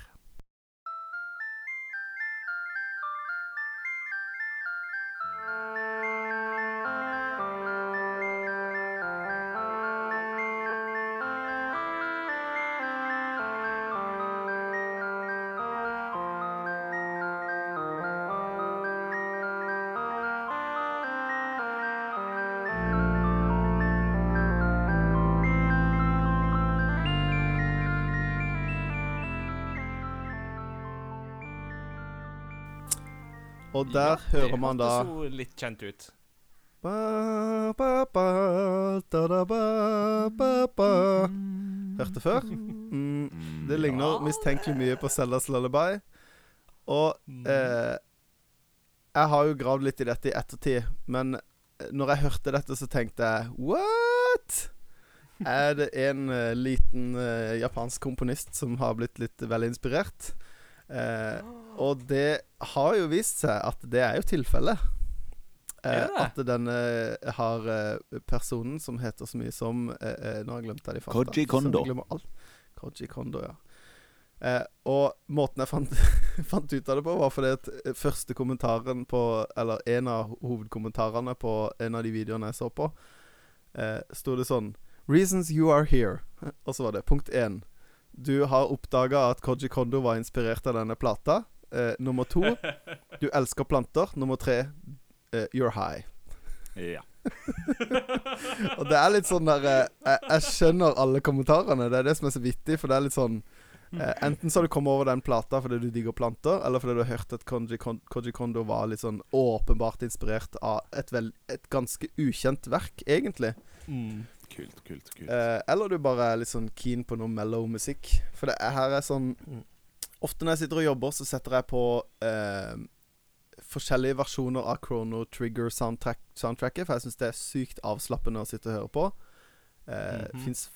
Og der hører man da Det hørtes litt kjent ut. ba, ba, ba, da, da, ba, ba, ba. Hørte før? Mm, Mm, det ligner mistenkelig mye på Seldas Lullaby. Og eh, jeg har jo gravd litt i dette i ettertid, men eh, når jeg hørte dette, så tenkte jeg What?! Er det en uh, liten uh, japansk komponist som har blitt litt vel inspirert? Eh, og det har jo vist seg at det er jo tilfellet. Eh, at denne har eh, personen som heter så mye som eh, eh, Nå har jeg glemt det. Koji Kondo. Koji Kondo, ja. Eh, og måten jeg fant, [LAUGHS] fant ut av det på, var fordi at eh, første kommentaren på Eller en av hovedkommentarene på en av de videoene jeg så på, eh, sto det sånn Reasons you are here. [LAUGHS] Og så var det punkt én. Du har oppdaga at Koji Kondo var inspirert av denne plata. Eh, nummer to. [LAUGHS] Du elsker planter. Nummer tre. Eh, you're high. Ja. [LAUGHS] Og det er litt sånn der eh, jeg, jeg skjønner alle kommentarene. Det er det som er så vittig, for det er litt sånn eh, Enten så har du kommet over den plata fordi du digger planter, eller fordi du har hørt at Koji, Koji Kondo var litt sånn åpenbart inspirert av et, vel, et ganske ukjent verk, egentlig. Mm. Kult, kult, kult. Eh, eller du bare er litt sånn keen på noe mellow musikk. For det er, her er sånn Mm. Ofte når jeg sitter og jobber, så setter jeg på eh, forskjellige versjoner av Chrono Trigger soundtrack, soundtracket, for jeg syns det er sykt avslappende å sitte og høre på. Eh, Mhm. Fins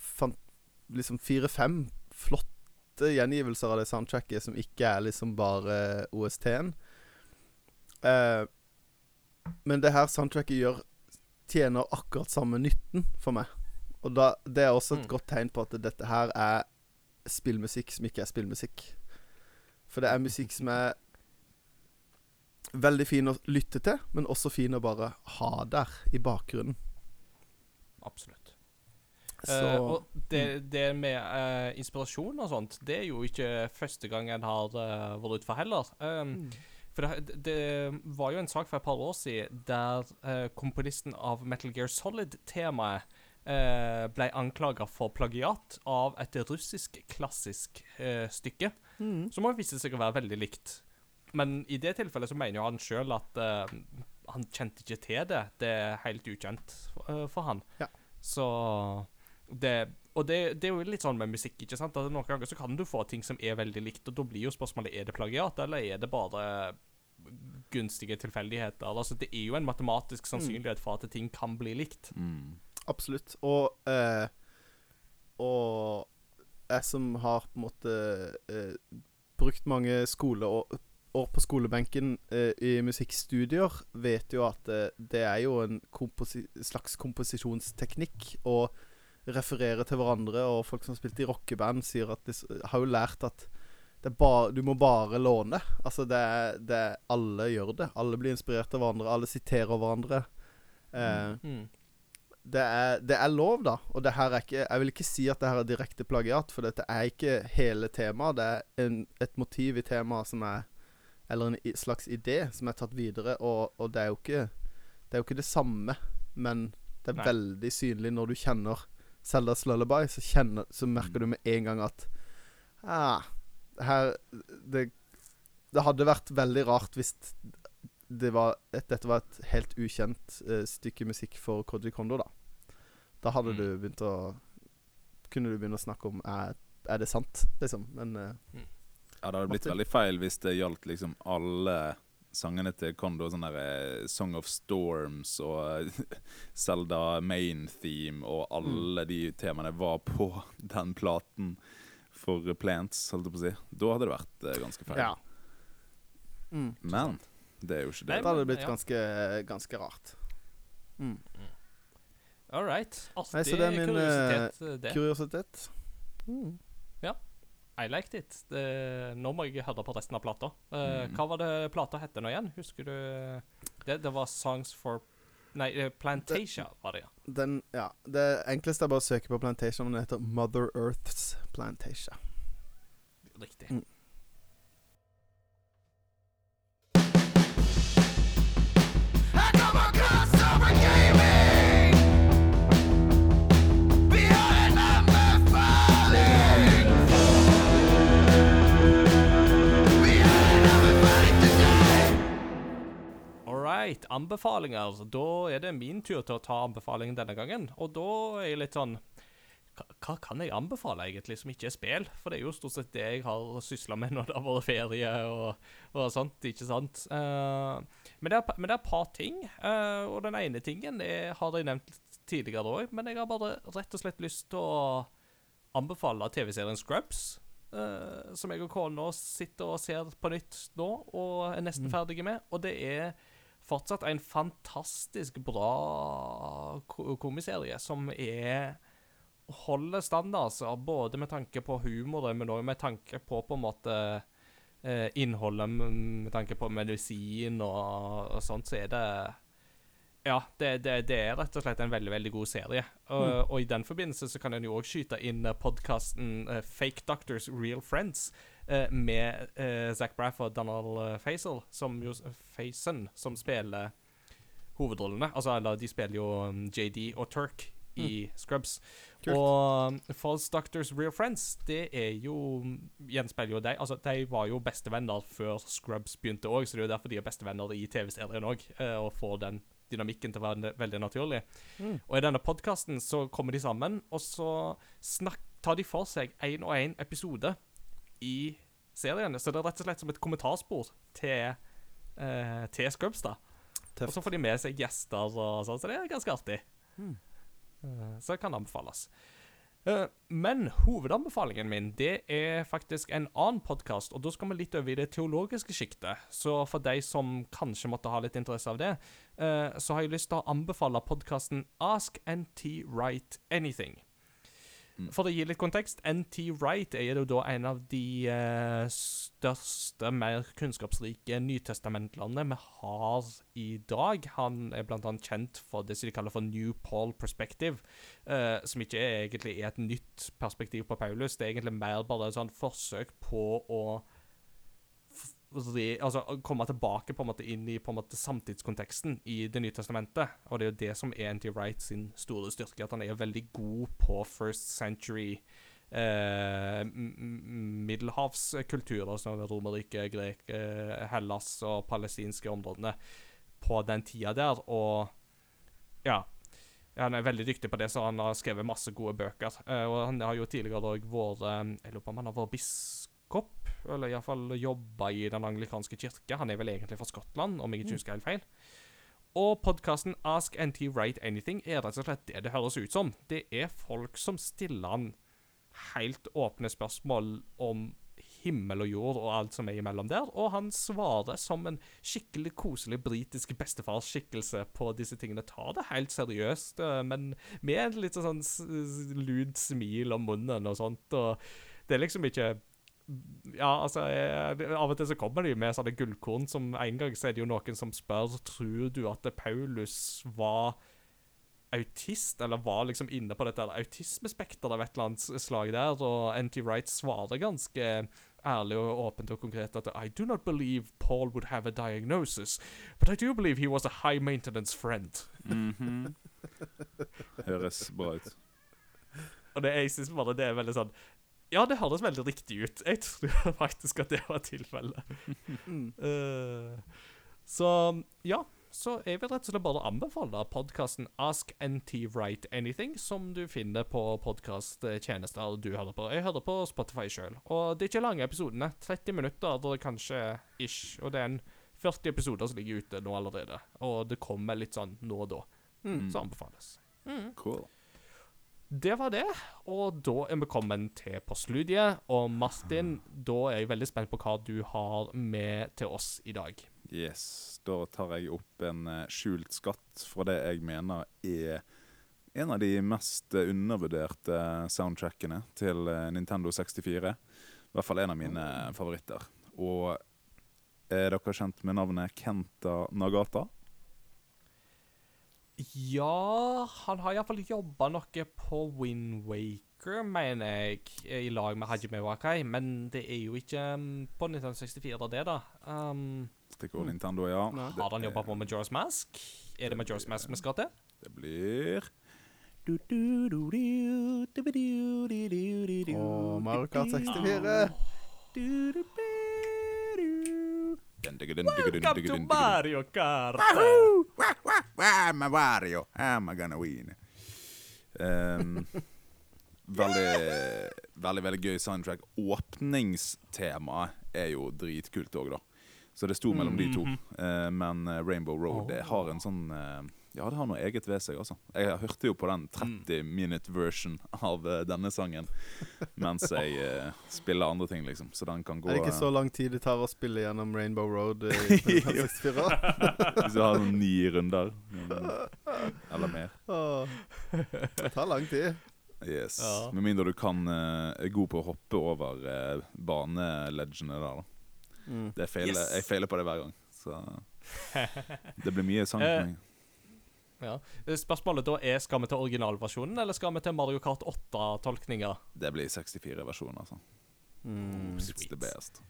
liksom fire-fem flotte gjengivelser av det soundtracket som ikke er liksom bare OST-en. Eh, men det her soundtracket gjør tjener akkurat samme nytten for meg. Og da, det er også et Mm. godt tegn på at dette her er spillmusikk som ikke er spillmusikk. For det er musikk som er veldig fin å lytte til, men også fin å bare ha der i bakgrunnen. Absolutt. Så uh, og det, det med uh, inspirasjon og sånt, det er jo ikke første gang en har uh, vært utfor heller. Um, For det, det var jo en sak for et par år siden der komponisten av Metal Gear Solid-temaet eh, ble anklaga for plagiat av et russisk klassisk eh, stykke, Mm. som har viste seg å være veldig likt. Men i det tilfellet så mener jo han sjøl at eh, han kjente ikke til det. Det er helt ukjent for, for han. Ja. Så det Og det, det er jo litt sånn med musikk, ikke sant? At noen ganger så kan du få ting som er veldig likt, og da blir jo spørsmålet er det plagiat, eller er det bare gunstige tilfeldigheter? Altså, det er jo en matematisk sannsynlighet for at ting kan bli likt. Mm. Absolutt. Og eh, Og jeg som har på en måte eh, brukt mange skoleår år på skolebenken eh, i musikkstudier, vet jo at eh, det er jo en komposi slags komposisjonsteknikk å referere til hverandre, og folk som har spilt i rockeband, sier at de har jo lært at bare, du må bare låne. Altså, det er, det er Alle gjør det. Alle blir inspirert av hverandre. Alle siterer hverandre. Eh, Mm. Det er, det er lov, da. Og det her er ikke Jeg vil ikke si at det her er direkte plagiat, for dette er ikke hele temaet. Det er en, et motiv i temaet som er Eller en slags idé som er tatt videre, og, og det er ikke Det er jo ikke det samme, men det er Nei. veldig synlig når du kjenner Seldas Lullaby, så, kjenner, så merker du med en gang at ah, her det, det hadde vært veldig rart hvis det var et, dette var et helt ukjent uh, stykke musikk for Koji Kondo, da. Da hadde Mm. du begynt å Kunne du begynne å snakke om Er, er det sant, liksom? Men eh, Ja, det hadde blitt Martin? veldig feil hvis det gjaldt liksom alle sangene til Kondo. Sånn der eh, Song of Storms og Selda [LAUGHS] Zelda Main Theme og alle de temaene var på [LAUGHS] den platen for Plants, holdt jeg på å si. Da hadde det vært uh, ganske feil. ja. Mm. Men det er jo ikke det. Da hadde det blitt ja. ganske, ganske rart. Mm. All right. Artig Nei, så det er min, kuriositet, eh, det. Kuriositet. Mm. I liked it. Det, nå må jeg høre på resten av plata. Uh, Mm. Hva var det plata hette nå igjen? Husker du Det, det var Songs for Nei, eh, Plantasia var det, ja. Den, ja, Det enkleste er bare å søke på Plantasia, men Den heter Mother Earth's Plantasia. Riktig. Mm. Anbefalinger. Da er det min tur til å ta anbefalingen denne gangen. Og da er jeg litt sånn hva, kan jeg anbefale, egentlig, som ikke er spill? For det er jo stort sett det jeg har sysla med når det har vært ferie og, og sånt, ikke sant? Uh, men, det er, men det er et par ting, uh, og den ene tingen er, har jeg nevnt tidligere òg, men jeg har bare rett og slett lyst til å anbefale TV-serien Scrubs. Uh, som jeg og kona sitter og ser på nytt nå, og er nesten ferdige med. Og det er fortsatt en fantastisk bra komiserie som er holder standard, så både med tanke på humoren, men òg med tanke på på en måte eh, innholdet, med tanke på medisin og, og sånt, så er det Ja, det, det, det er rett og slett en veldig veldig god serie. Og, og i den forbindelse så kan en jo òg skyte inn podkasten Fake Doctors Real Friends eh, med eh, Zac Braff og Donald uh, Faisal, som jo Faison, som spiller hovedrollene. Altså, eller de spiller jo um, JD og Turk i Scrubs. Kult. Og False Doctors Real Friends, det er jo Gjenspeiler jo deg. Altså, de var jo bestevenner før Scrubs begynte òg, så det er jo derfor de er bestevenner i TV-serien òg. Og får den dynamikken til å være veldig naturlig. Og i denne podkasten så kommer de sammen, og så snakk, tar de for seg én og én episode i serien. Så det er rett og slett som et kommentarspor til, eh, til Scrubs, da. Tøft. Og så får de med seg gjester og sånn, så det er ganske artig. Eh, så det kan anbefales. Eh, men hovedanbefalingen min det er faktisk en annen podkast, og da skal vi litt over i det teologiske sjiktet. Så for de som kanskje måtte ha litt interesse av det, eh, så har jeg lyst til å anbefale podkasten Ask NT Write Anything. For å gi litt kontekst, NT Wright er jo da en av de eh, største, mer kunnskapsrike nytestamentlerne vi har i dag. Han er annet kjent for det som de kaller for New Paul Perspective, eh, som ikke egentlig er et nytt perspektiv på Paulus. Det er egentlig mer bare et sånn forsøk på å altså, komme tilbake på en måte inn i på en måte samtidskonteksten i Det nye testamentet. Og det er jo det som er N.T. Wright sin store styrke, at han er veldig god på first century eh, middelhavskulturer, som Romerriket, Grek, eh, Hellas og palestinske områdene på den tida der. Og ja. Han er veldig dyktig på det, så han har skrevet masse gode bøker. Eh, og han har jo tidligere òg vært eh, Jeg lurer på om han har vært biskop, eller iallfall jobba i Den anglikanske kirke. Han er vel egentlig fra Skottland, om jeg ikke husker helt feil. Og podkasten Ask NT Write Anything er rett og slett det det høres ut som. Det er folk som stiller han helt åpne spørsmål om himmel og jord og alt som er imellom der, og han svarer som en skikkelig koselig britisk bestefarsskikkelse på disse tingene. Tar det helt seriøst, eh, men med et litt sånn lunt smil om munnen og sånt, og det er liksom ikke ja, altså jeg, Av og til så kommer de med sånne gullkorn som En gang så er det jo noen som spør Tror du at Paulus var autist, eller var liksom inne på dette autismespekteret av et eller annet slag der, og NT Wright svarer ganske ærlig og åpent og konkret at I do not believe Paul would have a diagnosis, but I do believe he was a high maintenance friend. Mhm. [LAUGHS] Høres bra ut. Og det, jeg synes bare det er veldig sånn Ja, det høres veldig riktig ut. Jeg tror [LAUGHS] faktisk at det var tilfellet. uh, så ja. Så jeg vil rett og slett bare anbefale podkasten Ask NT Write Anything, som du finner på podkasttjenester du hører på. Jeg hører på Spotify sjøl. Og det er ikke lange episodene. 30 minutter, kanskje ish. Og det er en 40 episoder som ligger ute nå allerede. Og det kommer litt sånn nå og da. Så anbefales. Cool. Det var det, og da er vi kommet til postludiet. Og Martin, da er jeg veldig spent på hva du har med til oss i dag. Yes. Da tar jeg opp en eh, skjult skatt fra det jeg mener er en av de mest eh, undervurderte soundtrackene til eh, Nintendo 64. I hvert fall en av mine favoritter. Og er dere kjent med navnet Kenta Nagata? Ja, han har iallfall jobba noe på Wind Waker, mener jeg, i lag med Hajime Wakai. Men det er jo ikke um, på 1964, det, da. Um, Stikkord Nintendo, ja. Nei. Har han jobba på Majora's Mask? Er det Majora's Mask vi skal til? Det blir Og Mario Kart 64. Welcome to Mario Kart! I'm a Wario, I'm a gonna win. Um, [LAUGHS] veldig, veldig veldig gøy soundtrack. Åpningstemaet er jo dritkult òg, da. Så det sto mellom de to. Uh, men eh, Rainbow Road det har en sånn eh, Ja, det har noe eget ved seg, altså. Jeg hørte jo på den 30 minute version av uh, denne sangen mens jeg uh, spiller andre ting, liksom. Så den kan gå Er det ikke så lang tid det tar å spille gjennom Rainbow Road eh, [LAUGHS] i 64? [LAUGHS] Hvis du har sånn ni runder. mm, Eller mer. Det tar lang tid. Yes. Ja. Med mindre du kan eh, er god på å hoppe over uh, baneledgene der, da. Mm. Det feiler, Yes. Jeg feiler på det hver gang. Så [LAUGHS] det blir mye sang. Eh, for meg. Ja. Spørsmålet da er skal vi til originalversjonen, eller skal vi til Mario Kart 8-tolkninger? Det blir 64-versjonen, altså. Mm. It's the best.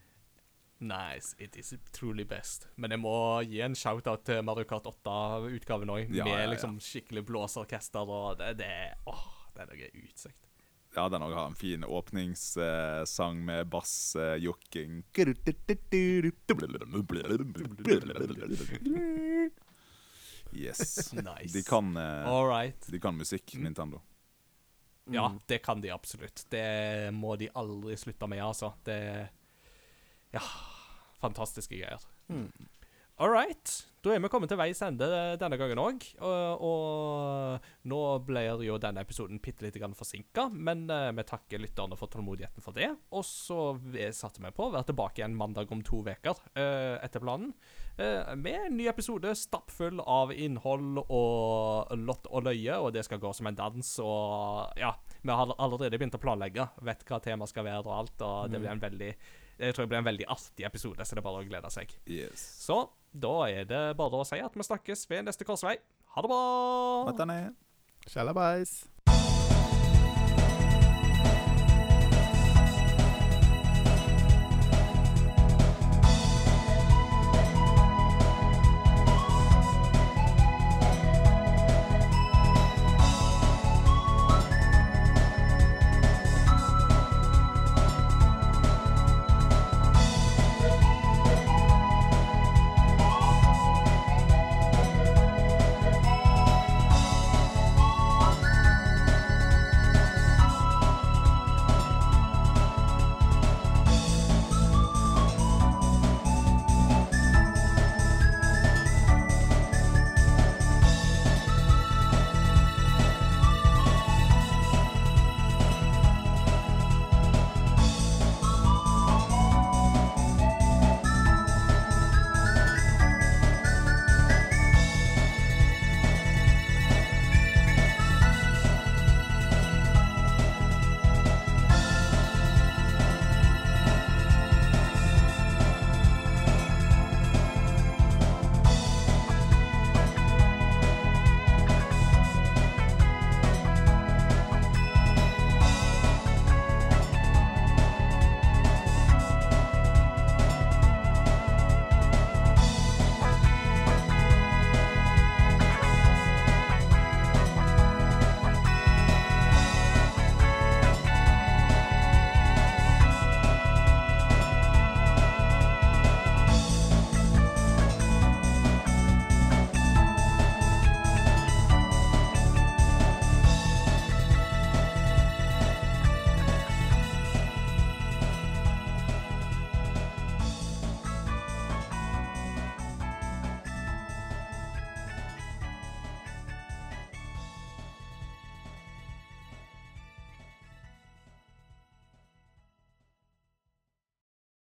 Nice, it is truly best. Men jeg må gi en shout-out til Mario Kart 8-utgaven òg, Ja, med ja, ja. liksom skikkelig blåseorkester og det, det Åh, det er noe utsikt. Ja, den òg har en fin åpningssang med bassjokking. Yes. [LAUGHS] Nice. De kan, eh, All right. de kan musikk, Nintendo. Ja, Mm. det kan de absolutt. Det må de aldri slutte med, altså. Det Ja, fantastiske greier. Mm. All right. Da er vi kommet til veis ende denne gangen òg. Og, og nå blir jo denne episoden bitte litt forsinka, men uh, vi takker lytterne for tålmodigheten for det. Og så satte vi på å være tilbake igjen mandag om to uker uh, etter planen. Eh, med en ny episode stappfull av innhold og lott og løye, og det skal gå som en dans. Og ja, vi har allerede begynt å planlegge. Vet hva temaet skal være og alt, og det blir en veldig jeg tror det blir en veldig artig episode, så det er bare å glede seg. Yes. Så da er det bare å si at vi snakkes ved neste korsvei. Ha det bra! Shalabais.